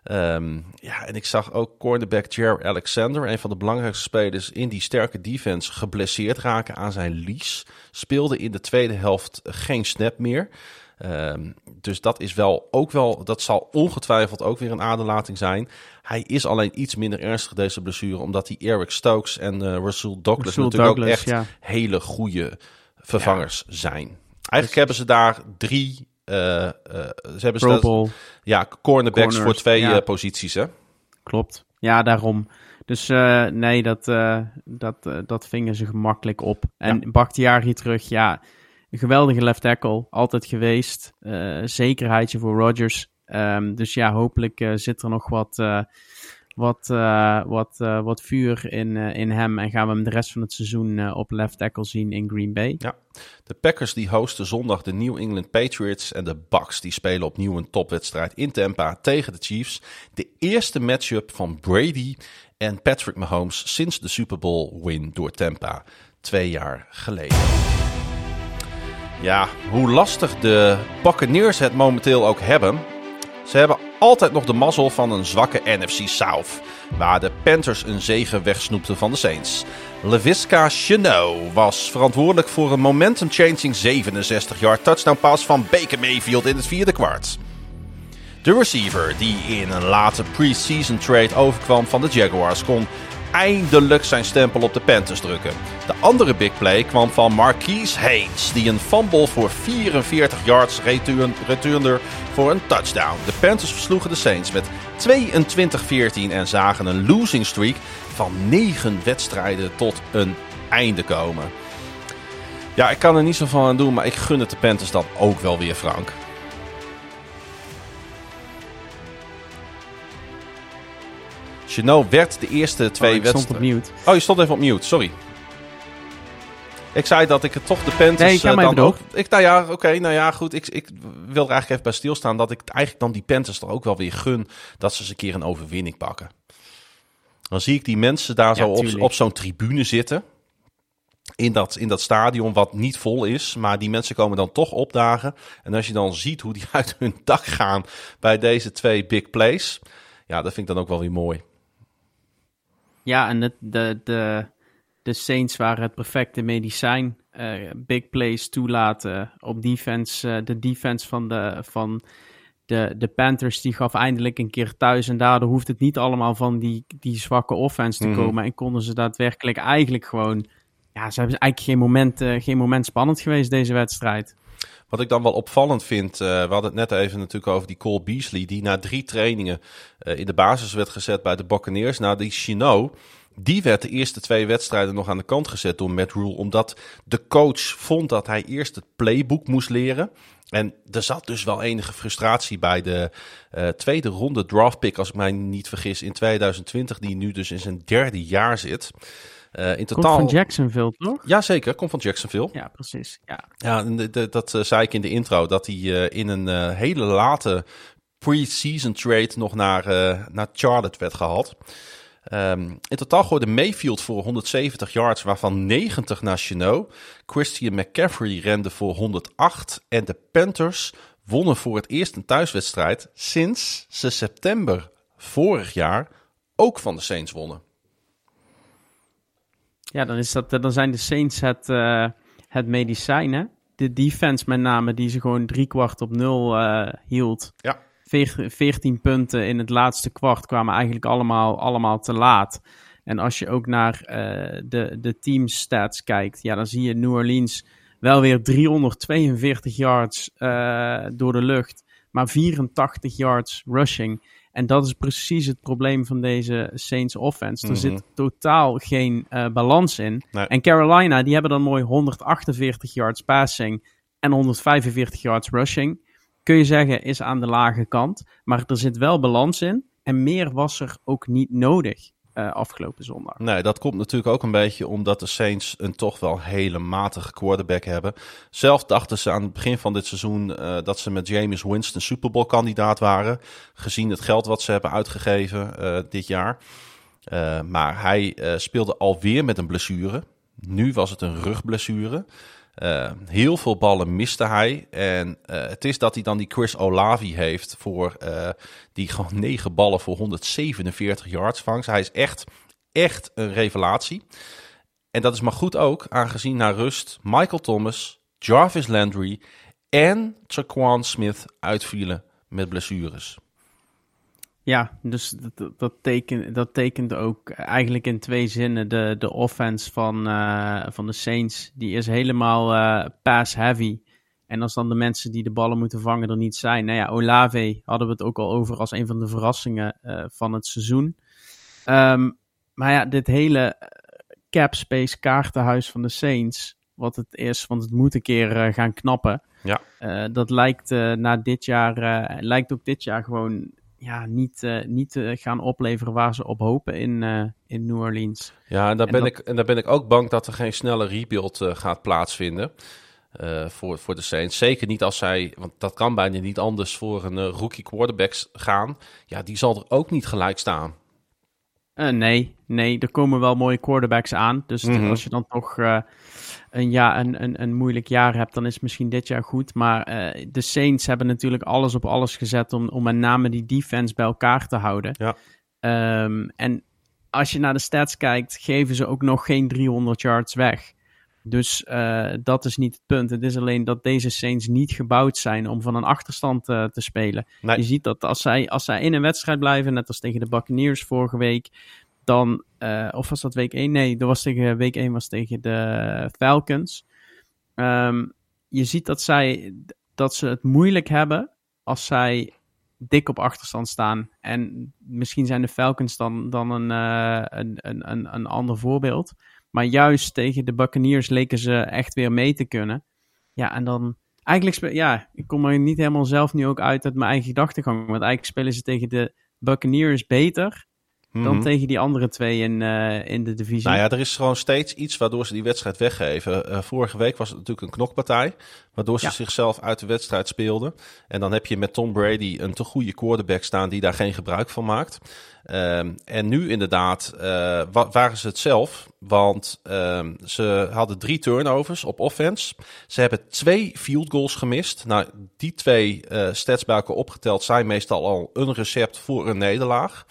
Speaker 1: Um, ja, en ik zag ook cornerback Jer Alexander, een van de belangrijkste spelers in die sterke defense, geblesseerd raken aan zijn lies. Speelde in de tweede helft geen snap meer. Um, dus dat is wel ook wel, dat zal ongetwijfeld ook weer een aderlating zijn. Hij is alleen iets minder ernstig, deze blessure, omdat die Eric Stokes en uh, Russell Douglas Russell natuurlijk Douglas, ook echt ja. hele goede vervangers ja. zijn. Eigenlijk dus, hebben ze daar drie. Uh, uh, ze hebben ze ja, cornerbacks Corners, voor twee ja. posities, hè?
Speaker 2: Klopt. Ja, daarom. Dus nee, dat, dat, dat vingen ze gemakkelijk op. En ja. Bakhtiari terug, ja een geweldige left tackle, altijd geweest. Zekerheidje voor Rodgers. Um, dus ja, hopelijk zit er nog wat, wat, wat, wat vuur in, in hem. En gaan we hem de rest van het seizoen op left tackle zien in Green Bay.
Speaker 1: Ja, de Packers die hosten zondag de New England Patriots. En de Bucks die spelen opnieuw een topwedstrijd in Tampa tegen de Chiefs. De eerste matchup van Brady en Patrick Mahomes sinds de Super Bowl win door Tampa. Twee jaar geleden. Ja, hoe lastig de Buccaneers het momenteel ook hebben. Ze hebben altijd nog de mazzel van een zwakke NFC South. Waar de Panthers een zegen wegsnoepten van de Saints. Levisca Cheneau was verantwoordelijk voor een momentum-changing 67-yard touchdown pass van Baker Mayfield in het vierde kwart. De receiver die in een late pre-season trade overkwam van de Jaguars kon eindelijk zijn stempel op de Panthers drukken. De andere big play kwam van Marquise Haynes, die een fumble voor 44 yards returner voor een touchdown. De Panthers versloegen de Saints met 22-14 en zagen een losing streak van 9 wedstrijden tot een einde komen. Ja, ik kan er niet zo van aan doen, maar ik gun het de Panthers dan ook wel weer, Frank. Chenot werd de eerste twee
Speaker 2: oh,
Speaker 1: wedstrijden. Oh, je stond even op mute, sorry. Ik zei dat ik het toch de Panthers
Speaker 2: nee, ik uh, dan ook.
Speaker 1: Ik, nou ja, oké, nou ja, goed. Ik, ik wil er eigenlijk even bij stilstaan dat ik eigenlijk dan die Panthers er ook wel weer gun dat ze eens een keer een overwinning pakken. Dan zie ik die mensen daar zo op, op zo'n tribune zitten. In dat, in dat stadion wat niet vol is. Maar die mensen komen dan toch opdagen. En als je dan ziet hoe die uit hun dak gaan bij deze twee big plays. Ja, dat vind ik dan ook wel weer mooi.
Speaker 2: Ja, en de, de, de, de Saints waren het perfecte medicijn. Uh, big plays toelaten op defense. Uh, de defense van de, van de, de Panthers die gaf eindelijk een keer thuis. En daardoor hoeft het niet allemaal van die, die zwakke offense te mhm. komen. En konden ze daadwerkelijk eigenlijk gewoon... Ja, ze hebben eigenlijk geen moment, uh, geen moment spannend geweest deze wedstrijd.
Speaker 1: Wat ik dan wel opvallend vind, uh, we hadden het net even natuurlijk over die Cole Beasley, die na drie trainingen uh, in de basis werd gezet bij de Buccaneers. Nou, die Chino, die werd de eerste twee wedstrijden nog aan de kant gezet door Matt Rule, omdat de coach vond dat hij eerst het playbook moest leren. En er zat dus wel enige frustratie bij de uh, tweede ronde draftpick, als ik mij niet vergis, in 2020, die nu dus in zijn derde jaar zit.
Speaker 2: Uh, in totaal... Komt van Jacksonville, toch?
Speaker 1: Jazeker, komt van Jacksonville.
Speaker 2: Ja, precies. Ja,
Speaker 1: ja de, de, dat uh, zei ik in de intro, dat hij uh, in een hele late pre-season trade nog naar, naar Charlotte werd gehaald. Um, in totaal gooide Mayfield voor 170 yards, waarvan 90 naar Chenot. Christian McCaffrey rende voor 108. En de Panthers wonnen voor het eerst een thuiswedstrijd sinds ze september vorig jaar ook van de Saints wonnen.
Speaker 2: Ja, dan, is dat, dan zijn de Saints het, uh, het medicijn, hè? De defense met name, die ze gewoon drie kwart op nul uh, hield.
Speaker 1: Ja.
Speaker 2: 14 punten in het laatste kwart kwamen eigenlijk allemaal, allemaal te laat. En als je ook naar uh, de, de teamstats kijkt, ja, dan zie je New Orleans wel weer 342 yards door de lucht, maar 84 yards rushing. En dat is precies het probleem van deze Saints offense. Er
Speaker 1: Mhm.
Speaker 2: zit totaal geen eh, balans in.
Speaker 1: Nee.
Speaker 2: En Carolina, die hebben dan mooi 148 yards passing en 145 yards rushing. Kun je zeggen, is aan de lage kant. Maar er zit wel balans in. En meer was er ook niet nodig eh, afgelopen zondag.
Speaker 1: Nee, dat komt natuurlijk ook een beetje omdat de Saints een toch wel hele matige quarterback hebben. Zelf dachten ze aan het begin van dit seizoen eh, dat ze met James Winston Super Bowl kandidaat waren. Gezien het geld wat ze hebben uitgegeven eh, dit jaar. Maar hij speelde alweer met een blessure. Nu was het een rugblessure. Eh, heel veel ballen miste hij. En eh, het is dat hij dan die Chris Olavi heeft voor eh, die gewoon negen ballen voor 147 yards vangt. Hij is echt, echt een revelatie. En dat is maar goed ook, aangezien na rust Michael Thomas, Jarvis Landry en Traquan Smith uitvielen met blessures.
Speaker 2: Ja, dus dat, dat, tekent, dat tekent ook eigenlijk in twee zinnen de, de offense van, eh, van de Saints. Die is helemaal eh, pass-heavy. En als dan de mensen die de ballen moeten vangen er niet zijn. Nou ja, Olave hadden we het ook al over als een van de verrassingen eh, van het seizoen. Ehm, maar ja, dit hele cap space kaartenhuis van de Saints, wat het is, want het moet een keer gaan knappen.
Speaker 1: Ja.
Speaker 2: Dat lijkt na dit jaar, lijkt ook dit jaar gewoon ja, niet, eh, niet te gaan opleveren waar ze op hopen in, eh, in New Orleans.
Speaker 1: Ja, en daar,
Speaker 2: En
Speaker 1: ben,
Speaker 2: dat-
Speaker 1: ik, en daar ben ik ook bang dat er geen snelle rebuild eh, gaat plaatsvinden. eh, voor, voor de Saints. Zeker niet als zij, want dat kan bijna niet anders voor een eh, rookie quarterbacks gaan. Ja, die zal er ook niet gelijk staan.
Speaker 2: Eh, nee, nee, er komen wel mooie quarterbacks aan. Dus
Speaker 1: Mhm.
Speaker 2: als je dan toch eh, een, ja, een, een, een moeilijk jaar hebt, dan is misschien dit jaar goed. Maar eh, de Saints hebben natuurlijk alles op alles gezet om, om met name die defense bij elkaar te houden.
Speaker 1: Ja.
Speaker 2: Ehm, en als je naar de stats kijkt, geven ze ook nog geen 300 yards weg. Dus eh, dat is niet het punt. Het is alleen dat deze Saints niet gebouwd zijn om van een achterstand eh, te spelen.
Speaker 1: Nee.
Speaker 2: Je ziet dat als zij, als zij in een wedstrijd blijven, net als tegen de Buccaneers vorige week, dan, eh, of was dat week 1? Nee, dat was tegen, week 1 was tegen de Falcons. Ehm, je ziet dat, zij, dat ze het moeilijk hebben als zij dik op achterstand staan. En misschien zijn de Falcons dan, dan een, eh, een, een, een, een ander voorbeeld. Maar juist tegen de Buccaneers leken ze echt weer mee te kunnen. Ja, en dan... Eigenlijk, ja, ik kom er niet helemaal zelf nu ook uit uit mijn eigen gedachtegang. Want eigenlijk spelen ze tegen de Buccaneers beter dan
Speaker 1: Mhm.
Speaker 2: tegen die andere twee in, eh, in de divisie.
Speaker 1: Nou ja, er is gewoon steeds iets waardoor ze die wedstrijd weggeven. Eh, vorige week was het natuurlijk een knokpartij, waardoor ze
Speaker 2: Ja.
Speaker 1: zichzelf uit de wedstrijd speelden. En dan heb je met Tom Brady een te goede quarterback staan die daar geen gebruik van maakt. Ehm, en nu inderdaad eh, wa- waren ze het zelf, want ehm, ze hadden drie turnovers op offense. Ze hebben twee field goals gemist. Nou, die twee eh stats bij elkaar opgeteld zijn meestal al een recept voor een nederlaag.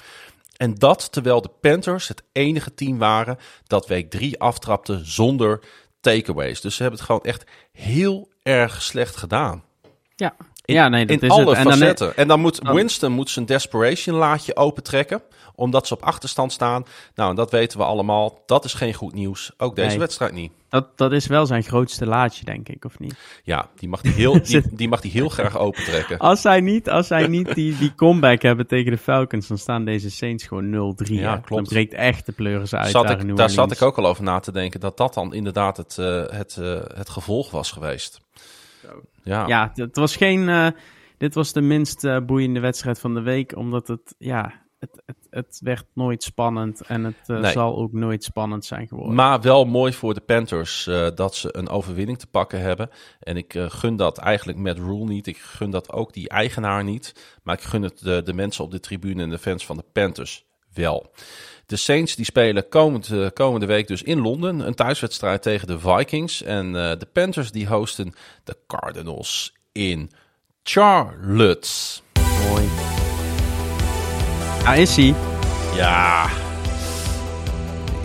Speaker 1: En dat terwijl de Panthers het enige team waren dat week 3 aftrapte zonder takeaways. Dus ze hebben het gewoon echt heel erg slecht gedaan.
Speaker 2: ja.
Speaker 1: In,
Speaker 2: ja, nee, dat
Speaker 1: in
Speaker 2: is
Speaker 1: alle
Speaker 2: het. En dan.
Speaker 1: En dan moet Winston moet zijn desperation laadje opentrekken. Omdat ze op achterstand staan. Nou, en dat weten we allemaal. Dat is geen goed nieuws. Ook deze
Speaker 2: Nee.
Speaker 1: wedstrijd niet.
Speaker 2: dat, dat is wel zijn grootste laadje, denk ik, of niet?
Speaker 1: Ja, die mag die heel, die, die mag die heel graag opentrekken.
Speaker 2: Als zij niet, als zij niet die, die comeback hebben tegen de Falcons, dan staan deze Saints gewoon 0-3.
Speaker 1: Ja,
Speaker 2: hè.
Speaker 1: klopt.
Speaker 2: Dan breekt echt de pleuris uit
Speaker 1: Zat
Speaker 2: daar
Speaker 1: ik, daar zat ik ook al over na te denken. Dat dat dan inderdaad het, eh, het, eh, het gevolg was geweest. Ja.
Speaker 2: Ja, het was geen... eh, dit was de minst boeiende wedstrijd van de week, omdat het... Ja, het, het, het werd nooit spannend en het eh,
Speaker 1: Nee.
Speaker 2: zal ook nooit spannend zijn geworden.
Speaker 1: Maar wel mooi voor de Panthers eh, dat ze een overwinning te pakken hebben. En ik eh, gun dat eigenlijk met Rule niet. Ik gun dat ook die eigenaar niet. Maar ik gun het de, de mensen op de tribune en de fans van de Panthers wel. De Saints die spelen komend, eh, komende week dus in Londen. Een thuiswedstrijd tegen de Vikings. En de Panthers die hosten de Cardinals in Charlotte.
Speaker 2: Mooi. Daar is hij.
Speaker 1: Ja.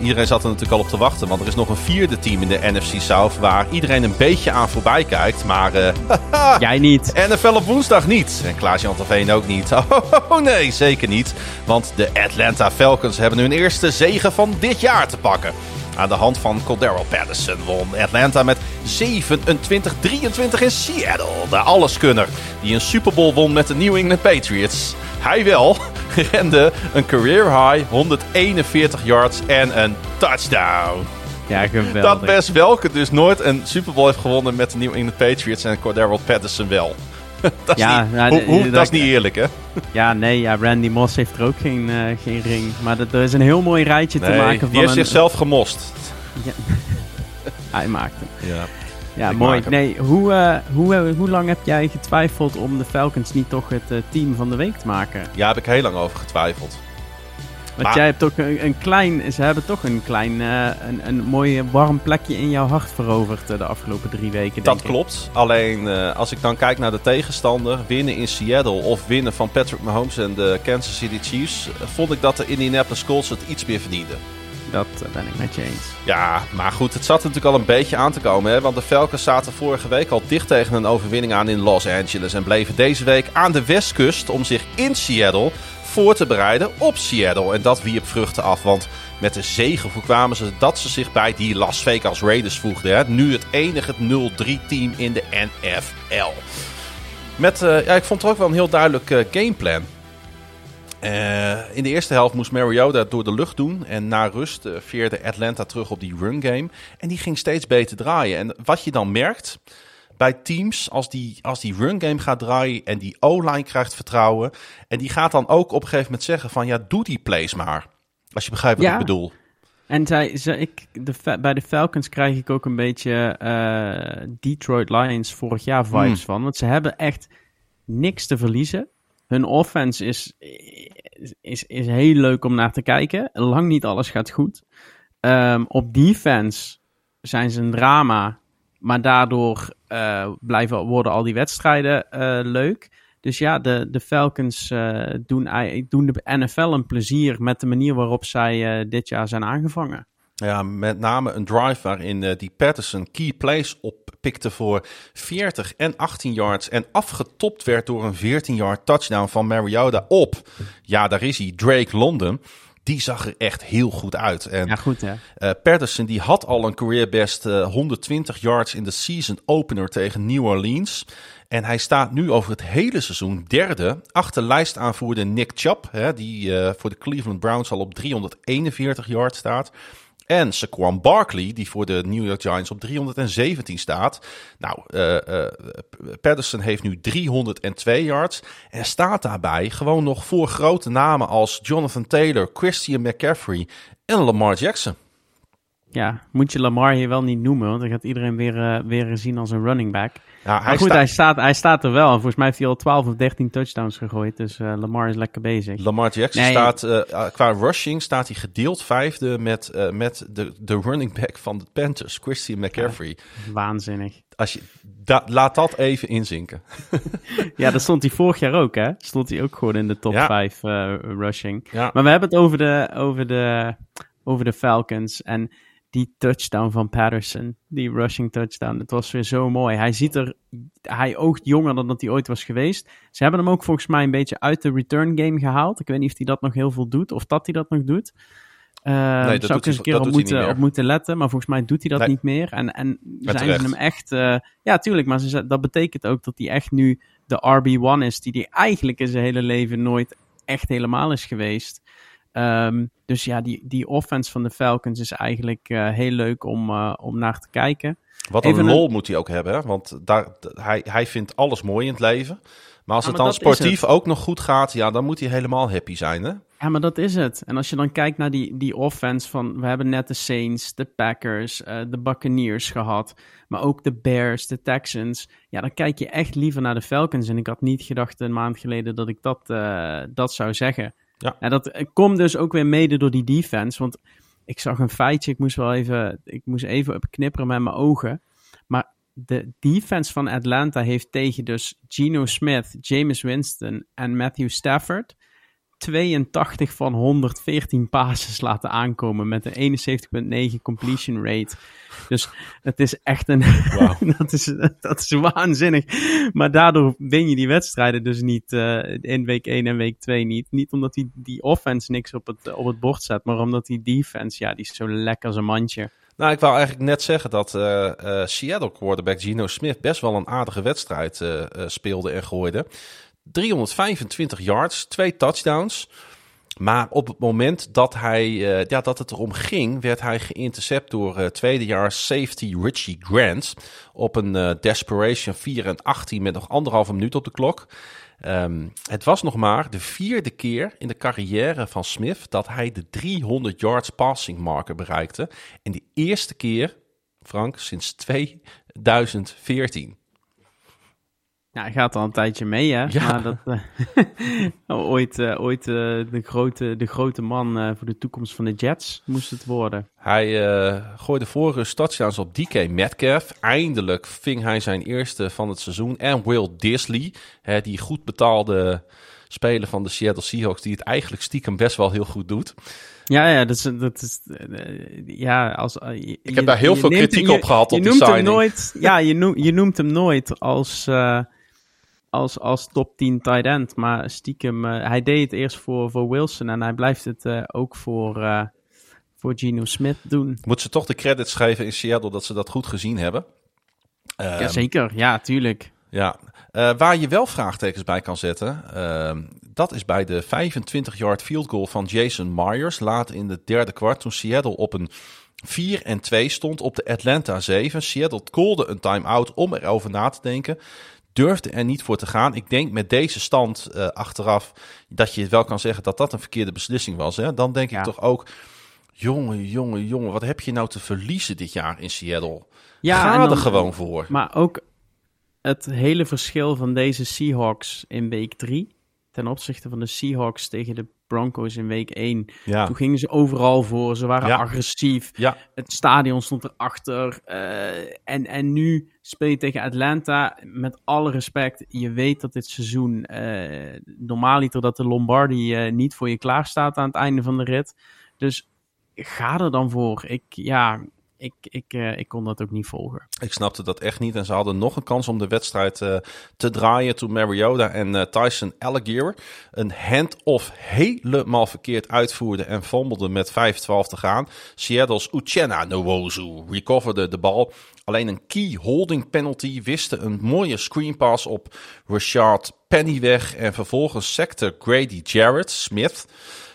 Speaker 1: Iedereen zat er natuurlijk al op te wachten, want er is nog een vierde team in de NFC South waar iedereen een beetje aan voorbij kijkt. Maar eh
Speaker 2: Jij niet.
Speaker 1: NFL op woensdag niet. En Klaas-Jan Terveen ook niet. Oh nee, zeker niet. Want de Atlanta Falcons hebben hun eerste zege van dit jaar te pakken. Aan de hand van Cordero Patterson won Atlanta met 27-23 in Seattle. De alleskunner die een Super Bowl won met de New England Patriots. Hij wel rende een career high 141 yards en een touchdown.
Speaker 2: Ja, geweldig.
Speaker 1: Dat Wes Welke dus nooit een Super Bowl heeft gewonnen met de New England Patriots en Cordero Patterson wel. dat is,
Speaker 2: Ja,
Speaker 1: niet,
Speaker 2: ja,
Speaker 1: hoe- hoe-
Speaker 2: dat-
Speaker 1: dat is niet eerlijk, hè?
Speaker 2: Ja, nee, ja, Randy Moss heeft er ook geen, eh, geen ring. Maar dat, er is een heel mooi rijtje te maken van
Speaker 1: die heeft
Speaker 2: een...
Speaker 1: zichzelf gemost.
Speaker 2: Hij maakt hem.
Speaker 1: Ja.
Speaker 2: Ja, mooi. Nee, hoe, eh, hoe, eh, hoe lang heb jij getwijfeld om de Falcons niet toch het eh, team van de week te maken?
Speaker 1: ja, heb ik heel lang over getwijfeld.
Speaker 2: Want
Speaker 1: Maar-
Speaker 2: jij hebt toch een, een klein... Ze hebben toch een klein... een, een mooi warm plekje in jouw hart veroverd de afgelopen drie weken,
Speaker 1: Dat
Speaker 2: denk ik.
Speaker 1: klopt. Alleen als ik dan kijk naar de tegenstander, winnen in Seattle of winnen van Patrick Mahomes en de Kansas City Chiefs, vond ik dat de Indianapolis Colts het iets meer verdienden.
Speaker 2: Dat eh, ben ik met je eens.
Speaker 1: Ja, maar goed, het zat natuurlijk al een beetje aan te komen. Hè? Want de Falcons zaten vorige week al dicht tegen een overwinning aan in Los Angeles. En bleven deze week aan de westkust om zich in Seattle voor te bereiden op Seattle. En dat wierp vruchten af. Want met de zegen voorkwamen ze dat ze zich bij die Las Vegas Raiders voegden. Hè? Nu het enige 0-3 team in de NFL. Met, eh, ja, ik vond er ook wel een heel duidelijk eh, gameplan. Eh, in de eerste helft moest Mariota het door de lucht doen. En na rust eh, veerde Atlanta terug op die run game. En die ging steeds beter draaien. En wat je dan merkt bij teams, als die, als die run game gaat draaien en die O-line krijgt vertrouwen. En die gaat dan ook op een gegeven moment zeggen van ja, doe die plays maar. Als je begrijpt wat
Speaker 2: Ja.
Speaker 1: ik bedoel.
Speaker 2: En zij, ze, ik, de, bij de Falcons krijg ik ook een beetje eh, Detroit Lions vorig jaar vibes
Speaker 1: Hmm.
Speaker 2: van. Want ze hebben echt niks te verliezen. Hun offense is, is, is heel leuk om naar te kijken. Lang niet alles gaat goed. Ehm, op defense zijn ze een drama. Maar daardoor eh, blijven, worden al die wedstrijden eh, leuk. Dus ja, de, de Falcons eh, doen, doen de NFL een plezier met de manier waarop zij dit jaar zijn aangevangen.
Speaker 1: Ja, met name een drive waarin eh, die Patterson key plays oppikte voor 40 en 18 yards. En afgetopt werd door een 14-yard touchdown van Mariota op. Ja, daar is hij, Drake London. Die zag er echt heel goed uit. En
Speaker 2: Ja, goed hè.
Speaker 1: eh, Patterson die had al een career best eh, 120 yards in de season opener tegen New Orleans. En hij staat nu over het hele seizoen derde achter lijstaanvoerder Nick Chubb. Hè, die eh, voor de Cleveland Browns al op 341 yards staat. En Saquon Barkley, die voor de New York Giants op 317 staat. Nou, eh, Patterson heeft nu 302 yards. En staat daarbij gewoon nog voor grote namen als Jonathan Taylor, Christian McCaffrey en Lamar Jackson.
Speaker 2: Ja, moet je Lamar hier wel niet noemen, want dan gaat iedereen weer, eh, weer zien als een running back.
Speaker 1: Ja, hij
Speaker 2: Maar goed,
Speaker 1: staat-
Speaker 2: hij, staat, hij staat er wel. En volgens mij heeft hij al 12 of 13 touchdowns gegooid. Dus eh, Lamar is lekker bezig.
Speaker 1: Lamar Jackson
Speaker 2: Nee.
Speaker 1: staat eh, qua rushing staat hij gedeeld vijfde met, eh, met de, de running back van de Panthers, Christian McCaffrey.
Speaker 2: Waanzinnig.
Speaker 1: Als je, da- laat dat even inzinken.
Speaker 2: Ja, dat stond hij vorig jaar ook, hè? Stond hij ook gewoon in de top
Speaker 1: Ja.
Speaker 2: 5 eh, rushing. Maar we hebben het over de, over de, over de Falcons. En die touchdown van Patterson, die rushing touchdown, het was weer zo mooi. Hij ziet er, hij oogt jonger dan dat hij ooit was geweest. Ze hebben hem ook volgens mij een beetje uit de return game gehaald. Ik weet niet of hij dat nog heel veel doet, of dat hij dat nog doet. Eh
Speaker 1: dat
Speaker 2: zou ik eens een keer op moeten, op moeten letten, maar volgens mij doet hij dat
Speaker 1: Nee.
Speaker 2: niet meer. En, en zijn ze hem echt... eh, ja, tuurlijk, maar ze- dat betekent ook dat hij echt nu de RB1 is, die hij eigenlijk in zijn hele leven nooit echt helemaal is geweest. Ehm, dus ja, die, die offense van de Falcons is eigenlijk eh, heel leuk om, eh, om naar te kijken.
Speaker 1: Wat
Speaker 2: Even
Speaker 1: een
Speaker 2: een-
Speaker 1: lol moet hij ook hebben, hè? want daar, hij, hij vindt alles mooi in het leven. Maar als
Speaker 2: Ja,
Speaker 1: het dan sportief ook nog goed gaat, ja, dan moet hij helemaal happy zijn. Hè?
Speaker 2: Ja, maar dat is het. En als je dan kijkt naar die, die offense van... We hebben net de Saints, de Packers, eh, de Buccaneers gehad. Maar ook de Bears, de Texans. Ja, dan kijk je echt liever naar de Falcons. En ik had niet gedacht een maand geleden dat ik dat, dat zou zeggen.
Speaker 1: Ja.
Speaker 2: En dat eh, komt dus ook weer mede door die defense. Want ik zag een feitje. Ik moest wel even... Ik moest even knipperen met mijn ogen. Maar de defense van Atlanta heeft tegen dus Geno Smith, Jameis Winston en Matthew Stafford... 82 van 114 passes laten aankomen met een 71,9 completion rate. Dus het is echt een.
Speaker 1: Wauw.
Speaker 2: dat, is, dat is waanzinnig. Maar daardoor win je die wedstrijden dus niet eh, in week 1 en week 2 niet. Niet omdat die, die offense niks op het, op het bord zet, maar omdat die defense, ja, die is zo lekker als een mandje.
Speaker 1: Nou, ik wou eigenlijk net zeggen dat eh, eh, Seattle quarterback Geno Smith best wel een aardige wedstrijd speelde en gooide. 325 yards, twee touchdowns. Maar op het moment dat, hij, uh, ja, dat het erom ging, werd hij geïntercept door uh, tweedejaars safety Richie Grant. Op een uh, desperation 4 en 18 met nog anderhalve minuut op de klok. Um, het was nog maar de vierde keer in de carrière van Smith dat hij de 300 yards passing marker bereikte. En de eerste keer, Frank, sinds 2014.
Speaker 2: Ja, hij gaat al een tijdje mee, hè? Ja. Maar dat, uh, ooit uh, ooit uh, de, grote, de grote man voor de toekomst van de Jets moest het worden.
Speaker 1: Hij gooide vorige touchdowns op DK Metcalf. Eindelijk ving hij zijn eerste van het seizoen. En Will Disley, hè, die goed betaalde speler van de Seattle Seahawks, die het eigenlijk stiekem best wel heel goed doet.
Speaker 2: Ja, ja, dat is, dat is ja, als,
Speaker 1: je, ik heb daar heel veel kritiek op gehad op
Speaker 2: je
Speaker 1: die
Speaker 2: noemt
Speaker 1: signing.
Speaker 2: Hem nooit, ja, je, noem, je noemt hem nooit als, als, als top 10 tight end. Maar stiekem, uh, hij deed het eerst voor, voor Wilson en hij blijft het uh, ook voor, uh, voor Geno Smith doen.
Speaker 1: Moet ze toch de credits geven in Seattle dat ze dat goed gezien hebben?
Speaker 2: Um, Jazeker, ja, tuurlijk.
Speaker 1: Ja, waar je wel vraagtekens bij kan zetten, ehm, dat is bij de 25-yard field goal van Jason Myers laat in de derde kwart toen Seattle op een 4 en 2 stond op de Atlanta 7. Seattle callde een time-out om erover na te denken durfde er niet voor te gaan. Ik denk met deze stand uh, achteraf dat je wel kan zeggen dat dat een verkeerde beslissing was. Hè? Dan denk ja. ik toch ook, jongen, jongen, jongen, wat heb je nou te verliezen dit jaar in Seattle? Ja, Ga dan, er gewoon voor.
Speaker 2: Maar ook het hele verschil van deze Seahawks in week 3 ten opzichte van de Seahawks tegen de Broncos in week 1. Ja. Toen gingen ze overal voor. Ze waren
Speaker 1: Ja.
Speaker 2: agressief.
Speaker 1: Ja.
Speaker 2: Het stadion stond erachter. eh en, en nu speel je tegen Atlanta. Met alle respect, je weet dat dit seizoen eh normaaliter dat de Lombardi eh, niet voor je klaar staat aan het einde van de rit. Dus ga er dan voor. Ik, ja, ik, ik, eh, ik kon dat ook niet volgen.
Speaker 1: Ik snapte dat echt niet. En ze hadden nog een kans om de wedstrijd eh, te draaien toen Mariota en eh, Tyson Alligator een hand-off helemaal verkeerd uitvoerden en fummelden met 5-12 te gaan. Seattle's Uchenna Nwozu recoverde de bal. Alleen een key holding penalty wiste een mooie screen pass op Rashard Penny weg. En vervolgens sector Grady Jarrett Smith.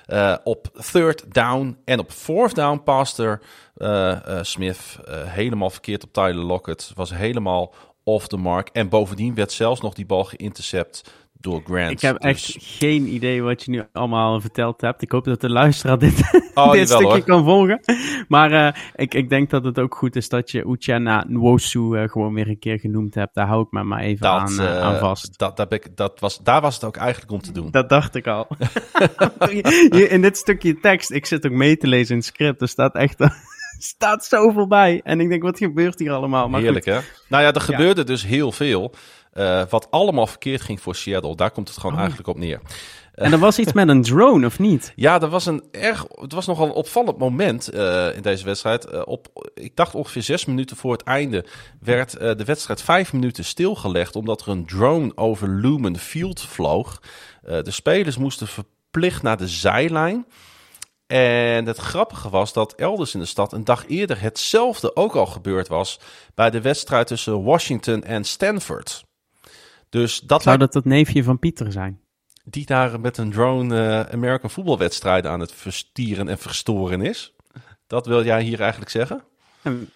Speaker 1: Uh, op third down en op fourth down paste uh, uh, Smith helemaal verkeerd op Tyler Lockett. Was helemaal off the mark. En bovendien werd zelfs nog die bal geïntercept door Grant.
Speaker 2: Ik heb dus... echt geen idee wat je nu allemaal verteld hebt. Ik hoop dat de luisteraar dit,
Speaker 1: oh,
Speaker 2: dit stukje
Speaker 1: hoor.
Speaker 2: kan volgen. Maar uh, ik, ik denk dat het ook goed is dat je Uchenna Nwosu uh, gewoon weer een keer genoemd hebt. Daar hou ik me maar even
Speaker 1: dat,
Speaker 2: aan, uh, aan vast.
Speaker 1: Dat, dat, ik, dat was, daar was het ook eigenlijk om te doen.
Speaker 2: Dat dacht ik al. in dit stukje tekst, ik zit ook mee te lezen in het script. Er staat echt... staat zoveel bij. En ik denk, wat gebeurt hier allemaal? Maar
Speaker 1: Heerlijk,
Speaker 2: goed.
Speaker 1: hè? Nou ja, er gebeurde ja. dus heel veel. Uh, wat allemaal verkeerd ging voor Seattle. Daar komt het gewoon oh. eigenlijk op neer.
Speaker 2: En er was iets met een drone, of niet?
Speaker 1: Ja, er was een erg, het was nogal een opvallend moment uh, in deze wedstrijd. Uh, op, ik dacht ongeveer zes minuten voor het einde werd uh, de wedstrijd vijf minuten stilgelegd. Omdat er een drone over Lumen Field vloog. de spelers moesten verplicht naar de zijlijn. En het grappige was dat elders in de stad een dag eerder hetzelfde ook al gebeurd was. Bij de wedstrijd tussen Washington en Stanford. Dus dat
Speaker 2: Zou dat het neefje van Pieter zijn?
Speaker 1: Die daar met een drone uh, American voetbalwedstrijden aan het verstieren en verstoren is. Dat wil jij hier eigenlijk zeggen?
Speaker 2: En,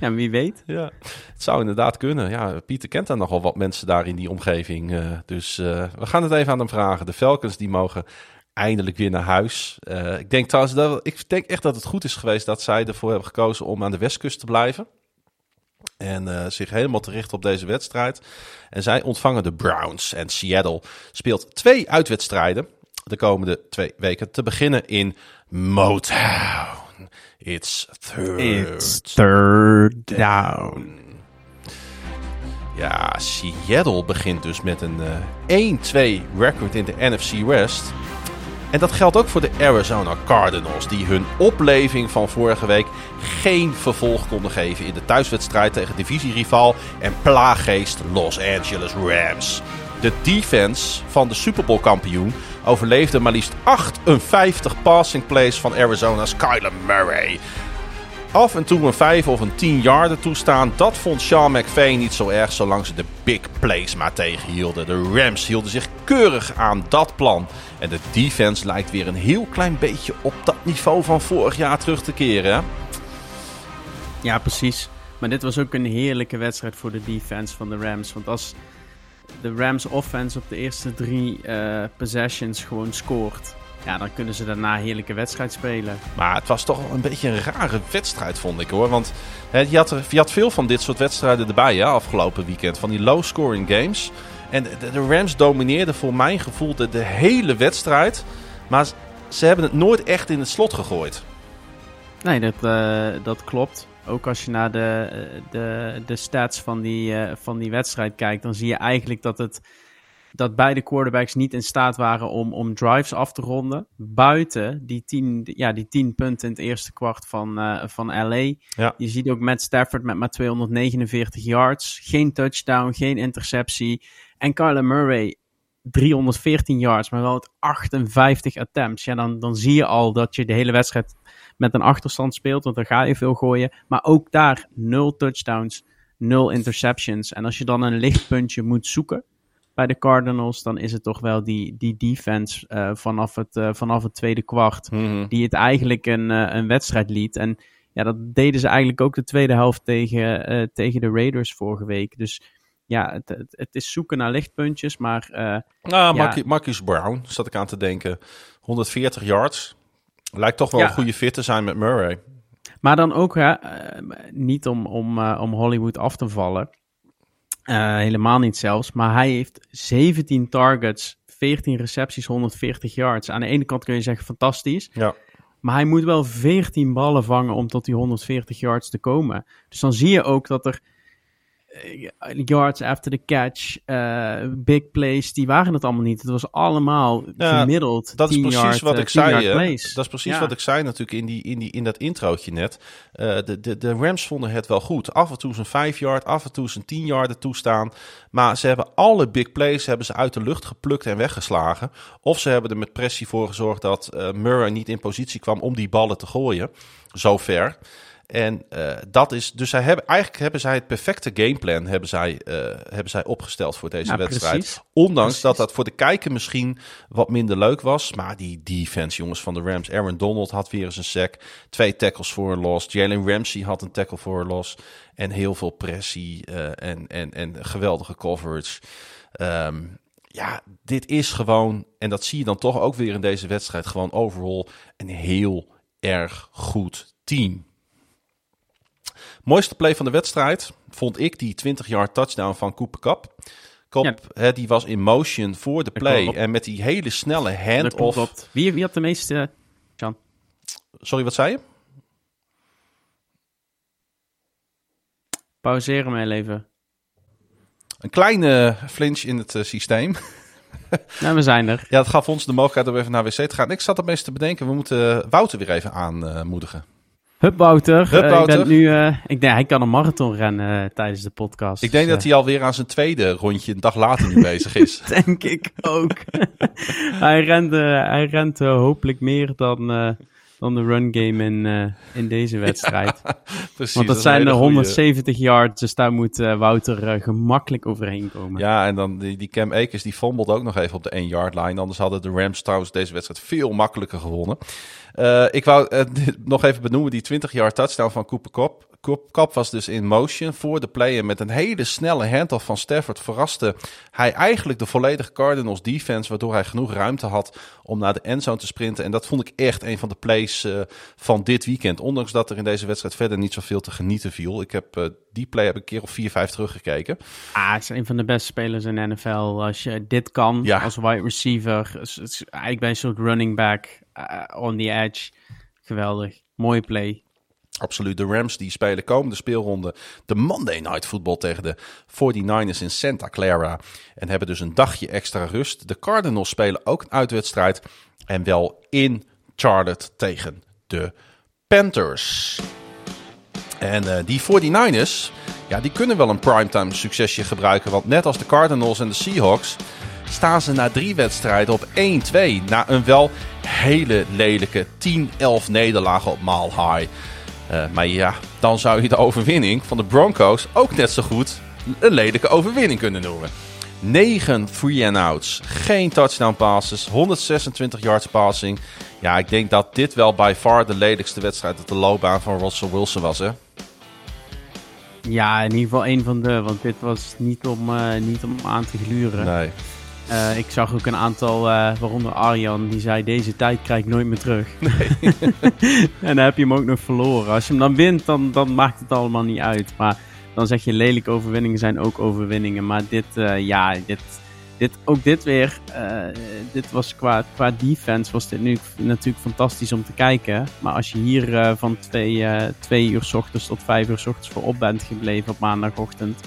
Speaker 2: ja, wie weet.
Speaker 1: Ja, het zou inderdaad kunnen. Ja, Pieter kent daar nogal wat mensen daar in die omgeving. Uh, dus uh, we gaan het even aan hem vragen. De Falcons die mogen eindelijk weer naar huis. Uh, ik denk trouwens dat ik denk echt dat het goed is geweest dat zij ervoor hebben gekozen om aan de westkust te blijven. En uh, zich helemaal te richten op deze wedstrijd. En zij ontvangen de Browns. En Seattle speelt twee uitwedstrijden de komende twee weken. Te beginnen in Motown. It's third,
Speaker 2: It's third down.
Speaker 1: Ja, Seattle begint dus met een uh, 1-2 record in de NFC West. En dat geldt ook voor de Arizona Cardinals, die hun opleving van vorige week geen vervolg konden geven in de thuiswedstrijd tegen divisierival en plaaggeest Los Angeles Rams. De defense van de Super Bowl kampioen overleefde maar liefst 58 passing plays van Arizona's Kyler Murray. Af en toe een 5 of een 10 yarden toestaan, dat vond Sean McVay niet zo erg zolang ze de big plays maar tegenhielden. De Rams hielden zich keurig aan dat plan. En de defense lijkt weer een heel klein beetje op dat niveau van vorig jaar terug te keren. Hè?
Speaker 2: Ja, precies. Maar dit was ook een heerlijke wedstrijd voor de defense van de Rams. Want als de Rams offense op de eerste drie uh, possessions gewoon scoort, ja, dan kunnen ze daarna een heerlijke wedstrijd spelen.
Speaker 1: Maar het was toch een beetje een rare wedstrijd, vond ik hoor. Want hè, je, had er, je had veel van dit soort wedstrijden erbij hè, afgelopen weekend. Van die low-scoring games. En de, de, Rams domineerden voor mijn gevoel de, de hele wedstrijd. Maar ze hebben het nooit echt in het slot gegooid.
Speaker 2: Nee, dat, uh, dat klopt. Ook als je naar de, de, de stats van die, uh, van die wedstrijd kijkt, dan zie je eigenlijk dat het dat beide quarterbacks niet in staat waren om, om drives af te ronden. Buiten die tien, ja, die tien punten in het eerste kwart van, uh, van LA.
Speaker 1: Ja.
Speaker 2: Je ziet ook Matt Stafford met maar 249 yards. Geen touchdown, geen interceptie. En Kyler Murray 314 yards, maar wel het 58 attempts. Ja, dan, dan zie je al dat je de hele wedstrijd met een achterstand speelt, want dan ga je veel gooien. Maar ook daar nul touchdowns, nul interceptions. En als je dan een lichtpuntje moet zoeken bij de Cardinals, dan is het toch wel die, die defense uh, vanaf, het, uh, vanaf het tweede kwart,
Speaker 1: mm -hmm.
Speaker 2: die het eigenlijk een, uh, een wedstrijd liet. En ja, dat deden ze eigenlijk ook de tweede helft tegen, tegen de Raiders vorige week. Dus ja, het, het, het is zoeken naar lichtpuntjes, maar...
Speaker 1: nou, ja. Marcus Brown, zat ik aan te denken. 140 yards. Lijkt toch wel
Speaker 2: Ja.
Speaker 1: een goede fit te zijn met Murray.
Speaker 2: Maar dan ook, hè, eh, niet om, om, eh, om Hollywood af te vallen. Eh, helemaal niet zelfs. Maar hij heeft 17 targets, 14 recepties, 140 yards. Aan de ene kant kun je zeggen fantastisch.
Speaker 1: Ja.
Speaker 2: Maar hij moet wel 14 ballen vangen om tot die 140 yards te komen. Dus dan zie je ook dat er yards after the catch, eh, big plays, die waren het allemaal niet. Het was allemaal
Speaker 1: Ja,
Speaker 2: gemiddeld.
Speaker 1: Dat is
Speaker 2: 10
Speaker 1: precies
Speaker 2: yard,
Speaker 1: wat
Speaker 2: eh,
Speaker 1: ik
Speaker 2: 10
Speaker 1: zei. Dat is precies
Speaker 2: Ja.
Speaker 1: wat ik zei natuurlijk in, die, in, die, in dat introotje net. Eh, de, de, de Rams vonden het wel goed. Af en toe zijn 5 yard, af en toe zijn 10 yard toestaan. Maar ze hebben alle big plays hebben ze uit de lucht geplukt en weggeslagen. Of ze hebben er met pressie voor gezorgd dat eh, Murray niet in positie kwam om die ballen te gooien. Zover. En eh, dat is, dus zij hebben, eigenlijk hebben zij het perfecte gameplan hebben zij, eh, hebben zij opgesteld voor deze
Speaker 2: Ja,
Speaker 1: wedstrijd.
Speaker 2: precies.
Speaker 1: Ondanks
Speaker 2: Precies.
Speaker 1: dat dat voor de kijker misschien wat minder leuk was. Maar die defense, jongens van de Rams. Aaron Donald had weer eens een sack. Twee tackles voor een loss. Jalen Ramsey had een tackle voor een loss. En heel veel pressie eh, en, en, en geweldige coverage. Ehm, ja, dit is gewoon, en dat zie je dan toch ook weer in deze wedstrijd, gewoon overall een heel erg goed team. Mooiste play van de wedstrijd vond ik die 20-yard touchdown van Cooper Cup.
Speaker 2: Ja.
Speaker 1: hè, die was in motion voor de play. En met die hele snelle hand-off.
Speaker 2: Wie, wie had de meeste... Jan?
Speaker 1: Sorry, wat zei je?
Speaker 2: Pauzeer hem heel even.
Speaker 1: Een kleine flinch in het eh, systeem.
Speaker 2: Nou, we zijn er.
Speaker 1: Ja, dat gaf ons de mogelijkheid om even naar wc te gaan. Ik zat het meest te bedenken, we moeten Wouter weer even aanmoedigen.
Speaker 2: Hup Wouter.
Speaker 1: Hup,
Speaker 2: Eh, ik ben nu, eh, ik denk, hij kan een marathon rennen eh, tijdens de podcast.
Speaker 1: ik denk
Speaker 2: Dus,
Speaker 1: dat hij alweer aan zijn tweede rondje een dag later nu bezig is.
Speaker 2: denk ik ook. hij rent, hij rent hopelijk meer dan, dan de run game in, in deze wedstrijd.
Speaker 1: Precies,
Speaker 2: Want dat zijn de
Speaker 1: hele goeie.
Speaker 2: 170 yards, dus daar moet Wouter gemakkelijk overheen komen.
Speaker 1: Ja, en dan die, die Cam Akers die fumbled ook nog even op de 1 yard line. Anders hadden de Rams trouwens deze wedstrijd veel makkelijker gewonnen. Eh, ik wou eh, nog even benoemen, die 20 yard touchdown van Cooper Cup. Cup was dus in motion voor de play en met een hele snelle handoff van Stafford verraste hij eigenlijk de volledige Cardinals defense, waardoor hij genoeg ruimte had om naar de endzone te sprinten. En dat vond ik echt een van de plays eh, van dit weekend. Ondanks dat er in deze wedstrijd verder niet zoveel te genieten viel. Ik heb die play heb ik een keer of 4, 5 teruggekeken.
Speaker 2: Ah, hij is een van de beste spelers in de NFL. Als je dit kan
Speaker 1: Ja.
Speaker 2: als wide receiver, eigenlijk bij een soort running back on the edge. Geweldig. Mooie play.
Speaker 1: Absoluut. De Rams die spelen komende speelronde de Monday Night Football tegen de 49ers in Santa Clara. En hebben dus een dagje extra rust. De Cardinals spelen ook een uitwedstrijd. En wel in Charlotte tegen de Panthers. En eh, die 49ers, ja, die kunnen wel een primetime succesje gebruiken. Want net als de Cardinals en de Seahawks staan ze na drie wedstrijden op 1-2. Na een wel hele lelijke 10-11 nederlaag op Mile High. Uh, maar ja, dan zou je de overwinning van de Broncos ook net zo goed een lelijke overwinning kunnen noemen. 9 free and outs, geen touchdown passes, 126 yards passing. Ja, ik denk dat dit wel by far de lelijkste wedstrijd uit de loopbaan van Russell Wilson was, hè?
Speaker 2: Ja, in ieder geval een van de, want dit was niet om, uh, niet om aan te gluren.
Speaker 1: Nee.
Speaker 2: Uh, ik zag ook een aantal, uh, waaronder Arjan, die zei: Deze tijd krijg ik nooit meer terug.
Speaker 1: Nee.
Speaker 2: en dan heb je hem ook nog verloren. Als je hem dan wint, dan, dan maakt het allemaal niet uit. Maar dan zeg je: lelijke overwinningen zijn ook overwinningen. Maar dit, uh, ja, dit, dit, ook dit weer. dit was qua, qua defense was dit nu natuurlijk fantastisch om te kijken. Maar als je hier van twee, twee uur s ochtends tot vijf uur s ochtends voor op bent gebleven op maandagochtend.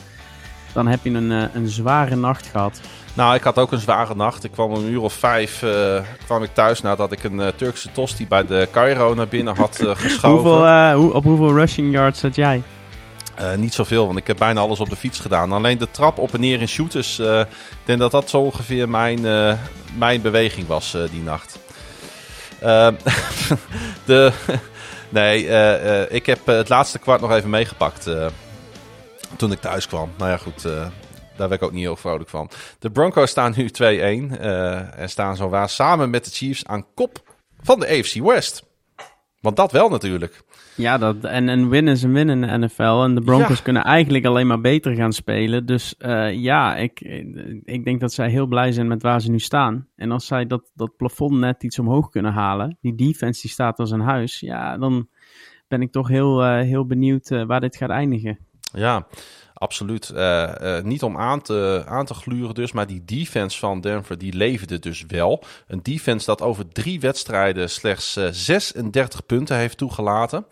Speaker 2: Dan heb je een, een zware nacht gehad.
Speaker 1: Nou, ik had ook een zware nacht. Ik kwam om een uur of vijf uh, kwam ik thuis nadat ik een uh, Turkse tosti bij de Cairo naar binnen had uh, geschoven.
Speaker 2: hoeveel, hoe, op hoeveel rushing yards zat jij?
Speaker 1: niet zoveel, want ik heb bijna alles op de fiets gedaan. Alleen de trap op en neer in shooters, ik denk dat dat zo ongeveer mijn, mijn beweging was die nacht. de, nee, ik heb het laatste kwart nog even meegepakt toen ik thuis kwam. Nou ja, goed, daar werd ik ook niet heel vrolijk van. De Broncos staan nu 2-1 uh, en staan zo waar samen met de Chiefs aan kop van de AFC West. Want dat wel natuurlijk.
Speaker 2: Ja, dat, en een win is een win in de NFL. En de Broncos kunnen eigenlijk alleen maar beter gaan spelen. Dus uh, ja, ik, ik denk dat zij heel blij zijn met waar ze nu staan. En als zij dat, dat plafond net iets omhoog kunnen halen, die defense die staat als een huis, ja, dan ben ik toch heel, uh, heel benieuwd uh, waar dit gaat eindigen.
Speaker 1: Ja, Absoluut. Uh, uh, niet om aan te, aan te gluren dus, maar die defense van Denver die leefde dus wel. Een defense dat over drie wedstrijden slechts uh, eh, 36 punten heeft toegelaten.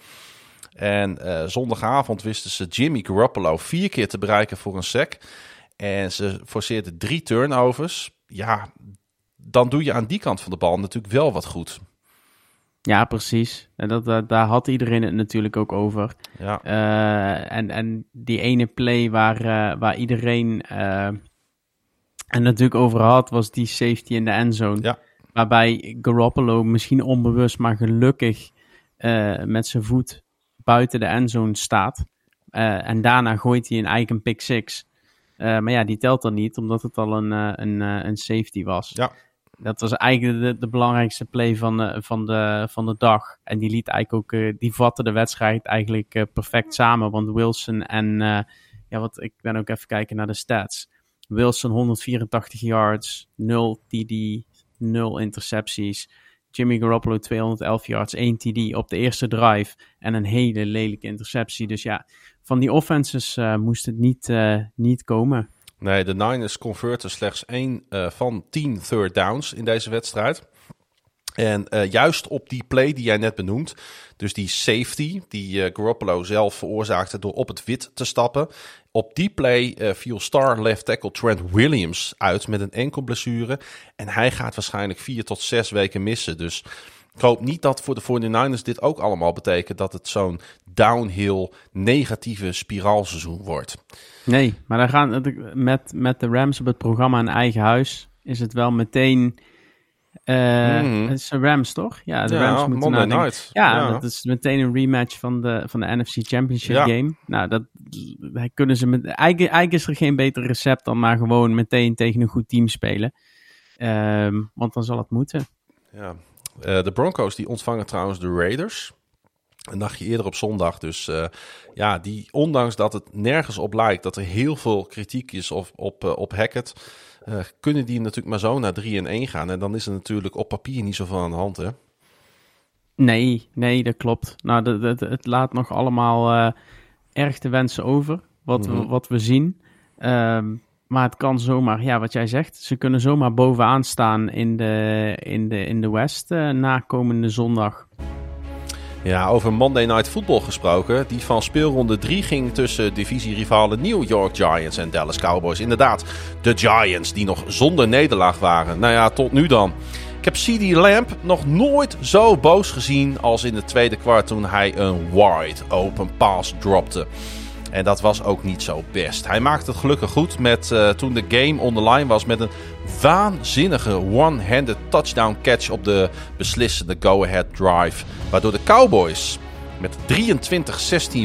Speaker 1: En zondagavond wisten ze Jimmy Garoppolo vier keer te bereiken voor een sack. En ze forceerden drie turnovers. Ja, dan doe je aan die kant van de bal natuurlijk wel wat goed.
Speaker 2: Ja, precies. En dat, dat, daar had iedereen het natuurlijk ook over.
Speaker 1: Ja.
Speaker 2: Uh, en, en die ene play waar, uh, waar iedereen uh, en natuurlijk over had, was die safety in de endzone.
Speaker 1: Ja.
Speaker 2: Waarbij Garoppolo misschien onbewust, maar gelukkig met zijn voet buiten de endzone staat. en daarna gooit hij een eigen pick six. maar ja, die telt dan niet, omdat het al een, een, een safety was.
Speaker 1: Ja.
Speaker 2: Dat was eigenlijk de, de belangrijkste play van de, van, de, van de dag. En die liet eigenlijk ook, uh, die vatte de wedstrijd eigenlijk uh, perfect samen. Want Wilson en, ja, wat, ik ben ook even kijken naar de stats. Wilson 184 yards, 0 TD, 0 intercepties. Jimmy Garoppolo 211 yards, 1 TD op de eerste drive. En een hele lelijke interceptie. Dus ja, van die offenses moest het niet, niet komen.
Speaker 1: Nee, de Niners converten slechts één uh, van 10 third downs in deze wedstrijd. En uh, juist op die play die jij net benoemt, dus die safety die uh, Garoppolo zelf veroorzaakte door op het wit te stappen. Op die play viel star left tackle Trent Williams uit met een enkel blessure. En hij gaat waarschijnlijk vier tot zes weken missen. Dus ik hoop niet dat voor de 49ers dit ook allemaal betekent dat het zo'n downhill negatieve spiraalseizoen wordt.
Speaker 2: Nee, maar dan gaan met, met de Rams op het programma een eigen huis is het wel meteen. Uh, mm. Het is Rams toch?
Speaker 1: Ja, de Rams moeten Monday night.
Speaker 2: Ja, ja, dat is meteen een rematch van de, van de NFC Championship ja. game. Nou, dat kunnen ze met. Eigenlijk, eigenlijk is er geen beter recept dan maar gewoon meteen tegen een goed team spelen. Um, want dan zal het moeten.
Speaker 1: Ja, uh, de Broncos die ontvangen trouwens de Raiders. Een dagje eerder op zondag. Dus uh, ja, die, ondanks dat het nergens op lijkt dat er heel veel kritiek is op, op, uh, op Hackett, uh, kunnen die natuurlijk maar zo naar 3 en 1 gaan. En dan is er natuurlijk op papier niet zoveel aan de hand, hè?
Speaker 2: Nee, nee, dat klopt. Nou, dat, dat, het laat nog allemaal erg te wensen over, wat, mm -hmm. we, wat we zien. Um, maar het kan zomaar, ja, wat jij zegt, ze kunnen zomaar bovenaan staan in de, in de, in de West na komende zondag.
Speaker 1: Ja, over Monday Night Football gesproken. Die van speelronde 3 ging tussen divisierivalen New York Giants en Dallas Cowboys. Inderdaad, de Giants die nog zonder nederlaag waren. Nou ja, tot nu dan. Ik heb CD Lamp nog nooit zo boos gezien als in het tweede kwart toen hij een wide open pass dropte. En dat was ook niet zo best. Hij maakte het gelukkig goed met, uh, toen de game on the line was met een waanzinnige one-handed touchdown catch op de beslissende go-ahead drive. Waardoor de Cowboys met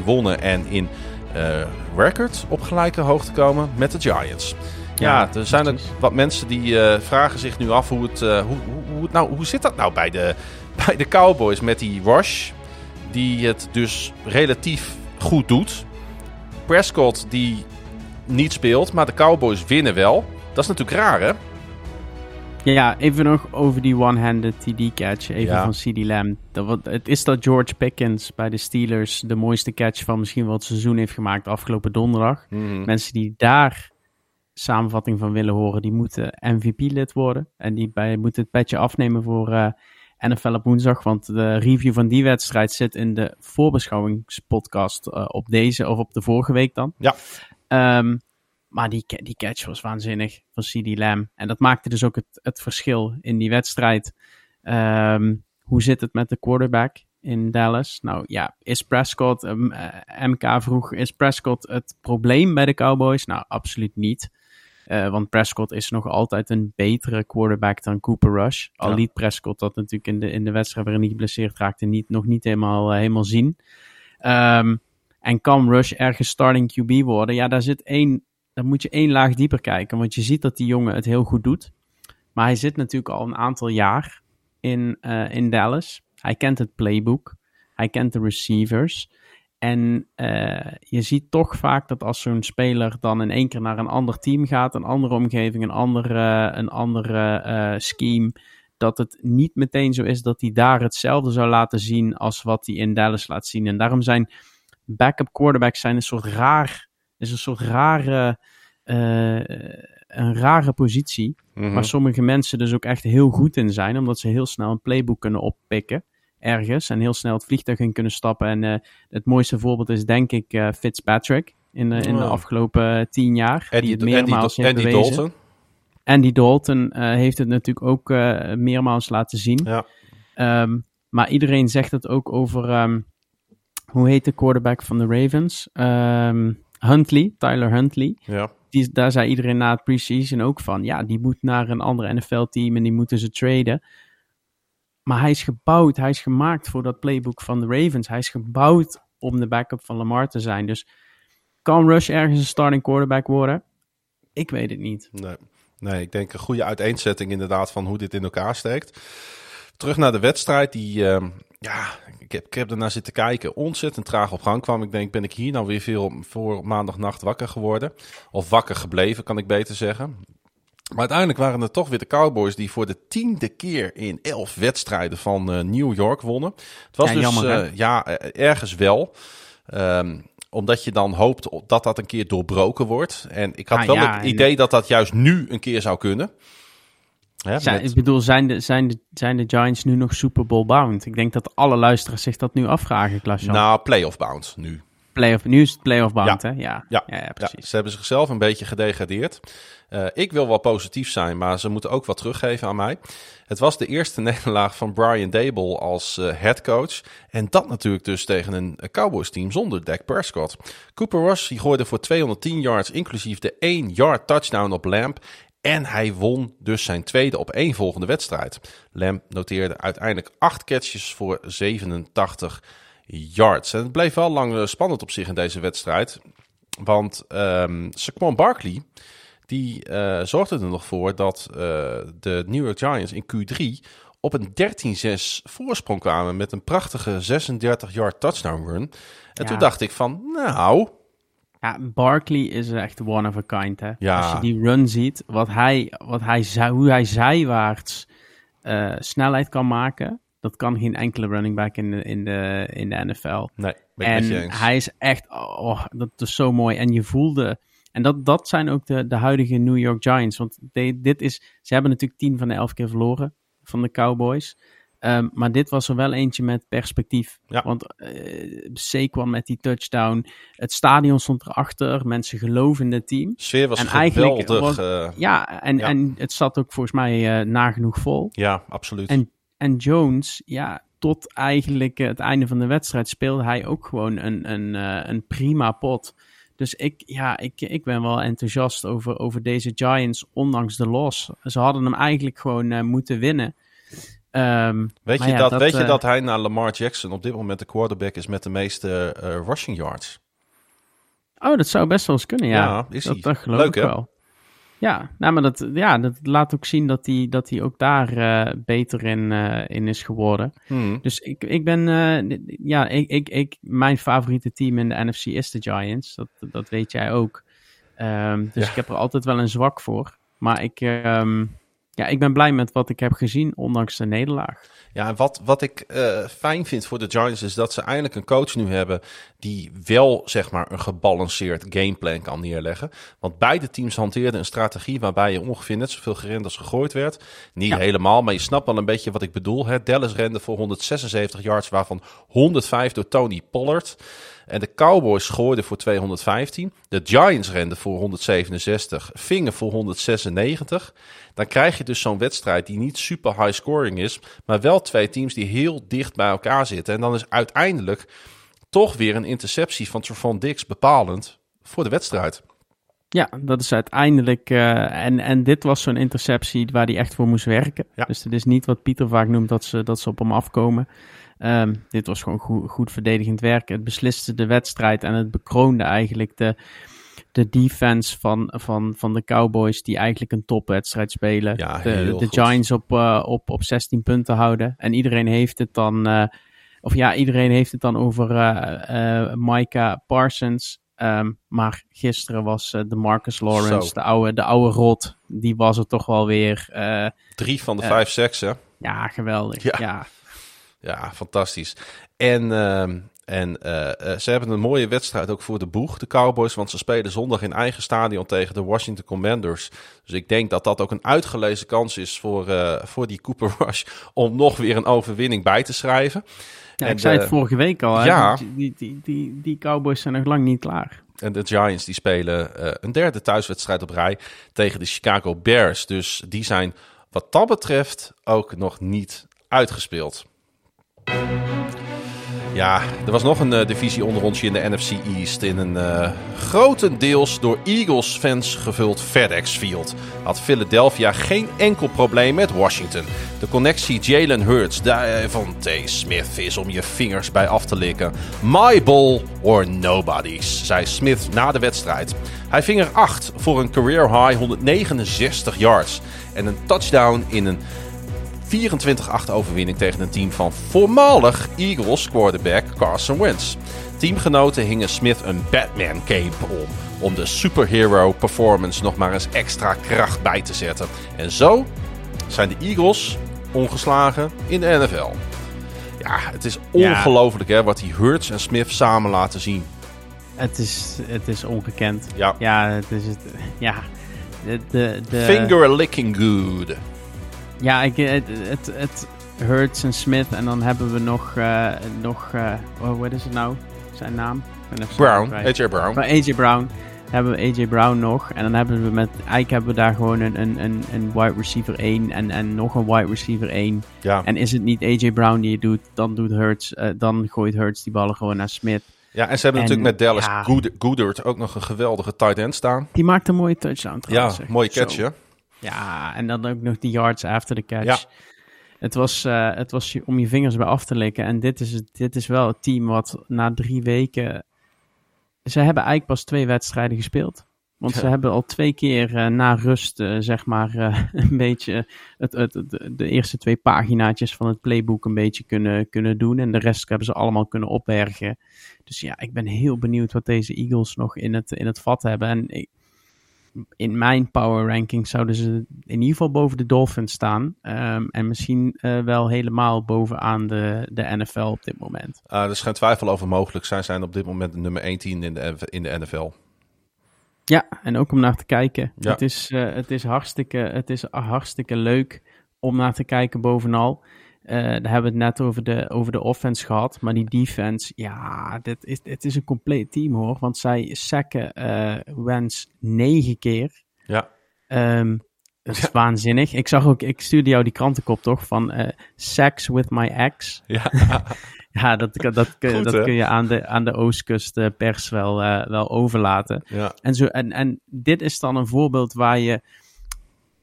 Speaker 1: 23-16 wonnen en in uh, record op gelijke hoogte komen met de Giants. Ja, er zijn er wat mensen die uh, vragen zich nu af hoe het, uh, hoe, hoe, hoe, nou, hoe zit dat nou bij de, bij de Cowboys met die rush, die het dus relatief goed doet. Prescott die niet speelt, maar de Cowboys winnen wel. Dat is natuurlijk raar, hè?
Speaker 2: Ja, even nog over die one-handed TD catch. Even van CD Lamb. Dat, het is dat George Pickens bij de Steelers de mooiste catch van misschien wel het seizoen heeft gemaakt afgelopen donderdag.
Speaker 1: Mhm.
Speaker 2: Mensen die daar samenvatting van willen horen, die moeten MVP-lid worden. En die bij, moeten het petje afnemen voor uh, NFL op woensdag. Want de review van die wedstrijd zit in de voorbeschouwingspodcast uh, op deze of op de vorige week dan.
Speaker 1: Ja.
Speaker 2: Um, maar die, die catch was waanzinnig van CD Lamb. En dat maakte dus ook het, het verschil in die wedstrijd. Um, hoe zit het met de quarterback in Dallas? Nou ja, is Prescott, um, uh, MK vroeg, is Prescott het probleem bij de Cowboys? Nou, absoluut niet. Uh, want Prescott is nog altijd een betere quarterback dan Cooper Rush. Al
Speaker 1: Ja.
Speaker 2: liet Prescott dat natuurlijk in de, in de wedstrijd waarin hij geblesseerd raakte niet, nog niet helemaal, uh, helemaal zien. Um, en kan Rush ergens starting QB worden? Ja, daar zit één, daar moet je één laag dieper kijken. Want je ziet dat die jongen het heel goed doet. Maar hij zit natuurlijk al een aantal jaar in, uh, in Dallas. Hij kent het playbook. Hij kent de receivers. En uh, je ziet toch vaak dat als zo'n speler dan in één keer naar een ander team gaat, een andere omgeving, een andere, een andere uh, scheme, dat het niet meteen zo is dat hij daar hetzelfde zou laten zien als wat hij in Dallas laat zien. En daarom zijn backup quarterbacks zijn een soort raar, is een soort rare, uh, een rare positie,
Speaker 1: Mhm.
Speaker 2: waar sommige mensen dus ook echt heel goed in zijn, omdat ze heel snel een playbook kunnen oppikken ergens en heel snel het vliegtuig in kunnen stappen. En uh, het mooiste voorbeeld is denk ik uh, Fitzpatrick in, de, in de
Speaker 1: Oh.
Speaker 2: afgelopen tien jaar.
Speaker 1: Andy,
Speaker 2: die het
Speaker 1: Andy,
Speaker 2: meermaals heeft
Speaker 1: Andy. Dalton.
Speaker 2: Andy Dalton uh, heeft het natuurlijk ook uh, meermaals laten zien.
Speaker 1: Ja.
Speaker 2: Um, maar iedereen zegt het ook over, um, hoe heet de quarterback van de Ravens? Um, Huntley, Tyler Huntley.
Speaker 1: Ja.
Speaker 2: Die, daar zei iedereen na het preseason ook van, ja, die moet naar een ander NFL-team en die moeten ze traden. Maar hij is gebouwd, hij is gemaakt voor dat playbook van de Ravens. Hij is gebouwd om de backup van Lamar te zijn. Dus kan Rush ergens een starting quarterback worden? Ik weet het niet.
Speaker 1: Nee. nee, ik denk een goede uiteenzetting inderdaad van hoe dit in elkaar steekt. Terug naar de wedstrijd die, uh, ja, ik heb, ik heb ernaar zitten kijken. Ontzettend traag op gang kwam. Ik denk, ben ik hier nou weer veel voor maandagnacht wakker geworden? Of wakker gebleven, kan ik beter zeggen. Maar uiteindelijk waren het toch weer de Cowboys die voor de tiende keer in elf wedstrijden van uh, New York wonnen. Het was
Speaker 2: ja,
Speaker 1: dus
Speaker 2: jammer,
Speaker 1: uh, ja, ergens wel. Um, omdat je dan hoopt dat dat een keer doorbroken wordt. En ik had
Speaker 2: ah,
Speaker 1: wel
Speaker 2: ja,
Speaker 1: het idee en... dat dat juist nu een keer zou kunnen.
Speaker 2: Hè, zijn, met... Ik bedoel, zijn de, zijn, de, zijn de Giants nu nog Super Bowl bound? Ik denk dat alle luisteraars zich dat nu afvragen, Klasje.
Speaker 1: Nou, playoff bound nu.
Speaker 2: Playoff, nu is het playoff bound,
Speaker 1: ja.
Speaker 2: hè? Ja.
Speaker 1: Ja.
Speaker 2: Ja, ja, precies.
Speaker 1: ze hebben zichzelf een beetje gedegradeerd. Uh, ik wil wel positief zijn, maar ze moeten ook wat teruggeven aan mij. Het was de eerste nederlaag van Brian Dable als uh, headcoach. En dat natuurlijk dus tegen een Cowboys team zonder Dak Prescott. Cooper Rush die gooide voor 210 yards, inclusief de 1 yard touchdown op Lamp. En hij won dus zijn tweede op één volgende wedstrijd. Lamp noteerde uiteindelijk 8 catches voor 87 yards. En het bleef wel lang spannend op zich in deze wedstrijd. Want um, Saquon Barkley, die uh, zorgde er nog voor dat uh, de New York Giants in Q3 op een 13-6 voorsprong kwamen met een prachtige 36-yard touchdown run. En ja. toen dacht ik van, nou...
Speaker 2: Ja, Barkley is echt one of a kind, hè.
Speaker 1: Ja.
Speaker 2: Als je die run ziet, wat hij, wat hij, hoe hij zijwaarts uh, snelheid kan maken... Dat kan geen enkele running back in de, in de, in de NFL.
Speaker 1: Nee,
Speaker 2: en hij is echt, oh, dat is zo mooi. En je voelde, en dat, dat zijn ook de, de huidige New York Giants. Want de, dit is, ze hebben natuurlijk tien van de elf keer verloren van de Cowboys. Um, maar dit was er wel eentje met perspectief.
Speaker 1: Ja.
Speaker 2: Want uh, met die touchdown. Het stadion stond erachter. Mensen geloven in het team.
Speaker 1: Sfeer was
Speaker 2: en
Speaker 1: geweldig.
Speaker 2: Was,
Speaker 1: uh,
Speaker 2: ja, en,
Speaker 1: ja.
Speaker 2: en het zat ook volgens mij uh, nagenoeg vol.
Speaker 1: Ja, absoluut.
Speaker 2: En, en Jones, ja, tot eigenlijk het einde van de wedstrijd speelde hij ook gewoon een, een, uh, een prima pot. Dus ik, ja, ik, ik ben wel enthousiast over, over deze Giants, ondanks de loss. Ze hadden hem eigenlijk gewoon uh, moeten winnen. Ehm,
Speaker 1: Weet, je,
Speaker 2: ja,
Speaker 1: dat,
Speaker 2: dat,
Speaker 1: weet je
Speaker 2: eh,
Speaker 1: dat hij na Lamar Jackson op dit moment de quarterback is met de meeste eh, rushing yards?
Speaker 2: Oh, dat zou best wel eens kunnen, ja.
Speaker 1: Ja, is
Speaker 2: dat, geloof
Speaker 1: Leuk,
Speaker 2: ik
Speaker 1: hè?
Speaker 2: wel. Ja, nou, maar dat, ja, dat laat ook zien dat hij, dat ook daar eh, beter in, eh, in is geworden.
Speaker 1: Hmm.
Speaker 2: Dus ik, ik ben, eh, ja, ik, ik, ik, mijn favoriete team in de NFC is de Giants. Dat, dat weet jij ook. Ehm, dus
Speaker 1: Ja.
Speaker 2: ik heb er altijd wel een zwak voor. Maar ik, ehm, ja, ik ben blij met wat ik heb gezien, ondanks de nederlaag.
Speaker 1: Ja, en wat, wat ik eh, fijn vind voor de Giants is dat ze eindelijk een coach nu hebben die wel zeg maar een gebalanceerd gameplan kan neerleggen. Want beide teams hanteerden een strategie waarbij je ongeveer net zoveel gerend als gegooid werd. Niet
Speaker 2: Ja.
Speaker 1: helemaal, maar je snapt wel een beetje wat ik bedoel. Hè? Dallas rende voor 176 yards, waarvan 105 door Tony Pollard. En de Cowboys gooiden voor 215. De Giants renden voor 167. Vingen voor 196. Dan krijg je dus zo'n wedstrijd die niet super high scoring is. Maar wel twee teams die heel dicht bij elkaar zitten. En dan is uiteindelijk toch weer een interceptie van Trevon Dix bepalend voor de wedstrijd.
Speaker 2: Ja, dat is uiteindelijk. eh, en, en dit was zo'n interceptie waar hij echt voor moest werken.
Speaker 1: Ja.
Speaker 2: Dus het is niet wat Pieter vaak noemt dat ze, dat ze op hem afkomen. Ehm, dit was gewoon goed, goed verdedigend werk. Het besliste de wedstrijd en het bekroonde eigenlijk de, de defense van, van, van de Cowboys, die eigenlijk een topwedstrijd spelen.
Speaker 1: Ja,
Speaker 2: de. Giants op, eh, op, op 16 punten houden. En iedereen heeft het dan. eh, of ja, iedereen heeft het dan over eh Micah Parsons. Ehm, maar gisteren was de Marcus Lawrence,
Speaker 1: Zo.
Speaker 2: de oude, de oude rot, die was er toch wel weer.
Speaker 1: Drie van de vijf seksen.
Speaker 2: ja, geweldig.
Speaker 1: Ja.
Speaker 2: Ja.
Speaker 1: Ja, fantastisch. En, ehm, en eh, eh, ze hebben een mooie wedstrijd ook voor de boeg, de Cowboys. Want ze spelen zondag in eigen stadion tegen de Washington Commanders. Dus ik denk dat dat ook een uitgelezen kans is voor, eh, voor die Cooper Rush om nog weer een overwinning bij te schrijven.
Speaker 2: Ja,
Speaker 1: En
Speaker 2: ik zei het vorige week al. Hè?
Speaker 1: Ja.
Speaker 2: Die, die, die, die, die Cowboys zijn nog lang niet klaar.
Speaker 1: En de Giants die spelen een derde thuiswedstrijd op rij tegen de Chicago Bears. Dus die zijn wat dat betreft ook nog niet uitgespeeld. Ja, er was nog een eh, divisie onder onsje in de NFC East. In een eh, grotendeels door Eagles-fans gevuld FedEx Field. Had Philadelphia geen enkel probleem met Washington. De connectie Jalen Hurts, Davante Smith is om je vingers bij af te likken. My ball or nobody's, zei Smith na de wedstrijd. Hij ving er 8 voor een career high 169 yards. En een touchdown in een 24-8 overwinning tegen een team van voormalig Eagles quarterback Carson Wentz. Teamgenoten hingen Smith een Batman cape om, om de superhero performance nog maar eens extra kracht bij te zetten. En zo zijn de Eagles ongeslagen in de NFL. Ja, het is
Speaker 2: Ja.
Speaker 1: ongelooflijk hè, wat die Hurts en Smith samen laten zien.
Speaker 2: Het is, het is ongekend.
Speaker 1: Ja,
Speaker 2: Ja, het is het. Ja, de, de, de,
Speaker 1: finger licking good.
Speaker 2: Ja, ik, het, het, het Hurts en Smith. En dan hebben we nog, eh, nog eh, oh, wat is het nou? Zijn naam?
Speaker 1: Brown. AJ Brown.
Speaker 2: Maar AJ Brown. Hebben we AJ Brown nog. En dan hebben we met. Eigenlijk hebben we daar gewoon een, een, een, een wide receiver 1. En, en nog een wide receiver 1.
Speaker 1: Ja.
Speaker 2: En is het niet AJ Brown die het doet, dan doet Hurts. eh, dan gooit Hurts die ballen gewoon naar Smith.
Speaker 1: ja, en ze hebben
Speaker 2: En,
Speaker 1: natuurlijk met Dallas
Speaker 2: ja.
Speaker 1: Goodert ook nog een geweldige tight end staan.
Speaker 2: Die maakt een mooie touchdown
Speaker 1: Ja,
Speaker 2: trouwens. zeg.
Speaker 1: mooie catch hè?
Speaker 2: Ja, en dan ook nog die yards after the catch.
Speaker 1: Ja.
Speaker 2: Het was, eh, het was om je vingers bij af te likken. En dit is, dit is wel het team wat na drie weken... Ze hebben eigenlijk pas twee wedstrijden gespeeld. Want ze hebben al twee keer eh, na rust, eh, zeg maar, een beetje het, het, het- de eerste twee paginaatjes van het playbook een beetje kunnen, kunnen doen. En de rest hebben ze allemaal kunnen opbergen. Dus ja, ik ben heel benieuwd wat deze Eagles nog in het, in het vat hebben. En ik- in mijn power ranking zouden ze in ieder geval boven de Dolphins staan. Ehm, en misschien eh, wel helemaal bovenaan de, de NFL op dit moment.
Speaker 1: Uh, er is geen twijfel over mogelijk. Zij zijn op dit moment nummer 1 team in de, in de NFL.
Speaker 2: Ja, en ook om naar te kijken.
Speaker 1: Ja.
Speaker 2: Het, is, eh, het, is hartstikke, het is hartstikke leuk om naar te kijken bovenal. Eh, daar hebben we het net over de, over de offense gehad. Maar die defense, ja, dit is, het is een compleet team hoor. Want zij sacken eh Wens negen keer.
Speaker 1: Ja.
Speaker 2: Ehm, dat is waanzinnig. Ik zag ook, ik stuurde jou die krantenkop toch van eh Sex with my ex.
Speaker 1: Ja.
Speaker 2: Ja, dat, dat, dat, kun-
Speaker 1: Goed,
Speaker 2: dat
Speaker 1: hè?
Speaker 2: kun je aan de, aan de Oostkust pers wel, wel overlaten.
Speaker 1: ja.
Speaker 2: En, zo, en, en dit is dan een voorbeeld waar je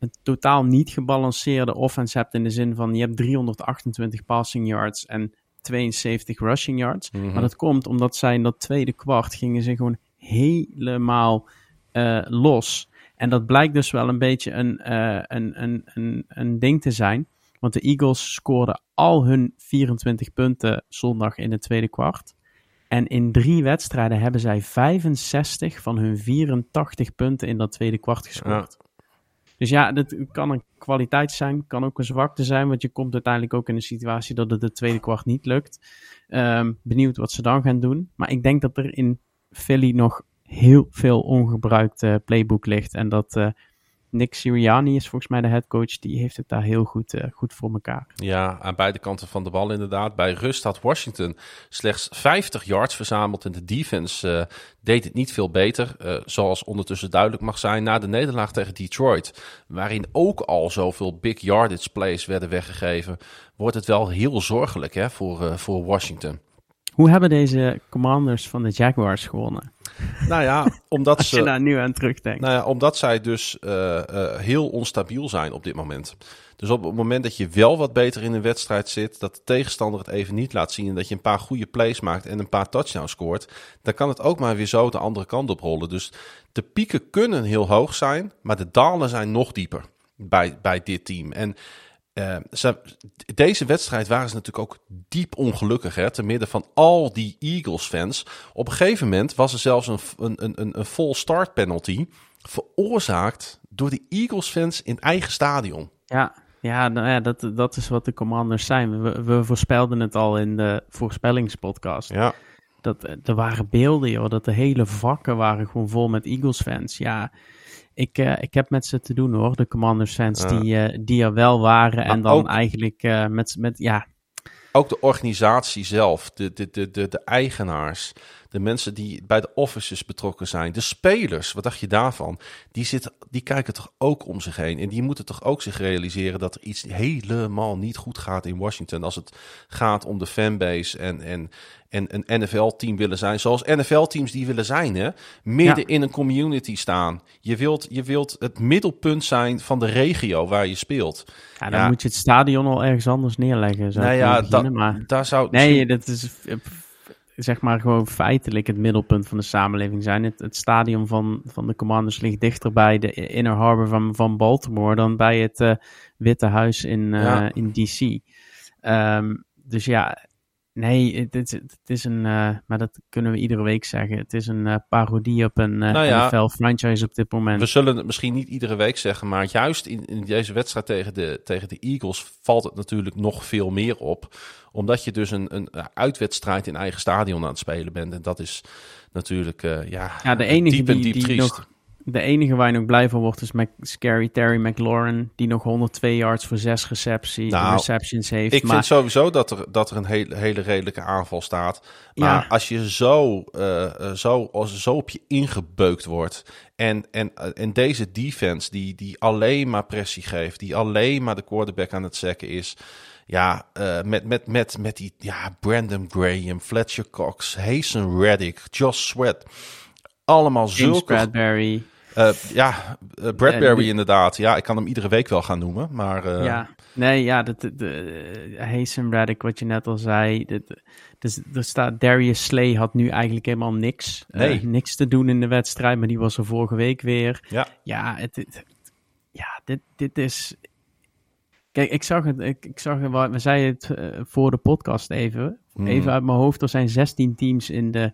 Speaker 2: een totaal niet gebalanceerde offense hebt in de zin van je hebt 328 passing yards en 72 rushing yards.
Speaker 1: Mhm.
Speaker 2: Maar dat komt omdat zij in dat tweede kwart gingen ze gewoon helemaal eh, los. En dat blijkt dus wel een beetje een, eh, een, een, een, een ding te zijn. Want de Eagles scoorden al hun 24 punten zondag in het tweede kwart. En in drie wedstrijden hebben zij 65 van hun 84 punten in dat tweede kwart gescoord. Dus ja, dat kan een kwaliteit zijn, kan ook een zwakte zijn, want je komt uiteindelijk ook in een situatie dat het het tweede kwart niet lukt. Ehm, benieuwd wat ze dan gaan doen. Maar ik denk dat er in Philly nog heel veel ongebruikt eh, playbook ligt. En dat eh, Nick Sirianni is volgens mij de headcoach, die heeft het daar heel goed, eh, goed voor elkaar.
Speaker 1: Ja, aan beide kanten van de bal inderdaad. Bij rust had Washington slechts 50 yards verzameld en de defense eh, deed het niet veel beter. eh, zoals ondertussen duidelijk mag zijn na de nederlaag tegen Detroit, waarin ook al zoveel big yardage plays werden weggegeven, wordt het wel heel zorgelijk hè, voor, voor Washington.
Speaker 2: Hoe hebben deze commanders van de Jaguars gewonnen?
Speaker 1: Nou ja, omdat
Speaker 2: Als je
Speaker 1: ze...
Speaker 2: daar nu aan terugdenkt.
Speaker 1: Nou ja, omdat zij dus eh, eh, heel onstabiel zijn op dit moment. Dus op het moment dat je wel wat beter in een wedstrijd zit, dat de tegenstander het even niet laat zien en dat je een paar goede plays maakt en een paar touchdowns scoort, dan kan het ook maar weer zo de andere kant op rollen. Dus de pieken kunnen heel hoog zijn, maar de dalen zijn nog dieper bij, bij dit team. En eh, ze, deze wedstrijd waren ze natuurlijk ook diep ongelukkig, hè, te midden van al die Eagles-fans. Op een gegeven moment was er zelfs een, een, een, een full start penalty veroorzaakt door de Eagles-fans in eigen stadion.
Speaker 2: Ja, ja, nou ja dat, dat is wat de commanders zijn. We, we voorspelden het al in de voorspellingspodcast.
Speaker 1: Ja,
Speaker 2: Dat, eh, er waren beelden, joh, dat de hele vakken waren gewoon vol met Eagles-fans. Ja, ik, eh, ik heb met ze te doen hoor, de Commanders-fans
Speaker 1: Ja.
Speaker 2: die, eh, die er wel waren.
Speaker 1: Maar
Speaker 2: en dan
Speaker 1: ook-
Speaker 2: eigenlijk eh, met, met, ja,
Speaker 1: ook de organisatie zelf, de, de, de, de, de eigenaars, de mensen die bij de offices betrokken zijn, de spelers, wat dacht je daarvan? Die, zitten, die kijken toch ook om zich heen en die moeten toch ook zich realiseren dat er iets helemaal niet goed gaat in Washington als het gaat om de fanbase en, en, en een NFL-team willen zijn, zoals NFL-teams die willen zijn, hè? midden
Speaker 2: Ja.
Speaker 1: in een community staan. Je wilt, je wilt het middelpunt zijn van de regio waar je speelt.
Speaker 2: ja dan
Speaker 1: Ja.
Speaker 2: moet je het stadion al ergens anders neerleggen. Zou
Speaker 1: Nou ja,
Speaker 2: willen beginnen,
Speaker 1: da-
Speaker 2: maar...
Speaker 1: daar zou
Speaker 2: Nee, dat is zeg maar gewoon feitelijk het middelpunt van de samenleving zijn. Het, het stadion van, van de Commanders ligt dichter bij de Inner Harbor van, van Baltimore dan bij het eh, Witte Huis in, eh,
Speaker 1: Ja.
Speaker 2: in DC. Ehm, dus ja, nee, het, is- het is een, eh, maar dat kunnen we iedere week zeggen. Het is een eh, parodie op een eh
Speaker 1: Nou ja,
Speaker 2: NFL-franchise op dit moment.
Speaker 1: We zullen het misschien niet iedere week zeggen, maar juist in, in deze wedstrijd tegen de, tegen de Eagles valt het natuurlijk nog veel meer op. Omdat je dus een, een uitwedstrijd in eigen stadion aan het spelen bent. En dat is natuurlijk ja,
Speaker 2: Ja, de enige
Speaker 1: diep en
Speaker 2: die,
Speaker 1: diep
Speaker 2: die nog, de enige waar je nog blij van wordt is Mac, Scary Terry McLaurin, die nog 102 yards voor 6 receptie,
Speaker 1: Nou,
Speaker 2: receptions heeft.
Speaker 1: Ik
Speaker 2: maar
Speaker 1: vind sowieso dat er, dat er een hele, hele redelijke aanval staat. Maar
Speaker 2: Ja.
Speaker 1: als je zo, eh, eh, zo, als zo op je ingebeukt wordt. En, en, eh, en deze defense die, die alleen maar pressie geeft. Die alleen maar de quarterback aan het zekken is. Ja, met, met, met, met die ja, Brandon Graham, Fletcher Cox, Hazen Reddick, Josh Sweat. Allemaal
Speaker 2: James
Speaker 1: zulke...
Speaker 2: Bradbury.
Speaker 1: Eh, ja, eh, Bradbury
Speaker 2: die-
Speaker 1: inderdaad. Ja, ik kan hem iedere week wel gaan noemen. Maar eh,
Speaker 2: ja, nee, ja, de, de, Hazen Reddick, wat je net al zei. Dus er staat Darius Slay had nu eigenlijk helemaal niks, eh,
Speaker 1: Nee.
Speaker 2: niks te doen in de wedstrijd, maar die was er vorige week weer.
Speaker 1: ja.
Speaker 2: Ja, het, het- ja dit, dit is. Kijk, ik zag het, ik, ik zag het, we zeiden het eh, voor de podcast even.
Speaker 1: Hmm.
Speaker 2: Even uit mijn hoofd, er zijn 16 teams in de,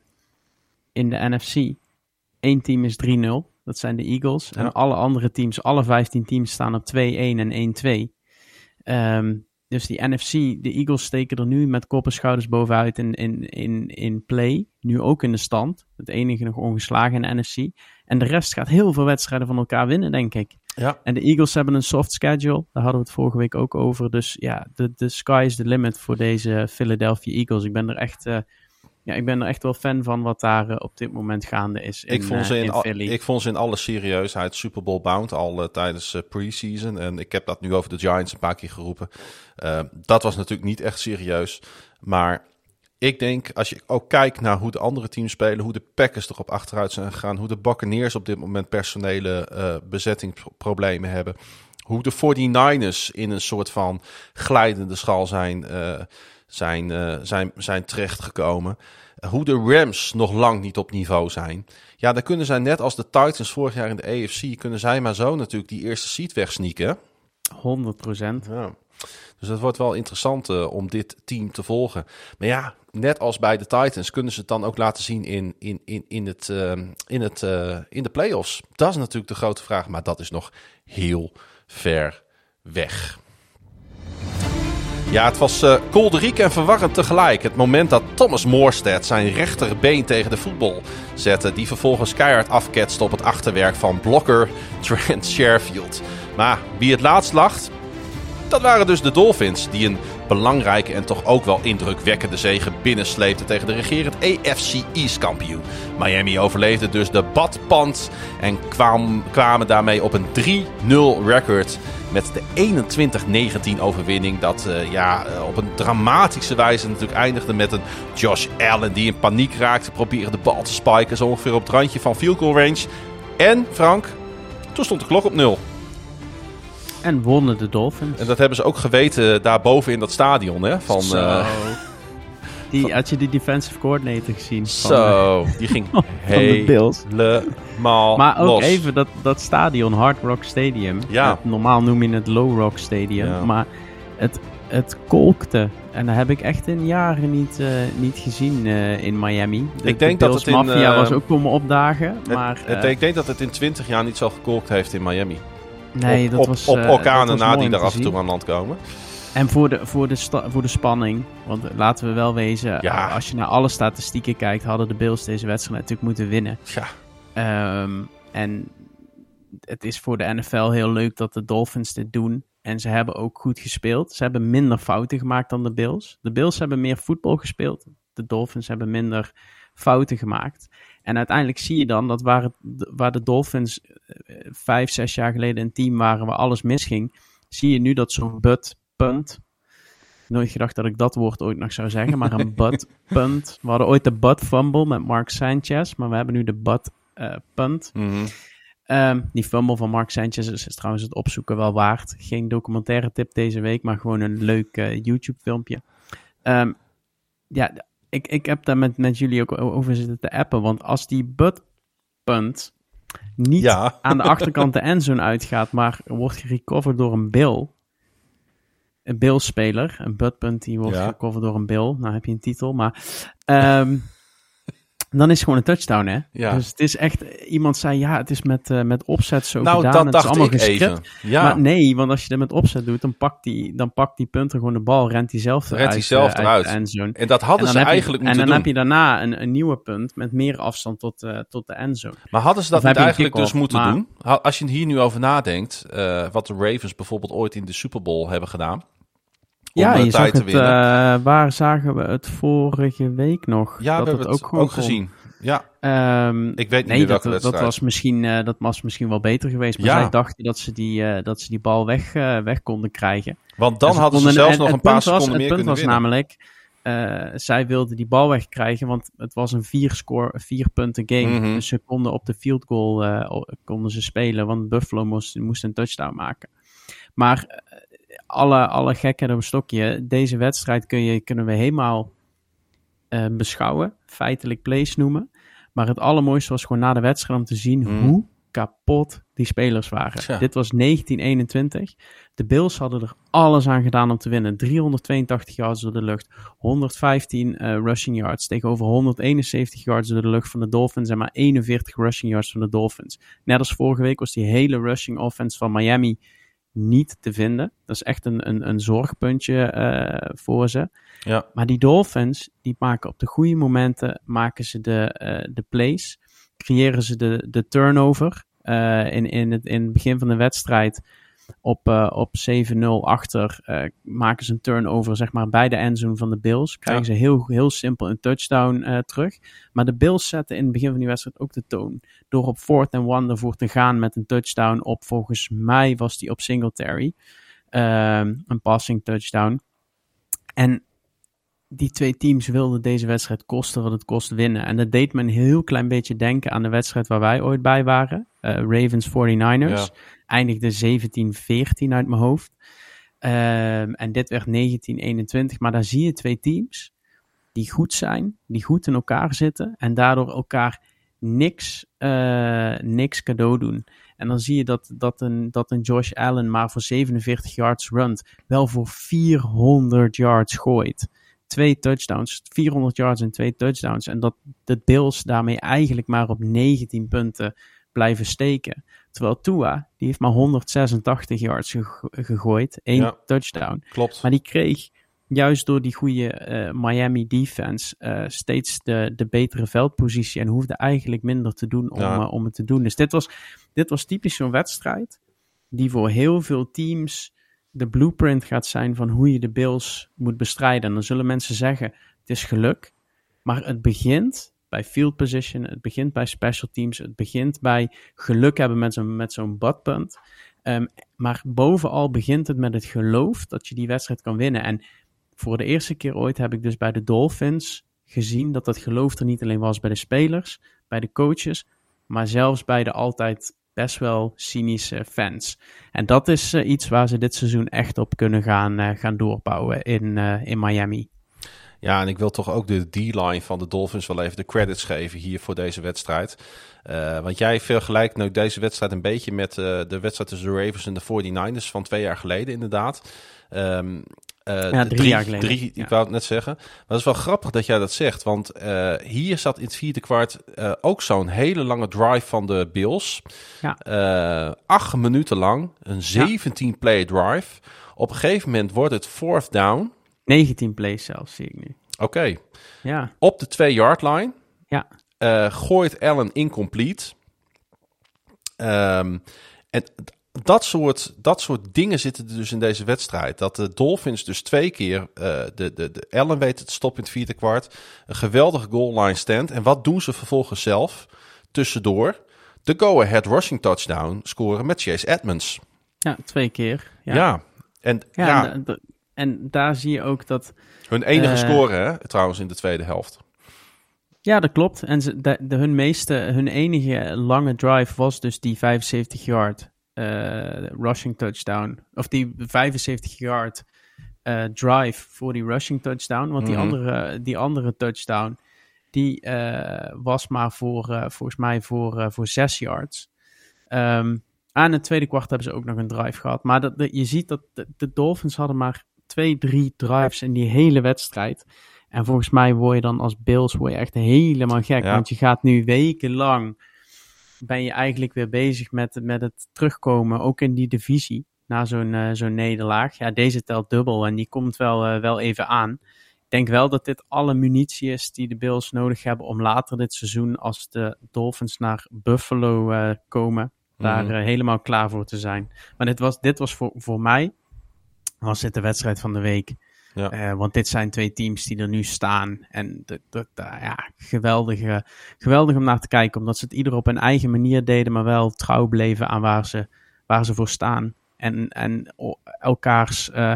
Speaker 2: in de NFC. Eén team is 3-0, dat zijn de Eagles.
Speaker 1: Ja.
Speaker 2: En alle andere teams, alle 15 teams staan op 2-1 en 1-2. Ehm, dus die NFC, de Eagles steken er nu met kop en schouders bovenuit in, in, in, in play. Nu ook in de stand. Het enige nog ongeslagen in de NFC. En de rest gaat heel veel wedstrijden van elkaar winnen, denk ik.
Speaker 1: Ja.
Speaker 2: En de Eagles hebben een soft schedule. Daar hadden we het vorige week ook over. Dus ja, de, de sky is the limit voor deze Philadelphia Eagles. Ik ben er echt, eh, ja, ik ben er echt wel fan van wat daar eh, op dit moment gaande is in,
Speaker 1: ik, vond ze
Speaker 2: eh,
Speaker 1: in,
Speaker 2: in
Speaker 1: al-
Speaker 2: Philly.
Speaker 1: ik vond ze in alle serieusheid Super Bowl bound al eh, tijdens eh, preseason. En ik heb dat nu over de Giants een paar keer geroepen. Dat was natuurlijk niet echt serieus. Maar ik denk, als je ook kijkt naar hoe de andere teams spelen, hoe de Packers erop achteruit zijn gegaan, hoe de Buccaneers op dit moment personele bezettingsproblemen hebben, hoe de 49ers in een soort van glijdende schal zijn, uh, zijn, uh, zijn, zijn terechtgekomen. Hoe de Rams nog lang niet op niveau zijn. Ja, dan kunnen zij net als de Titans vorig jaar in de AFC, kunnen zij maar zo natuurlijk die eerste seat wegsneaken.
Speaker 2: 100 procent.
Speaker 1: Ja. Dus het wordt wel interessant uh, om dit team te volgen. Maar ja, net als bij de Titans kunnen ze het dan ook laten zien in, in, in, in, het, uh, in, het, uh, in de playoffs. Dat is natuurlijk de grote vraag, maar dat is nog heel ver weg. Ja, het was uh, kolderiek en verwarrend tegelijk. Het moment dat Thomas Morstead zijn rechterbeen tegen de voetbal zette. Die vervolgens keihard afketste op het achterwerk van blokker Trent Sherfield. Maar wie het laatst lacht, dat waren dus de Dolphins. Die een belangrijke en toch ook wel indrukwekkende zege binnensleepten tegen de regerend AFC East kampioen. Miami overleefde dus de badpand en kwam, kwamen daarmee op een 3-0 record met de 21-19 overwinning. Dat uh, ja, op een dramatische wijze natuurlijk eindigde met een Josh Allen die in paniek raakte. Probeerde de bal te spiken, zo ongeveer op het randje van field goal range. En Frank, toen stond de klok op nul.
Speaker 2: En wonnen de Dolphins.
Speaker 1: En dat hebben ze ook geweten daarboven in dat stadion. Hè? Van, uh...
Speaker 2: die, had je die defensive coordinator gezien?
Speaker 1: Zo, van, die ging helemaal
Speaker 2: Maar ook
Speaker 1: los.
Speaker 2: even dat, dat stadion, Hard Rock Stadium.
Speaker 1: Ja.
Speaker 2: Het, normaal noem je het Low Rock Stadium.
Speaker 1: Ja.
Speaker 2: Maar het, het kolkte. En dat heb ik echt in jaren niet, uh, niet gezien uh, in Miami. De,
Speaker 1: ik denk
Speaker 2: de
Speaker 1: dat het in...
Speaker 2: Mafia was ook komen opdagen.
Speaker 1: Het,
Speaker 2: maar,
Speaker 1: het, ik denk dat het in 20 jaar niet zo gekolkt heeft in Miami.
Speaker 2: Nee,
Speaker 1: op,
Speaker 2: dat
Speaker 1: op,
Speaker 2: was,
Speaker 1: op orkanen na die er af en toe aan land komen.
Speaker 2: En voor de, voor, de sta, voor de spanning, want laten we wel wezen,
Speaker 1: ja.
Speaker 2: als je naar alle statistieken kijkt, hadden de Bills deze wedstrijd natuurlijk moeten winnen.
Speaker 1: Ja.
Speaker 2: Um, en het is voor de NFL heel leuk dat de Dolphins dit doen. En ze hebben ook goed gespeeld. Ze hebben minder fouten gemaakt dan de Bills. De Bills hebben meer voetbal gespeeld. De Dolphins hebben minder fouten gemaakt. En uiteindelijk zie je dan dat waar, het, waar de Dolphins vijf, zes jaar geleden een team waren waar alles misging, zie je nu dat zo'n butt punt. Nooit gedacht dat ik dat woord ooit nog zou zeggen, maar een butt punt. We hadden ooit de butt fumble met Mark Sanchez, maar we hebben nu de butt uh, punt.
Speaker 1: Mm -hmm.
Speaker 2: um, die fumble van Mark Sanchez is, is, trouwens het opzoeken wel waard. Geen documentaire tip deze week, maar gewoon een leuk uh, YouTube filmpje. Um, ja, ik, ik heb daar met, met jullie ook over zitten te appen. Want als die butt punt niet
Speaker 1: ja.
Speaker 2: aan de achterkant de endzone uitgaat, maar wordt gerecoverd door een Bill. Een Bill-speler. Een butt punt die wordt
Speaker 1: Ja.
Speaker 2: gerecoverd door een Bill. Nou heb je een titel, maar... ehm, dan is het gewoon een touchdown, hè?
Speaker 1: Ja.
Speaker 2: Dus het is echt... Iemand zei, ja, het is met, eh, met opzet zo
Speaker 1: Nou,
Speaker 2: gedaan.
Speaker 1: dat
Speaker 2: het is
Speaker 1: dacht
Speaker 2: allemaal
Speaker 1: ik even. Ja,
Speaker 2: Maar nee, want als je dat met opzet doet, dan pakt die, dan pakt die punter gewoon de bal, rent hij zelf
Speaker 1: Rent
Speaker 2: eruit.
Speaker 1: hij zelf
Speaker 2: eh,
Speaker 1: eruit.
Speaker 2: de endzone.
Speaker 1: en dat hadden
Speaker 2: En
Speaker 1: ze
Speaker 2: je-
Speaker 1: eigenlijk moeten
Speaker 2: En dan
Speaker 1: doen.
Speaker 2: heb je daarna een, een nieuwe punt met meer afstand tot, eh, tot de endzone.
Speaker 1: Maar hadden ze dat niet eigenlijk dus moeten
Speaker 2: maar-
Speaker 1: doen? Als je hier nu over nadenkt, eh, wat de Ravens bijvoorbeeld ooit in de Super Bowl hebben gedaan.
Speaker 2: Ja,
Speaker 1: eh,
Speaker 2: je
Speaker 1: tijd te
Speaker 2: het,
Speaker 1: winnen.
Speaker 2: eh, waar zagen we het vorige week nog?
Speaker 1: ja,
Speaker 2: dat
Speaker 1: we hebben het ook, gezien. Ja,
Speaker 2: Ehm,
Speaker 1: ik weet niet
Speaker 2: nee,
Speaker 1: meer
Speaker 2: dat, dat, was misschien, eh, dat was misschien wel beter geweest. Maar
Speaker 1: Ja.
Speaker 2: zij dachten dat ze die, dat ze die bal weg, weg konden krijgen.
Speaker 1: Want dan
Speaker 2: En
Speaker 1: hadden ze zelfs
Speaker 2: en
Speaker 1: nog een paar
Speaker 2: was-
Speaker 1: seconden meer
Speaker 2: Het punt
Speaker 1: kunnen
Speaker 2: was
Speaker 1: winnen.
Speaker 2: namelijk, zij wilden die bal wegkrijgen, want het was een vier, score, vier punten game.
Speaker 1: Mhm.
Speaker 2: Dus ze konden op de field goal konden ze spelen, want Buffalo moest, moest een touchdown maken. Maar alle, alle gekken op een stokje, deze wedstrijd kun je, kunnen we helemaal eh, beschouwen, feitelijk plays noemen. Maar het allermooiste was gewoon na de wedstrijd om te zien
Speaker 1: Mhm.
Speaker 2: hoe kapot die spelers waren. Dit was 1921. De Bills hadden er alles aan gedaan om te winnen. 382 yards door de lucht. 115 eh, rushing yards tegenover 171 yards door de lucht van de Dolphins. En maar 41 rushing yards van de Dolphins. Net als vorige week was die hele rushing offense van Miami niet te vinden. Dat is echt een, een, een zorgpuntje eh, voor ze.
Speaker 1: Ja.
Speaker 2: Maar die Dolphins, die maken op de goede momenten maken ze de, eh, de plays. Creëren ze de, de turnover. Eh, in, in, het, in het begin van de wedstrijd op, eh, op 7-0 achter eh, maken ze een turnover zeg maar, bij de endzone van de Bills. Krijgen ze heel, heel simpel een touchdown eh, terug. Maar de Bills zetten in het begin van die wedstrijd ook de toon. Door op fourth and one ervoor te gaan met een touchdown op, volgens mij was die op Singletary. Ehm, een passing touchdown. En die twee teams wilden deze wedstrijd kosten wat het kost winnen. En dat deed me een heel klein beetje denken aan de wedstrijd waar wij ooit bij waren. Uh, Ravens 49ers. Eindigde 17-14 uit mijn hoofd. Um, en dit werd 1921. Maar daar zie je twee teams die goed zijn, die goed in elkaar zitten. En daardoor elkaar niks, uh, niks cadeau doen. En dan zie je dat, dat, een, dat een Josh Allen maar voor 47 yards runt, wel voor 400 yards gooit. Twee touchdowns, 400 yards en twee touchdowns. En dat de Bills daarmee eigenlijk maar op 19 punten blijven steken. Terwijl Tua, die heeft maar 186 yards gegooid, één touchdown.
Speaker 1: Klopt.
Speaker 2: Maar die kreeg juist door die goede uh, Miami defense uh, steeds de, de betere veldpositie en hoefde eigenlijk minder te doen om, uh, om het te doen. Dus dit was, dit was typisch zo'n wedstrijd die voor heel veel teams de blueprint gaat zijn van hoe je de Bills moet bestrijden. En dan zullen mensen zeggen, het is geluk, maar het begint bij field position, het begint bij special teams, het begint bij geluk hebben met zo'n met zo'n badpunt. Um, maar bovenal begint het met het geloof dat je die wedstrijd kan winnen. En voor de eerste keer ooit heb ik dus bij de Dolphins gezien dat dat geloof er niet alleen was bij de spelers, bij de coaches, maar zelfs bij de altijd best wel cynische fans. En dat is uh, iets waar ze dit seizoen echt op kunnen gaan, uh, gaan doorbouwen in, uh, in Miami.
Speaker 1: Ja, en ik wil toch ook de D-line van de Dolphins wel even de credits geven hier voor deze wedstrijd. Want jij vergelijkt nu deze wedstrijd een beetje met de wedstrijd tussen de Ravens en de 49ers van twee jaar geleden inderdaad. Um,
Speaker 2: uh, ja, drie, jaar geleden.
Speaker 1: Drie, ja. Ik wou het net zeggen. Maar het is wel grappig dat jij dat zegt. Want uh, hier zat in het vierde kwart uh, ook zo'n hele lange drive van de Bills. Ja. acht minuten lang. Een 17-play drive. Op een gegeven moment wordt het fourth down.
Speaker 2: 19 plays zelfs, zie ik nu.
Speaker 1: Oké. Okay.
Speaker 2: Ja.
Speaker 1: Op de 2-yard line.
Speaker 2: Ja.
Speaker 1: gooit Allen incomplete. Um, en dat soort, dat soort dingen zitten er dus in deze wedstrijd. Dat de Dolphins dus twee keer uh, de, de, de Allen weten te stoppen in het vierde kwart. Een geweldige goal line stand. En wat doen ze vervolgens zelf? Tussendoor de go-ahead rushing touchdown scoren met Chase Edmonds.
Speaker 2: Ja, twee keer. Ja,
Speaker 1: ja. En, ja, ja.
Speaker 2: En, de, en, daar zie je ook dat...
Speaker 1: Hun enige uh, score, hè, trouwens, in de tweede helft.
Speaker 2: Ja, dat klopt. En ze, de, de, hun meeste, hun enige lange drive was dus die 75 yard rushing touchdown. Of die 75 yard uh, drive voor die rushing touchdown. Want die, mm -hmm. andere, die andere touchdown, die uh, was maar voor, volgens mij voor, voor 6 yards. Um, aan het tweede kwart hebben ze ook nog een drive gehad. Maar dat, je ziet dat de, de, Dolphins hadden maar twee, drie drives in die hele wedstrijd. En volgens mij word je dan als Bills word je echt helemaal gek. Ja. Want je gaat nu wekenlang ben je eigenlijk weer bezig met, met het terugkomen, ook in die divisie, na zo'n uh, zo'n nederlaag. Ja, deze telt dubbel en die komt wel, uh, wel even aan. Ik denk wel dat dit alle munitie is die de Bills nodig hebben om later dit seizoen, als de Dolphins naar Buffalo uh, komen, daar mm -hmm. helemaal klaar voor te zijn. Maar dit was, dit was voor, voor mij, was dit de wedstrijd van de week. Ja. Uh, want dit zijn twee teams die er nu staan. En dat, dat, ja, geweldig, geweldig om naar te kijken. Omdat ze het ieder op hun eigen manier deden, maar wel trouw bleven aan waar ze, waar ze voor staan. En, en elkaars uh,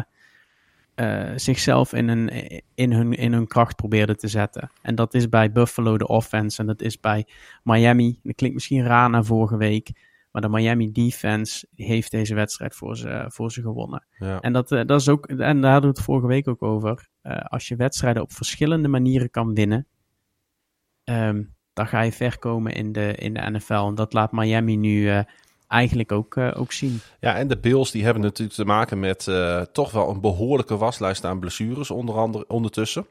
Speaker 2: uh, zichzelf in, een, in, hun, in hun kracht probeerden te zetten. En dat is bij Buffalo de offense. En dat is bij Miami. Dat klinkt misschien raar na vorige week. Maar de Miami defense heeft deze wedstrijd voor ze, voor ze gewonnen.
Speaker 1: Ja.
Speaker 2: En, dat, dat is ook, en daar hadden we het vorige week ook over. Uh, als je wedstrijden op verschillende manieren kan winnen, um, dan ga je ver komen in de, in de NFL. En dat laat Miami nu uh, eigenlijk ook, uh, ook zien.
Speaker 1: Ja, en de Bills die hebben natuurlijk te maken met toch wel een behoorlijke waslijst aan blessures, onder andere ondertussen.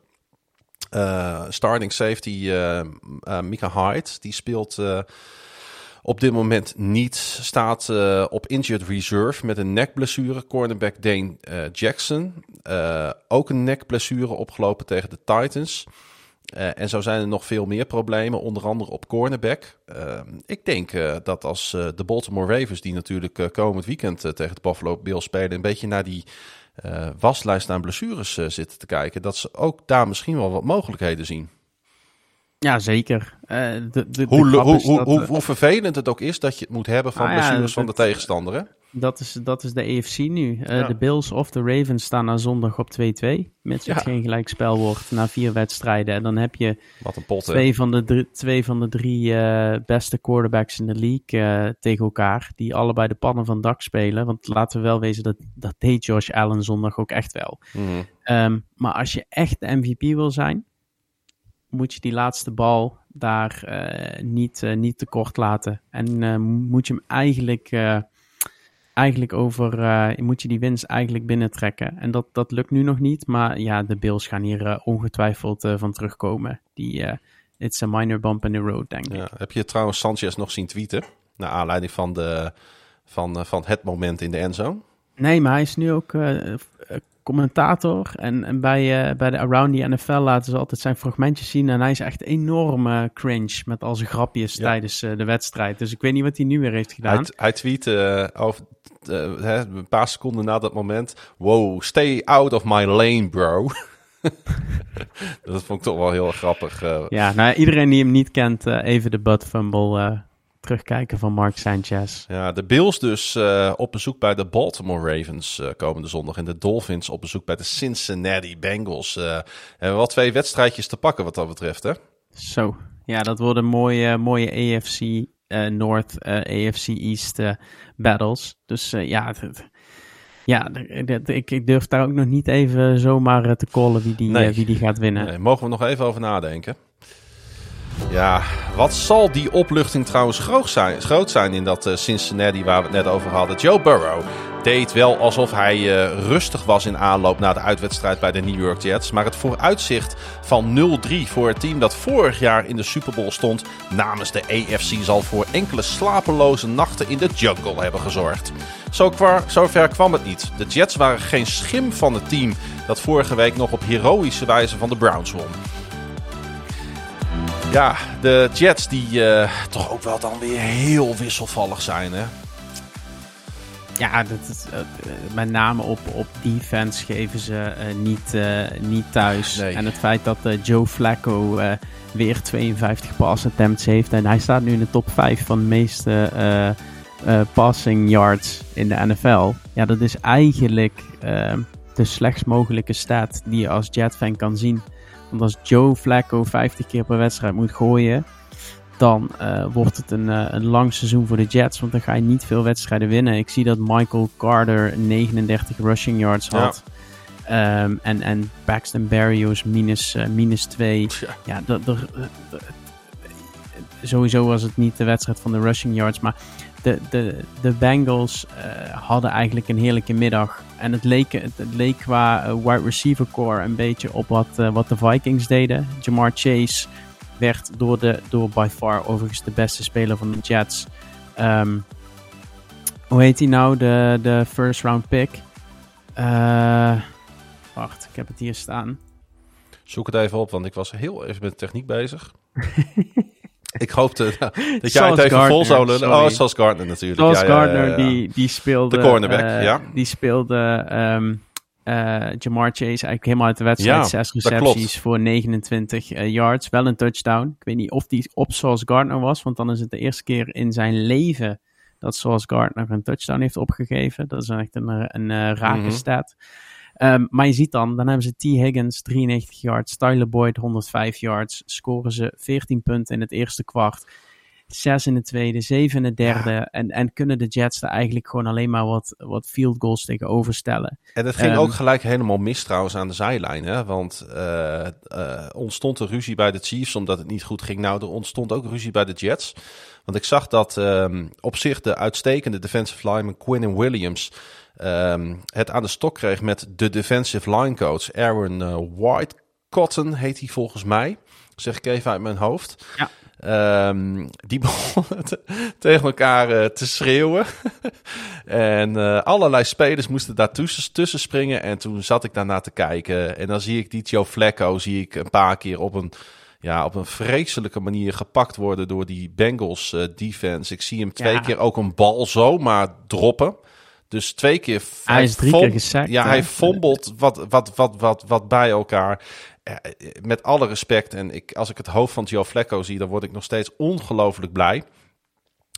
Speaker 1: starting safety Mika Hyde, die speelt op dit moment niet. Staat uh, op injured reserve met een nekblessure. Cornerback Dane uh, Jackson. Uh, ook een nekblessure opgelopen tegen de Titans. en zo zijn er nog veel meer problemen, onder andere op cornerback. ik denk dat als de Baltimore Ravens, die natuurlijk komend weekend tegen de Buffalo Bills spelen, een beetje naar die waslijst aan blessures zitten te kijken, dat ze ook daar misschien wel wat mogelijkheden zien.
Speaker 2: Ja, zeker. Uh,
Speaker 1: de, de, hoe, hoe, hoe, hoe, hoe, vervelend het ook is dat je het moet hebben van ah, blessures ja, van de tegenstander, hè?
Speaker 2: Dat is, dat is de AFC nu. Uh,
Speaker 1: Ja.
Speaker 2: De Bills of de Ravens staan na zondag op 2-2. Mits het
Speaker 1: Ja.
Speaker 2: geen gelijkspel wordt na vier wedstrijden. En dan heb je
Speaker 1: Wat een pot, hè?
Speaker 2: twee van de drie, twee van de drie eh, beste quarterbacks in de league eh, tegen elkaar. Die allebei de pannen van dak spelen. Want laten we wel wezen, dat, dat deed Josh Allen zondag ook echt wel.
Speaker 1: Mhm.
Speaker 2: Ehm, maar als je echt de MVP wil zijn, moet je die laatste bal daar eh, niet, eh, niet te kort laten. En eh, moet je hem eigenlijk, eigenlijk over, moet je die winst eigenlijk binnentrekken. En dat, dat lukt nu nog niet, maar ja, de Bills gaan hier ongetwijfeld van terugkomen. Die, it's a minor bump in the road, denk ik.
Speaker 1: Ja. Heb je trouwens Sanchez nog zien tweeten? Naar aanleiding van, de, van, van het moment in de endzone?
Speaker 2: Nee, maar hij is nu ook commentator. En, en bij, eh, bij de Around the NFL laten ze altijd zijn fragmentjes zien. En hij is echt enorm eh, cringe met al zijn grapjes
Speaker 1: Ja.
Speaker 2: tijdens eh, de wedstrijd. Dus ik weet niet wat hij nu weer heeft gedaan.
Speaker 1: Hij, hij tweette eh, over, hè, een paar seconden na dat moment. Wow, stay out of my lane, bro. dat vond ik toch wel heel grappig.
Speaker 2: Ja, nou iedereen die hem niet kent, even de butt fumble terugkijken van Mark Sanchez.
Speaker 1: Ja, de Bills dus eh, op bezoek bij de Baltimore Ravens eh, komende zondag. En de Dolphins op bezoek bij de Cincinnati Bengals. Eh hebben we wel twee wedstrijdjes te pakken wat dat betreft, hè?
Speaker 2: Zo, ja, dat worden mooie, mooie AFC North, AFC East battles. Dus ja, het- het- ja ik, ik durf daar ook nog niet even zomaar te callen wie die,
Speaker 1: Nee.
Speaker 2: wie die gaat winnen.
Speaker 1: Nee, mogen we nog even over nadenken. Ja, wat zal die opluchting trouwens groot zijn, groot zijn in dat eh, Cincinnati waar we het net over hadden. Joe Burrow deed wel alsof hij eh, rustig was in aanloop naar de uitwedstrijd bij de New York Jets. Maar het vooruitzicht van 0-3 voor het team dat vorig jaar in de Super Bowl stond namens de AFC zal voor enkele slapeloze nachten in de jungle hebben gezorgd. Zo kwa- Zover kwam het niet. De Jets waren geen schim van het team dat vorige week nog op heroïsche wijze van de Browns won. Ja, de Jets die eh, toch ook wel dan weer heel wisselvallig zijn, hè?
Speaker 2: Ja, dat is, eh, eh, met name op, op defense geven ze niet, niet thuis.
Speaker 1: Nee.
Speaker 2: En het feit dat Joe Flacco weer 52 pass attempts heeft. En hij staat nu in de top 5 van de meeste passing yards in de NFL. Ja, dat is eigenlijk de slechtst mogelijke stat die je als Jet-fan kan zien. Want als Joe Flacco 50 keer per wedstrijd moet gooien, dan eh, wordt het een, eh, een lang seizoen voor de Jets. Want dan ga je niet veel wedstrijden winnen. Ik zie dat Michael Carter 39 rushing yards had. Ehm, en, en Paxton Berrios minus, eh, minus 2.
Speaker 1: Tja.
Speaker 2: Ja, dat- sowieso was het niet de wedstrijd van de rushing yards. Maar de, de, de Bengals eh, hadden eigenlijk een heerlijke middag. En het leek, het, het leek qua eh, wide receiver core een beetje op wat, eh, wat de Vikings deden. Jamar Chase werd door, de, door by far overigens de beste speler van de Jets. Ehm, hoe heet hij nou? De, de first round pick. Wacht, ik heb het hier staan.
Speaker 1: Zoek het even op, want ik was heel even met techniek bezig. ik hoopte dat jij het even vol zou
Speaker 2: Gardner,
Speaker 1: lullen.
Speaker 2: sorry.
Speaker 1: Oh, Sauce Gardner natuurlijk. Ja, ja,
Speaker 2: Gardner,
Speaker 1: ja.
Speaker 2: Die, die speelde...
Speaker 1: De cornerback,
Speaker 2: eh,
Speaker 1: ja.
Speaker 2: Die speelde ehm, eh, Jamar Chase eigenlijk helemaal uit de wedstrijd. Zes recepties voor 29 eh, yards. Wel een touchdown. Ik weet niet of die op Sauce Gardner was, want dan is het de eerste keer in zijn leven dat Sauce Gardner een touchdown heeft opgegeven. Dat is echt een, een rake
Speaker 1: Mhm.
Speaker 2: stat. Ehm, maar je ziet dan, dan hebben ze T. Higgins 93 yards, Tyler Boyd 105 yards. Scoren ze 14 punten in het eerste kwart. 6 in de tweede, 7 in de derde. En, en kunnen de Jets er eigenlijk gewoon alleen maar wat, wat field goals tegenover stellen.
Speaker 1: En het ging
Speaker 2: Ehm,
Speaker 1: ook gelijk helemaal mis trouwens aan de zijlijn. Hè? Want eh, eh, ontstond er ruzie bij de Chiefs omdat het niet goed ging. Nou, er ontstond ook ruzie bij de Jets. Want ik zag dat ehm, op zich de uitstekende defensive lineman Quinn Williams... ehm, het aan de stok kreeg met de defensive line coach Aaron eh, White Cotton heet hij volgens mij. Zeg ik even uit mijn hoofd.
Speaker 2: Ja.
Speaker 1: Ehm, die begonnen te- tegen elkaar eh, te schreeuwen. en eh, allerlei spelers moesten daar tussen, tussen springen. En toen zat ik daarna te kijken. En dan zie ik die Joe Flacco zie ik een paar keer op een, ja, op een vreselijke manier gepakt worden door die Bengals defense. Ik zie hem twee
Speaker 2: Ja.
Speaker 1: keer ook een bal zomaar droppen. Dus twee keer.
Speaker 2: Hij is drie keer gesackt,
Speaker 1: Ja, hij fombelt wat, wat, wat, wat, wat bij elkaar. Eh, eh, Met alle respect. En ik, als ik het hoofd van Joe Flacco zie, dan word ik nog steeds ongelooflijk blij.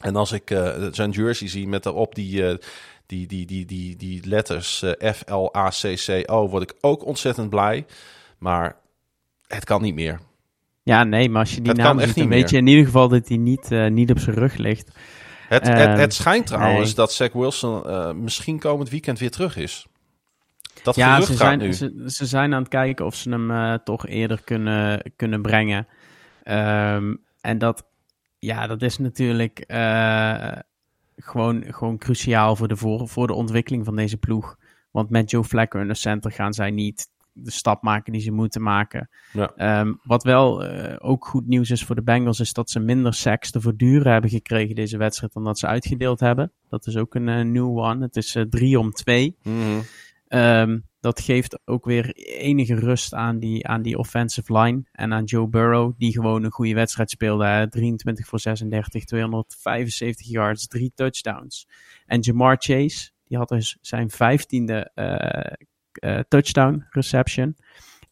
Speaker 1: En als ik uh, zijn jersey zie met daarop die, die, die, die, die, die letters uh, F, L, A, C, C, O, word ik ook ontzettend blij. Maar het kan niet meer.
Speaker 2: Ja, nee, maar als je die het naam ziet, dan weet je in ieder geval dat hij niet, niet op zijn rug ligt.
Speaker 1: Het, het, het ehm, schijnt trouwens dat Zach Wilson misschien komend weekend weer terug is.
Speaker 2: Dat ja, ze zijn, nu. Ze, ze, zijn aan het kijken of ze hem toch eerder kunnen, kunnen brengen. Um, en dat ja, dat is natuurlijk uh, gewoon, gewoon cruciaal voor de, voor, voor de ontwikkeling van deze ploeg. Want met Joe Flacco in de center gaan zij niet de stap maken die ze moeten maken. Ja. Um, wat wel uh, ook goed nieuws is voor de Bengals, is dat ze minder sacks te verduren hebben gekregen deze wedstrijd dan dat ze uitgedeeld hebben. Dat is ook een uh, new one. Het is 3 om 2. Mm -hmm. um, dat geeft ook weer enige rust aan die, aan die offensive line. En aan Joe Burrow, die gewoon een goede wedstrijd speelde. Hè? 23 voor 36, 275 yards, drie touchdowns. En Jamar Chase, die had dus zijn vijftiende uh, touchdown reception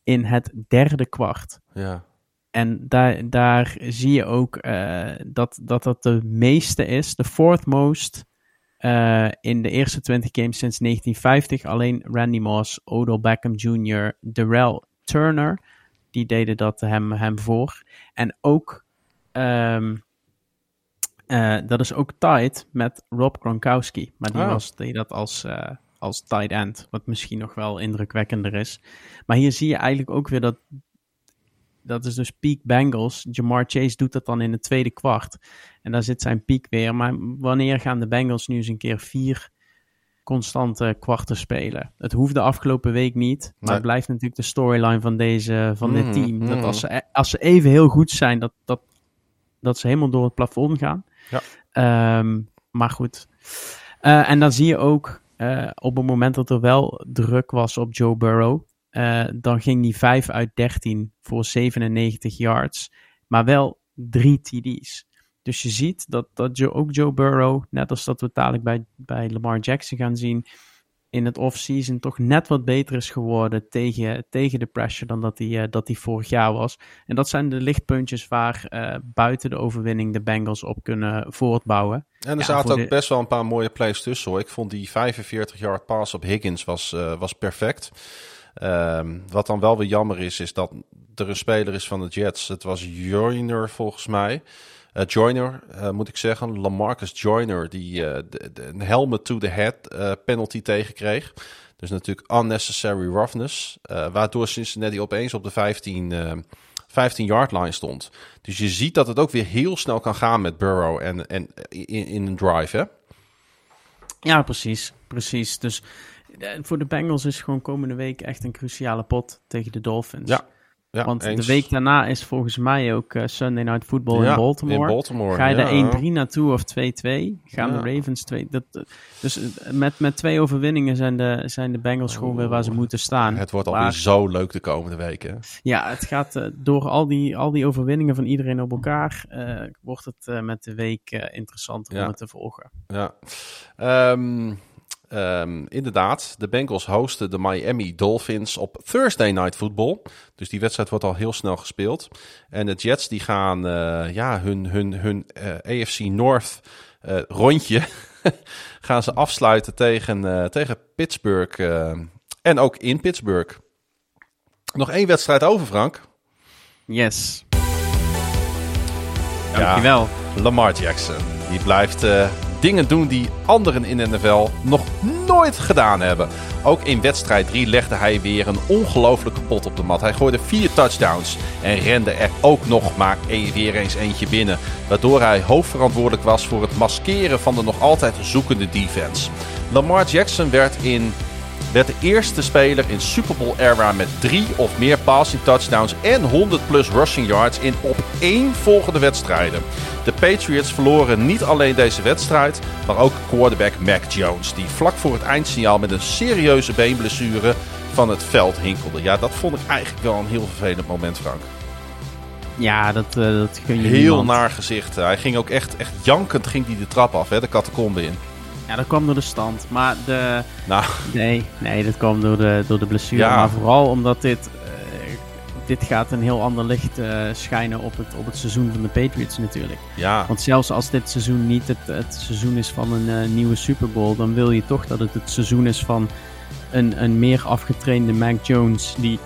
Speaker 2: in het derde kwart.
Speaker 1: Ja.
Speaker 2: En daar, daar zie je ook uh, dat, dat dat de meeste is, de fourth most uh, in de eerste 20 games sinds 1950 alleen Randy Moss, Odell Beckham Jr., Darrell Turner, die deden dat hem, hem voor. En ook, um, uh, dat is ook tied met Rob Gronkowski, maar die oh. was, deed dat als, als tight end, wat misschien nog wel indrukwekkender is. Maar hier zie je eigenlijk ook weer dat dat is dus peak Bengals. Jamar Chase doet dat dan in het tweede kwart. En daar zit zijn piek weer. Maar wanneer gaan de Bengals nu eens een keer vier constante kwarten spelen? Het hoeft de afgelopen week niet. Maar het blijft natuurlijk de storyline van, deze, van dit mhm, team. Dat mhm. als ze, als ze even heel goed zijn, dat, dat, dat ze helemaal door het plafond gaan. Ja. Um, maar goed. Uh, en dan zie je ook uh, op het moment dat er wel druk was op Joe Burrow. Uh, dan ging die 5 uit 13 voor 97 yards. Maar wel drie TD's. Dus je ziet dat, dat ook Joe Burrow, net als dat we dadelijk bij, bij Lamar Jackson gaan zien, in het offseason toch net wat beter is geworden tegen, tegen de pressure dan dat hij, uh, dat hij vorig jaar was. En dat zijn de lichtpuntjes waar uh, buiten de overwinning de Bengals op kunnen voortbouwen.
Speaker 1: En er zaten ook best wel een paar mooie plays tussen hoor. Ik vond die 45 yard pass op Higgins was, uh, was perfect. Um, wat dan wel weer jammer is, is dat er een speler is van de Jets. Het was Joyner volgens mij. Uh, Joyner, uh, moet ik zeggen, Lamarcus Joyner, die uh, de, de, een helmet to the head penalty tegenkreeg. Dus natuurlijk unnecessary roughness. waardoor Cincinnati opeens op de 15, 15 yard line stond. Dus je ziet dat het ook weer heel snel kan gaan met Burrow en, en in, in een drive, hè?
Speaker 2: Ja, precies. Precies. Dus voor de Bengals is gewoon komende week echt een cruciale pot tegen de Dolphins.
Speaker 1: Ja.
Speaker 2: Ja, Want de week daarna is volgens mij ook uh, Sunday Night Football in, Baltimore.
Speaker 1: in, Baltimore.
Speaker 2: Ga je daar 1-3 naartoe of 2-2? Gaan de Ravens 2... Dat, dus eh, met, met twee overwinningen zijn de, zijn de Bengals gewoon weer waar ze moeten staan.
Speaker 1: Het wordt alweer zo leuk de komende weken.
Speaker 2: Ja, het gaat uh, door al die, al die overwinningen van iedereen op elkaar... wordt het met de week interessanter om het te volgen.
Speaker 1: Ja. Um, Um, inderdaad, de Bengals hosten de Miami Dolphins op Thursday Night Football. Dus die wedstrijd wordt al heel snel gespeeld. En de Jets die gaan uh, ja, hun, hun, hun uh, eh, AFC North uh, rondje gaan ze afsluiten tegen, tegen Pittsburgh. en ook in Pittsburgh. Nog één wedstrijd over, Frank.
Speaker 2: Yes. Dankjewel.
Speaker 1: Ja, Lamar Jackson. Die blijft dingen doen die anderen in de NFL nog nooit gedaan hebben. Ook in wedstrijd 3 legde hij weer een ongelofelijke pot op de mat. Hij gooide vier touchdowns en rende er ook nog maar weer eens eentje binnen. Waardoor hij hoofdverantwoordelijk was voor het maskeren van de nog altijd zoekende defense. Lamar Jackson werd in werd de eerste speler in Super Bowl era met drie of meer passing touchdowns en 100 plus rushing yards in op één volgende wedstrijden. De Patriots verloren niet alleen deze wedstrijd, maar ook quarterback Mac Jones, die vlak voor het eindsignaal met een serieuze beenblessure van het veld hinkelde. Ja, dat vond ik eigenlijk wel een heel vervelend moment, Frank.
Speaker 2: Ja, dat, uh, dat kun je
Speaker 1: Heel
Speaker 2: niemand.
Speaker 1: naar gezicht. Hij ging ook echt, echt jankend ging die de trap af, hè, de catacombe in.
Speaker 2: Ja, dat kwam door de stand. Maar de... Nou. Nee, nee dat kwam door de, door de blessure. Ja. Maar vooral omdat dit... Uh, dit gaat een heel ander licht uh, schijnen op het, op het seizoen van de Patriots natuurlijk.
Speaker 1: Ja.
Speaker 2: Want zelfs als dit seizoen niet het, het seizoen is van een uh, nieuwe Super Bowl, dan wil je toch dat het het seizoen is van een, een meer afgetrainde Mac Jones, die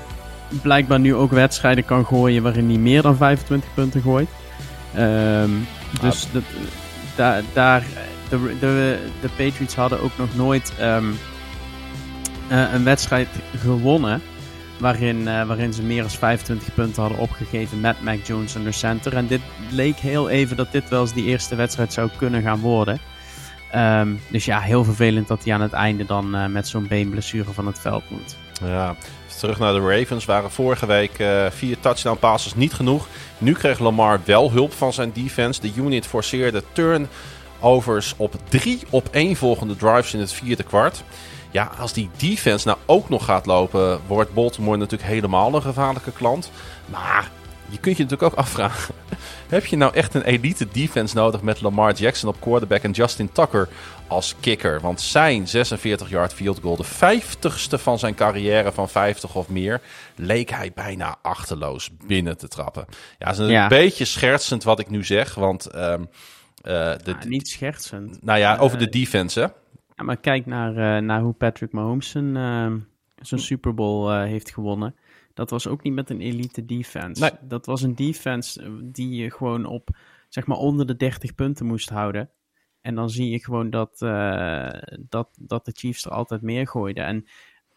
Speaker 2: blijkbaar nu ook wedstrijden kan gooien waarin hij meer dan 25 punten gooit. Um, dus dat, da, daar, de, de, de Patriots hadden ook nog nooit um, uh, een wedstrijd gewonnen waarin, uh, waarin ze meer dan 25 punten hadden opgegeven met Mac Jones de center. En dit leek heel even dat dit wel eens die eerste wedstrijd zou kunnen gaan worden. Um, dus ja, heel vervelend dat hij aan het einde dan uh, met zo'n beenblessure van het veld moet.
Speaker 1: Ja, terug naar de Ravens. Waren vorige week vier touchdown passes niet genoeg. Nu kreeg Lamar wel hulp van zijn defense. De unit forceerde turnovers op drie op één volgende drives in het vierde kwart. Ja, als die defense nou ook nog gaat lopen, wordt Baltimore natuurlijk helemaal een gevaarlijke klant. Maar je kunt je natuurlijk ook afvragen: heb je nou echt een elite defense nodig met Lamar Jackson op quarterback en Justin Tucker als kicker? Want zijn 46-yard field goal, de 50ste van zijn carrière van 50 of meer, leek hij bijna achterloos binnen te trappen. Ja, dat is een
Speaker 2: Ja.
Speaker 1: beetje schertsend wat ik nu zeg, want. ehm, eh, de,
Speaker 2: Ja, niet schertsend.
Speaker 1: nou ja, over de
Speaker 2: Eh,
Speaker 1: defense, hè?
Speaker 2: Ja, maar kijk naar, eh, naar hoe Patrick Mahomes zijn, eh, zijn Super Bowl eh, heeft gewonnen. Dat was ook niet met een elite defense.
Speaker 1: Nee.
Speaker 2: Dat was een defense eh, die je gewoon op, zeg maar, onder de 30 punten moest houden. En dan zie je gewoon dat, eh, dat, dat de Chiefs er altijd meer gooiden. En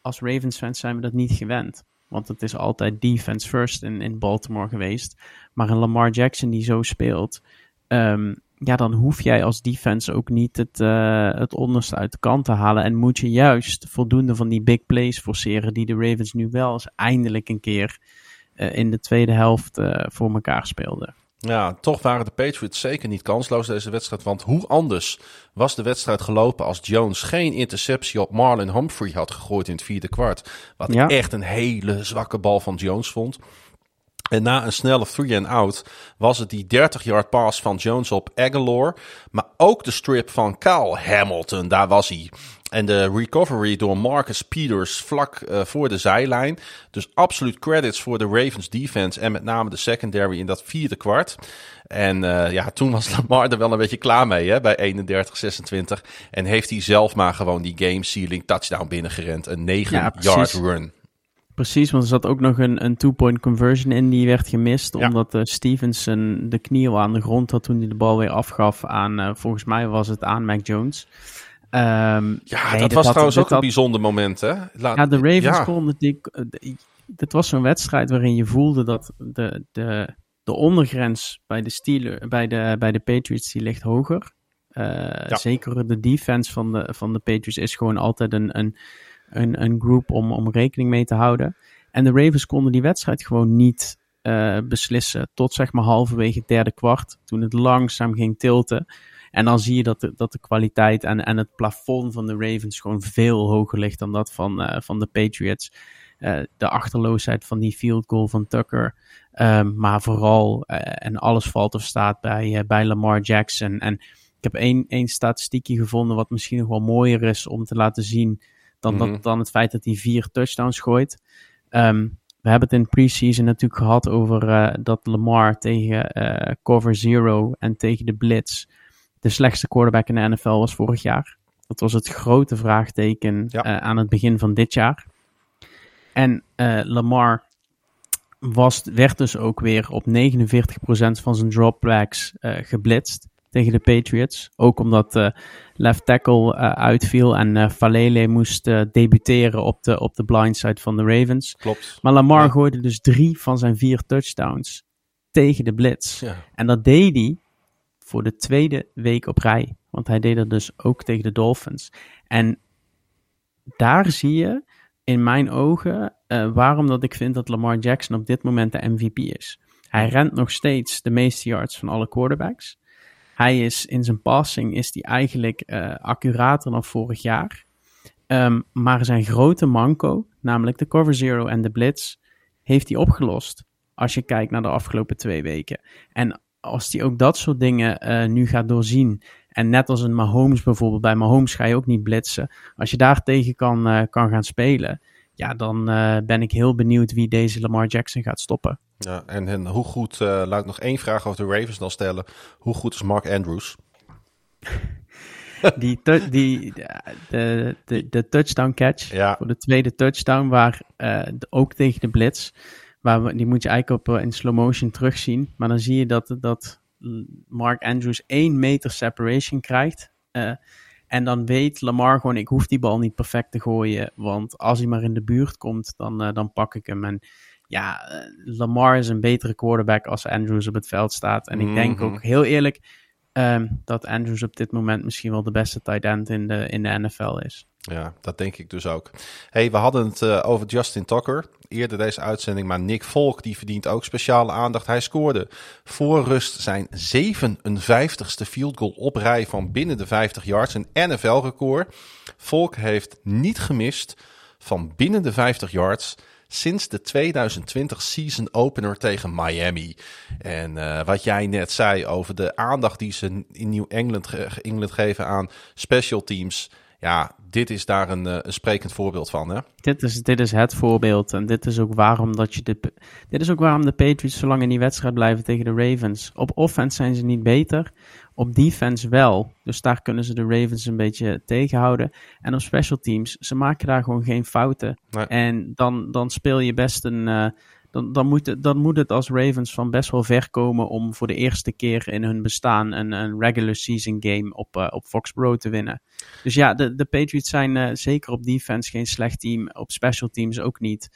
Speaker 2: als Ravens-fans zijn we dat niet gewend. Want het is altijd defense first in, in Baltimore geweest. Maar een Lamar Jackson die zo speelt, ehm, ja, dan hoef jij als defense ook niet het, eh, het onderste uit de kant te halen. En moet je juist voldoende van die big plays forceren die de Ravens nu wel eens eindelijk een keer eh, in de tweede helft eh, voor elkaar speelden.
Speaker 1: Ja, toch waren de Patriots zeker niet kansloos deze wedstrijd. Want hoe anders was de wedstrijd gelopen als Jones geen interceptie op Marlon Humphrey had gegooid in het vierde kwart. Wat
Speaker 2: Ja.
Speaker 1: echt een hele zwakke bal van Jones vond. En na een snelle three-and-out was het die 30-yard pass van Jones op Aguilar. Maar ook de strip van Kyle Hamilton, daar was hij. En de recovery door Marcus Peters vlak eh, voor de zijlijn. Dus absoluut credits voor de Ravens defense en met name de secondary in dat vierde kwart. En eh, ja, toen was Lamar er wel een beetje klaar mee hè, bij 31-26. En heeft hij zelf maar gewoon die game-sealing touchdown binnengerend. Een 9-yard
Speaker 2: precies.
Speaker 1: run.
Speaker 2: Precies, want er zat ook nog een, een two-point conversion in die werd gemist.
Speaker 1: Ja.
Speaker 2: Omdat eh, Stevenson de knie al aan de grond had toen hij de bal weer afgaf aan, eh, volgens mij was het aan Mac Jones. Ehm,
Speaker 1: Ja,
Speaker 2: nee,
Speaker 1: dat was
Speaker 2: had-
Speaker 1: trouwens ook een bijzonder moment, hè? Laat-
Speaker 2: Ja, de Ravens
Speaker 1: ja.
Speaker 2: konden die. Dit was zo'n wedstrijd waarin je voelde dat de, de, de ondergrens bij de, Steelers, bij, de, bij de Patriots die ligt hoger. Eh, Zeker de defense van de, van de Patriots is gewoon altijd een, een, een, een groep om, om rekening mee te houden. En de Ravens konden die wedstrijd gewoon niet eh, beslissen tot zeg maar halverwege het derde kwart. Toen het langzaam ging tilten. En dan zie je dat de, dat de kwaliteit en, en het plafond van de Ravens gewoon veel hoger ligt dan dat van, eh, van de Patriots. Eh, de achterloosheid van die field goal van Tucker. Ehm, maar vooral, en alles valt of staat bij, bij Lamar Jackson. En ik heb één, één statistiekje gevonden wat misschien nog wel mooier is om te laten zien dan,
Speaker 1: Mhm.
Speaker 2: dat, dan het feit dat hij vier touchdowns gooit. Ehm, we hebben het in preseason natuurlijk gehad over eh, dat Lamar tegen eh, cover zero en tegen de blitz de slechtste quarterback in de NFL was vorig jaar. Dat was het grote vraagteken
Speaker 1: Ja.
Speaker 2: eh, aan het begin van dit jaar. En Lamar was, werd dus ook weer op 49% van zijn dropbacks geblitst tegen de Patriots. Ook omdat eh left tackle eh, uitviel en Valele moest debuteren op de, op de blindside van de Ravens.
Speaker 1: Klopt.
Speaker 2: Maar Lamar
Speaker 1: Ja.
Speaker 2: gooide dus drie van zijn vier touchdowns tegen de blitz.
Speaker 1: Ja.
Speaker 2: En dat deed hij voor de tweede week op rij. Want hij deed dat dus ook tegen de Dolphins. En daar zie je in mijn ogen waarom dat ik vind dat Lamar Jackson op dit moment de MVP is. Hij rent nog steeds de meeste yards van alle quarterbacks. Hij is in zijn passing is hij eigenlijk eh, accurater dan vorig jaar. Ehm, maar zijn grote manco, namelijk de cover zero en de blitz, heeft hij opgelost. Als je kijkt naar de afgelopen twee weken. En als hij ook dat soort dingen eh, nu gaat doorzien. En net als een Mahomes bijvoorbeeld. Bij Mahomes ga je ook niet blitsen. Als je daar tegen kan, eh, kan gaan spelen. Ja, dan ben ik heel benieuwd wie deze Lamar Jackson gaat stoppen.
Speaker 1: Ja, en, en hoe goed, laat ik nog één vraag over de Ravens dan stellen. Hoe goed is Mark Andrews?
Speaker 2: die, die de, de, de touchdown catch ja. voor de tweede touchdown, waar ook tegen de blitz, waar die moet je eigenlijk op in slow motion terugzien. Maar dan zie je dat, dat Mark Andrews één meter separation krijgt. En dan weet Lamar gewoon, ik hoef die bal niet perfect te gooien. Want als hij maar in de buurt komt, dan, uh, dan pak ik hem. En ja, uh, Lamar is een betere quarterback als Andrews op het veld staat. En ik denk mhm. ook heel eerlijk um, dat Andrews op dit moment misschien wel de beste tight end in de, in de NFL is.
Speaker 1: Ja, dat denk ik dus ook. Hey, we hadden het uh, over Justin Tucker eerder deze uitzending, maar Nick Volk die verdient ook speciale aandacht. Hij scoorde voor rust zijn 57ste field goal op rij van binnen de 50 yards, een NFL-record. Volk heeft niet gemist van binnen de 50 yards sinds de 2020 season opener tegen Miami. En uh, wat jij net zei over de aandacht die ze in New England, geven aan special teams ja, dit is daar een, eh, een sprekend voorbeeld van. Hè?
Speaker 2: Dit, is, dit is het voorbeeld. En dit is ook waarom dat je de. Dit is ook waarom de Patriots zo lang in die wedstrijd blijven tegen de Ravens. Op offense zijn ze niet beter. Op defense wel. Dus daar kunnen ze de Ravens een beetje tegenhouden. En op special teams, ze maken daar gewoon geen fouten. En dan, dan speel je best een. Uh, dan, dan, moet het, dan moet het als Ravens van best wel ver komen om voor de eerste keer in hun bestaan een, een regular season game op, uh, op Foxborough te winnen. Dus ja, de, de Patriots zijn uh, zeker op defense geen slecht team, op special teams ook niet.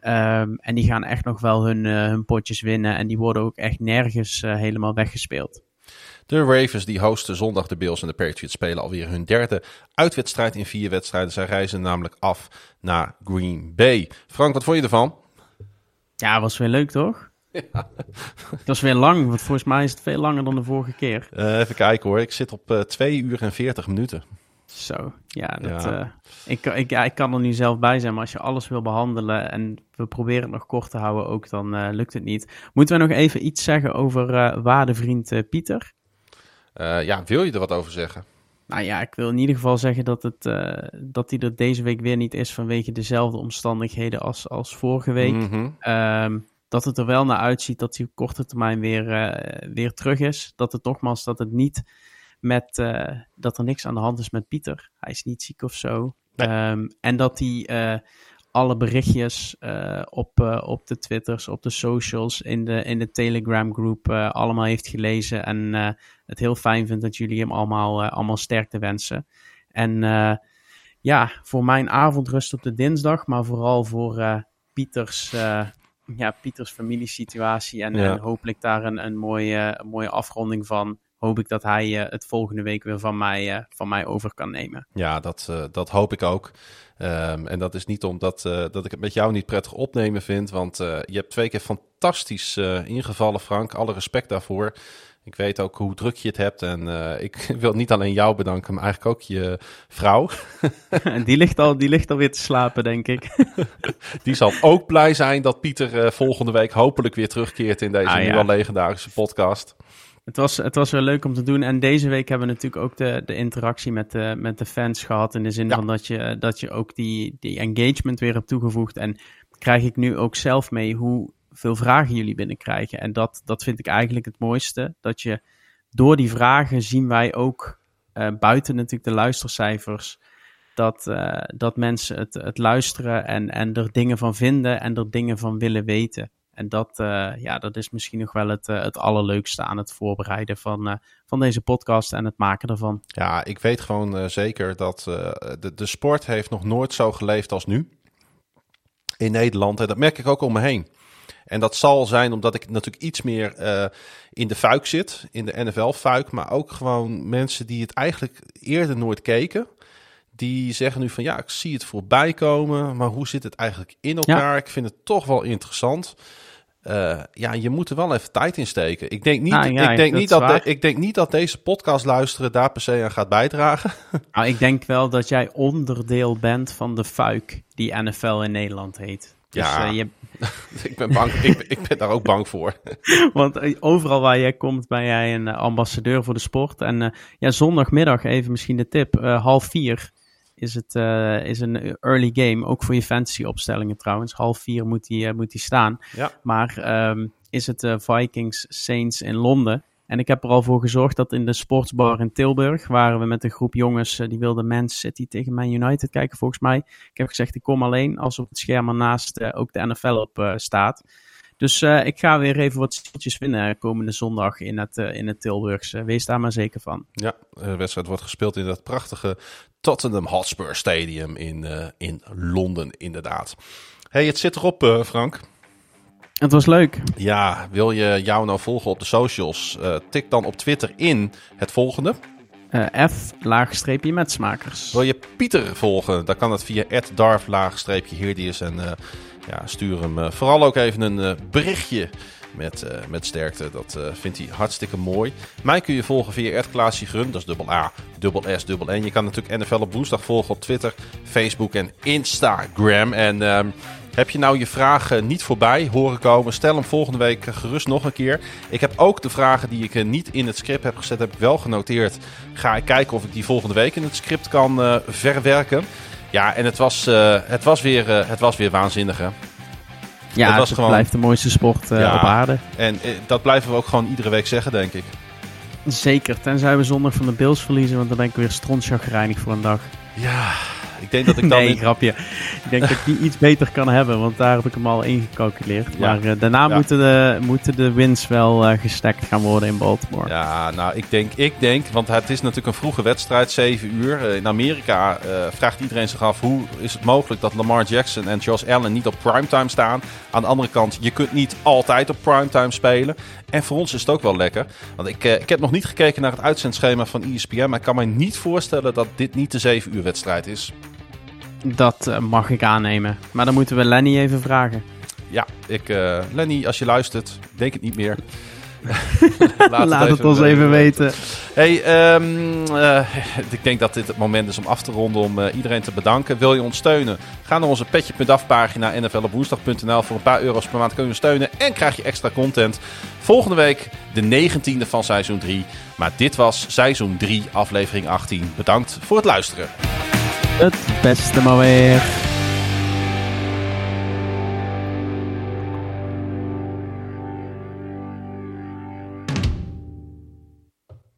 Speaker 2: Um, en die gaan echt nog wel hun, uh, hun potjes winnen en die worden ook echt nergens helemaal weggespeeld.
Speaker 1: De Ravens die hosten zondag de Bills en de Patriots spelen alweer hun derde uitwedstrijd in vier wedstrijden. Zij reizen namelijk af naar Green Bay. Frank, wat vond je ervan?
Speaker 2: Ja, was weer leuk toch? Ja. Het was weer lang, want volgens mij is het veel langer dan de vorige keer.
Speaker 1: Uh, even kijken hoor, ik zit op uh, eh, 2 uur en 40 minuten.
Speaker 2: Zo, ja, dat, ja. Uh, ik, ik, ja, ik kan er nu zelf bij zijn, maar als je alles wil behandelen en we proberen het nog kort te houden ook, dan lukt het niet. Moeten we nog even iets zeggen over waardevriend Pieter?
Speaker 1: Ja, wil je er wat over zeggen?
Speaker 2: Nou ja, ik wil in ieder geval zeggen dat, het, uh, dat hij er deze week weer niet is vanwege dezelfde omstandigheden als, als vorige week. Mm dat het er wel naar uitziet dat hij op korte termijn weer, uh, weer terug is. Dat het nogmaals, dat het niet met, uh, dat er niks aan de hand is met Pieter. Hij is niet ziek of zo. Nee. Um, en dat hij alle berichtjes op, op de Twitters, op de socials, in de, in de Telegram groep allemaal heeft gelezen. En het heel fijn vindt dat jullie hem allemaal, allemaal sterkte wensen. En ja, voor mijn avondrust op de dinsdag, maar vooral voor Pieters ja, Pieters familiesituatie. En, en hopelijk daar een, een, mooie, een mooie afronding van. Hoop ik dat hij uh, het volgende week weer van mij, uh, van mij over kan nemen.
Speaker 1: Ja, dat, uh, dat hoop ik ook. Um, en dat is niet omdat dat ik het met jou niet prettig opnemen vind. Want je hebt twee keer fantastisch ingevallen, Frank. Alle respect daarvoor. Ik weet ook hoe druk je het hebt. En uh, ik wil niet alleen jou bedanken, maar eigenlijk ook je vrouw.
Speaker 2: en die ligt, al, die ligt al weer te slapen, denk ik.
Speaker 1: die zal ook blij zijn dat Pieter uh, volgende week hopelijk weer terugkeert in deze ah, nieuwe ja. legendarische podcast.
Speaker 2: Het was, het was wel leuk om te doen. En deze week hebben we natuurlijk ook de, de interactie met de, met de fans gehad. In de zin ja. van dat je, dat je ook die, die engagement weer hebt toegevoegd. En krijg ik nu ook zelf mee hoe veel vragen jullie binnenkrijgen. En dat, dat vind ik eigenlijk het mooiste. Dat je door die vragen zien wij ook, uh, buiten natuurlijk de luistercijfers, dat, uh, dat mensen het, het luisteren en, en er dingen van vinden en er dingen van willen weten. En dat, uh, ja, dat is misschien nog wel het, het allerleukste aan het voorbereiden van, van deze podcast en het maken ervan.
Speaker 1: Ja, ik weet gewoon zeker dat de, de sport heeft nog nooit zo geleefd als nu in Nederland. En dat merk ik ook om me heen. En dat zal zijn omdat ik natuurlijk iets meer uh, in de fuik zit, in de NFL-fuik, maar ook gewoon mensen die het eigenlijk eerder nooit keken. Die zeggen nu van ja, ik zie het voorbij komen, maar hoe zit het eigenlijk in elkaar? Ja. Ik vind het toch wel interessant. Uh, ja, je moet er wel even tijd in steken. Ik denk niet, nou, ja, ik denk niet, dat de, ik denk niet dat deze podcast luisteren daar per se aan gaat bijdragen.
Speaker 2: Nou, ik denk wel dat jij onderdeel bent van de fuik die NFL in Nederland heet.
Speaker 1: Dus, ja, uh, je, ik, ben bang, ik, ik, ben daar ook bang voor.
Speaker 2: Want eh, overal waar jij komt ben jij een eh, ambassadeur voor de sport. En uh, ja, zondagmiddag even misschien de tip. half vier is het is een early game. Ook voor je fantasy opstellingen trouwens. Half vier moet die, moet die staan.
Speaker 1: Ja.
Speaker 2: Maar ehm, is het Vikings Saints in Londen. En ik heb er al voor gezorgd dat in de sportsbar in Tilburg, waren we met een groep jongens, die wilden Man City tegen Man United kijken volgens mij. Ik heb gezegd, ik kom alleen als op het scherm ernaast ook de NFL op staat. Dus uh, ik ga weer even wat stiltjes winnen komende zondag in het, uh, in het Tilburgse. Wees daar maar zeker van.
Speaker 1: Ja, de wedstrijd wordt gespeeld in dat prachtige Tottenham Hotspur Stadium in, uh, in Londen, inderdaad. hey, het zit erop, Frank.
Speaker 2: Het was leuk.
Speaker 1: Ja, wil je jou nou volgen op de socials? tik dan op Twitter in het volgende.
Speaker 2: F laagstreepje met smakers.
Speaker 1: Wil je Pieter volgen? Dan kan dat via darf laagstreepje Heerdius en ja, stuur hem uh, vooral ook even een uh, berichtje met, uh, met sterkte. Dat vindt hij hartstikke mooi. Mij kun je volgen via Ed Klaasje Grun. Dat is dubbel A, dubbel S, dubbel N. Je kan natuurlijk NFL op woensdag volgen op Twitter, Facebook en Instagram. En ehm, heb je nou je vragen niet voorbij horen komen? Stel hem volgende week gerust nog een keer. Ik heb ook de vragen die ik niet in het script heb gezet, heb ik wel genoteerd. Ga ik kijken of ik die volgende week in het script kan verwerken. Ja, en het was, uh, het was, weer, uh, het was weer waanzinnig. Hè?
Speaker 2: Ja, het, was het gewoon... blijft de mooiste sport ja, op aarde.
Speaker 1: En dat blijven we ook gewoon iedere week zeggen, denk ik.
Speaker 2: Zeker, tenzij we zondag van de Bills verliezen, want dan ben ik weer strontchagrijnig voor een dag.
Speaker 1: Ja, ik denk dat ik dan...
Speaker 2: nee, grapje. Ik denk dat ik die iets beter kan hebben, want daar heb ik hem al ingecalculeerd. Maar uh, daarna moeten, de, moeten de wins wel uh, gestekt gaan worden in Baltimore.
Speaker 1: Ja, nou, ik denk, ik denk, want het is natuurlijk een vroege wedstrijd, 7 uur. Uh, in Amerika vraagt iedereen zich af, hoe is het mogelijk dat Lamar Jackson en Josh Allen niet op primetime staan? Aan de andere kant, je kunt niet altijd op primetime spelen. En voor ons is het ook wel lekker. Want ik, ik heb nog niet gekeken naar het uitzendschema van ESPN, maar ik kan me niet voorstellen dat dit niet de 7 uur wedstrijd is.
Speaker 2: Dat uh, mag ik aannemen. Maar dan moeten we Lenny even vragen.
Speaker 1: Ja, ik, uh, Lenny, als je luistert, denk het niet meer.
Speaker 2: Laat, Laat, het, ons even weten.
Speaker 1: Hey, um, uh, ik denk dat dit het moment is om af te ronden, om uh, iedereen te bedanken. Wil je ons steunen? Ga naar onze petje.af pagina nflopwoensdag.nl. Voor een paar euro's per maand kun je steunen en krijg je extra content. Volgende week de 19e van seizoen 3. Maar dit was seizoen 3, aflevering 18. Bedankt voor het luisteren
Speaker 2: het beste maar weer.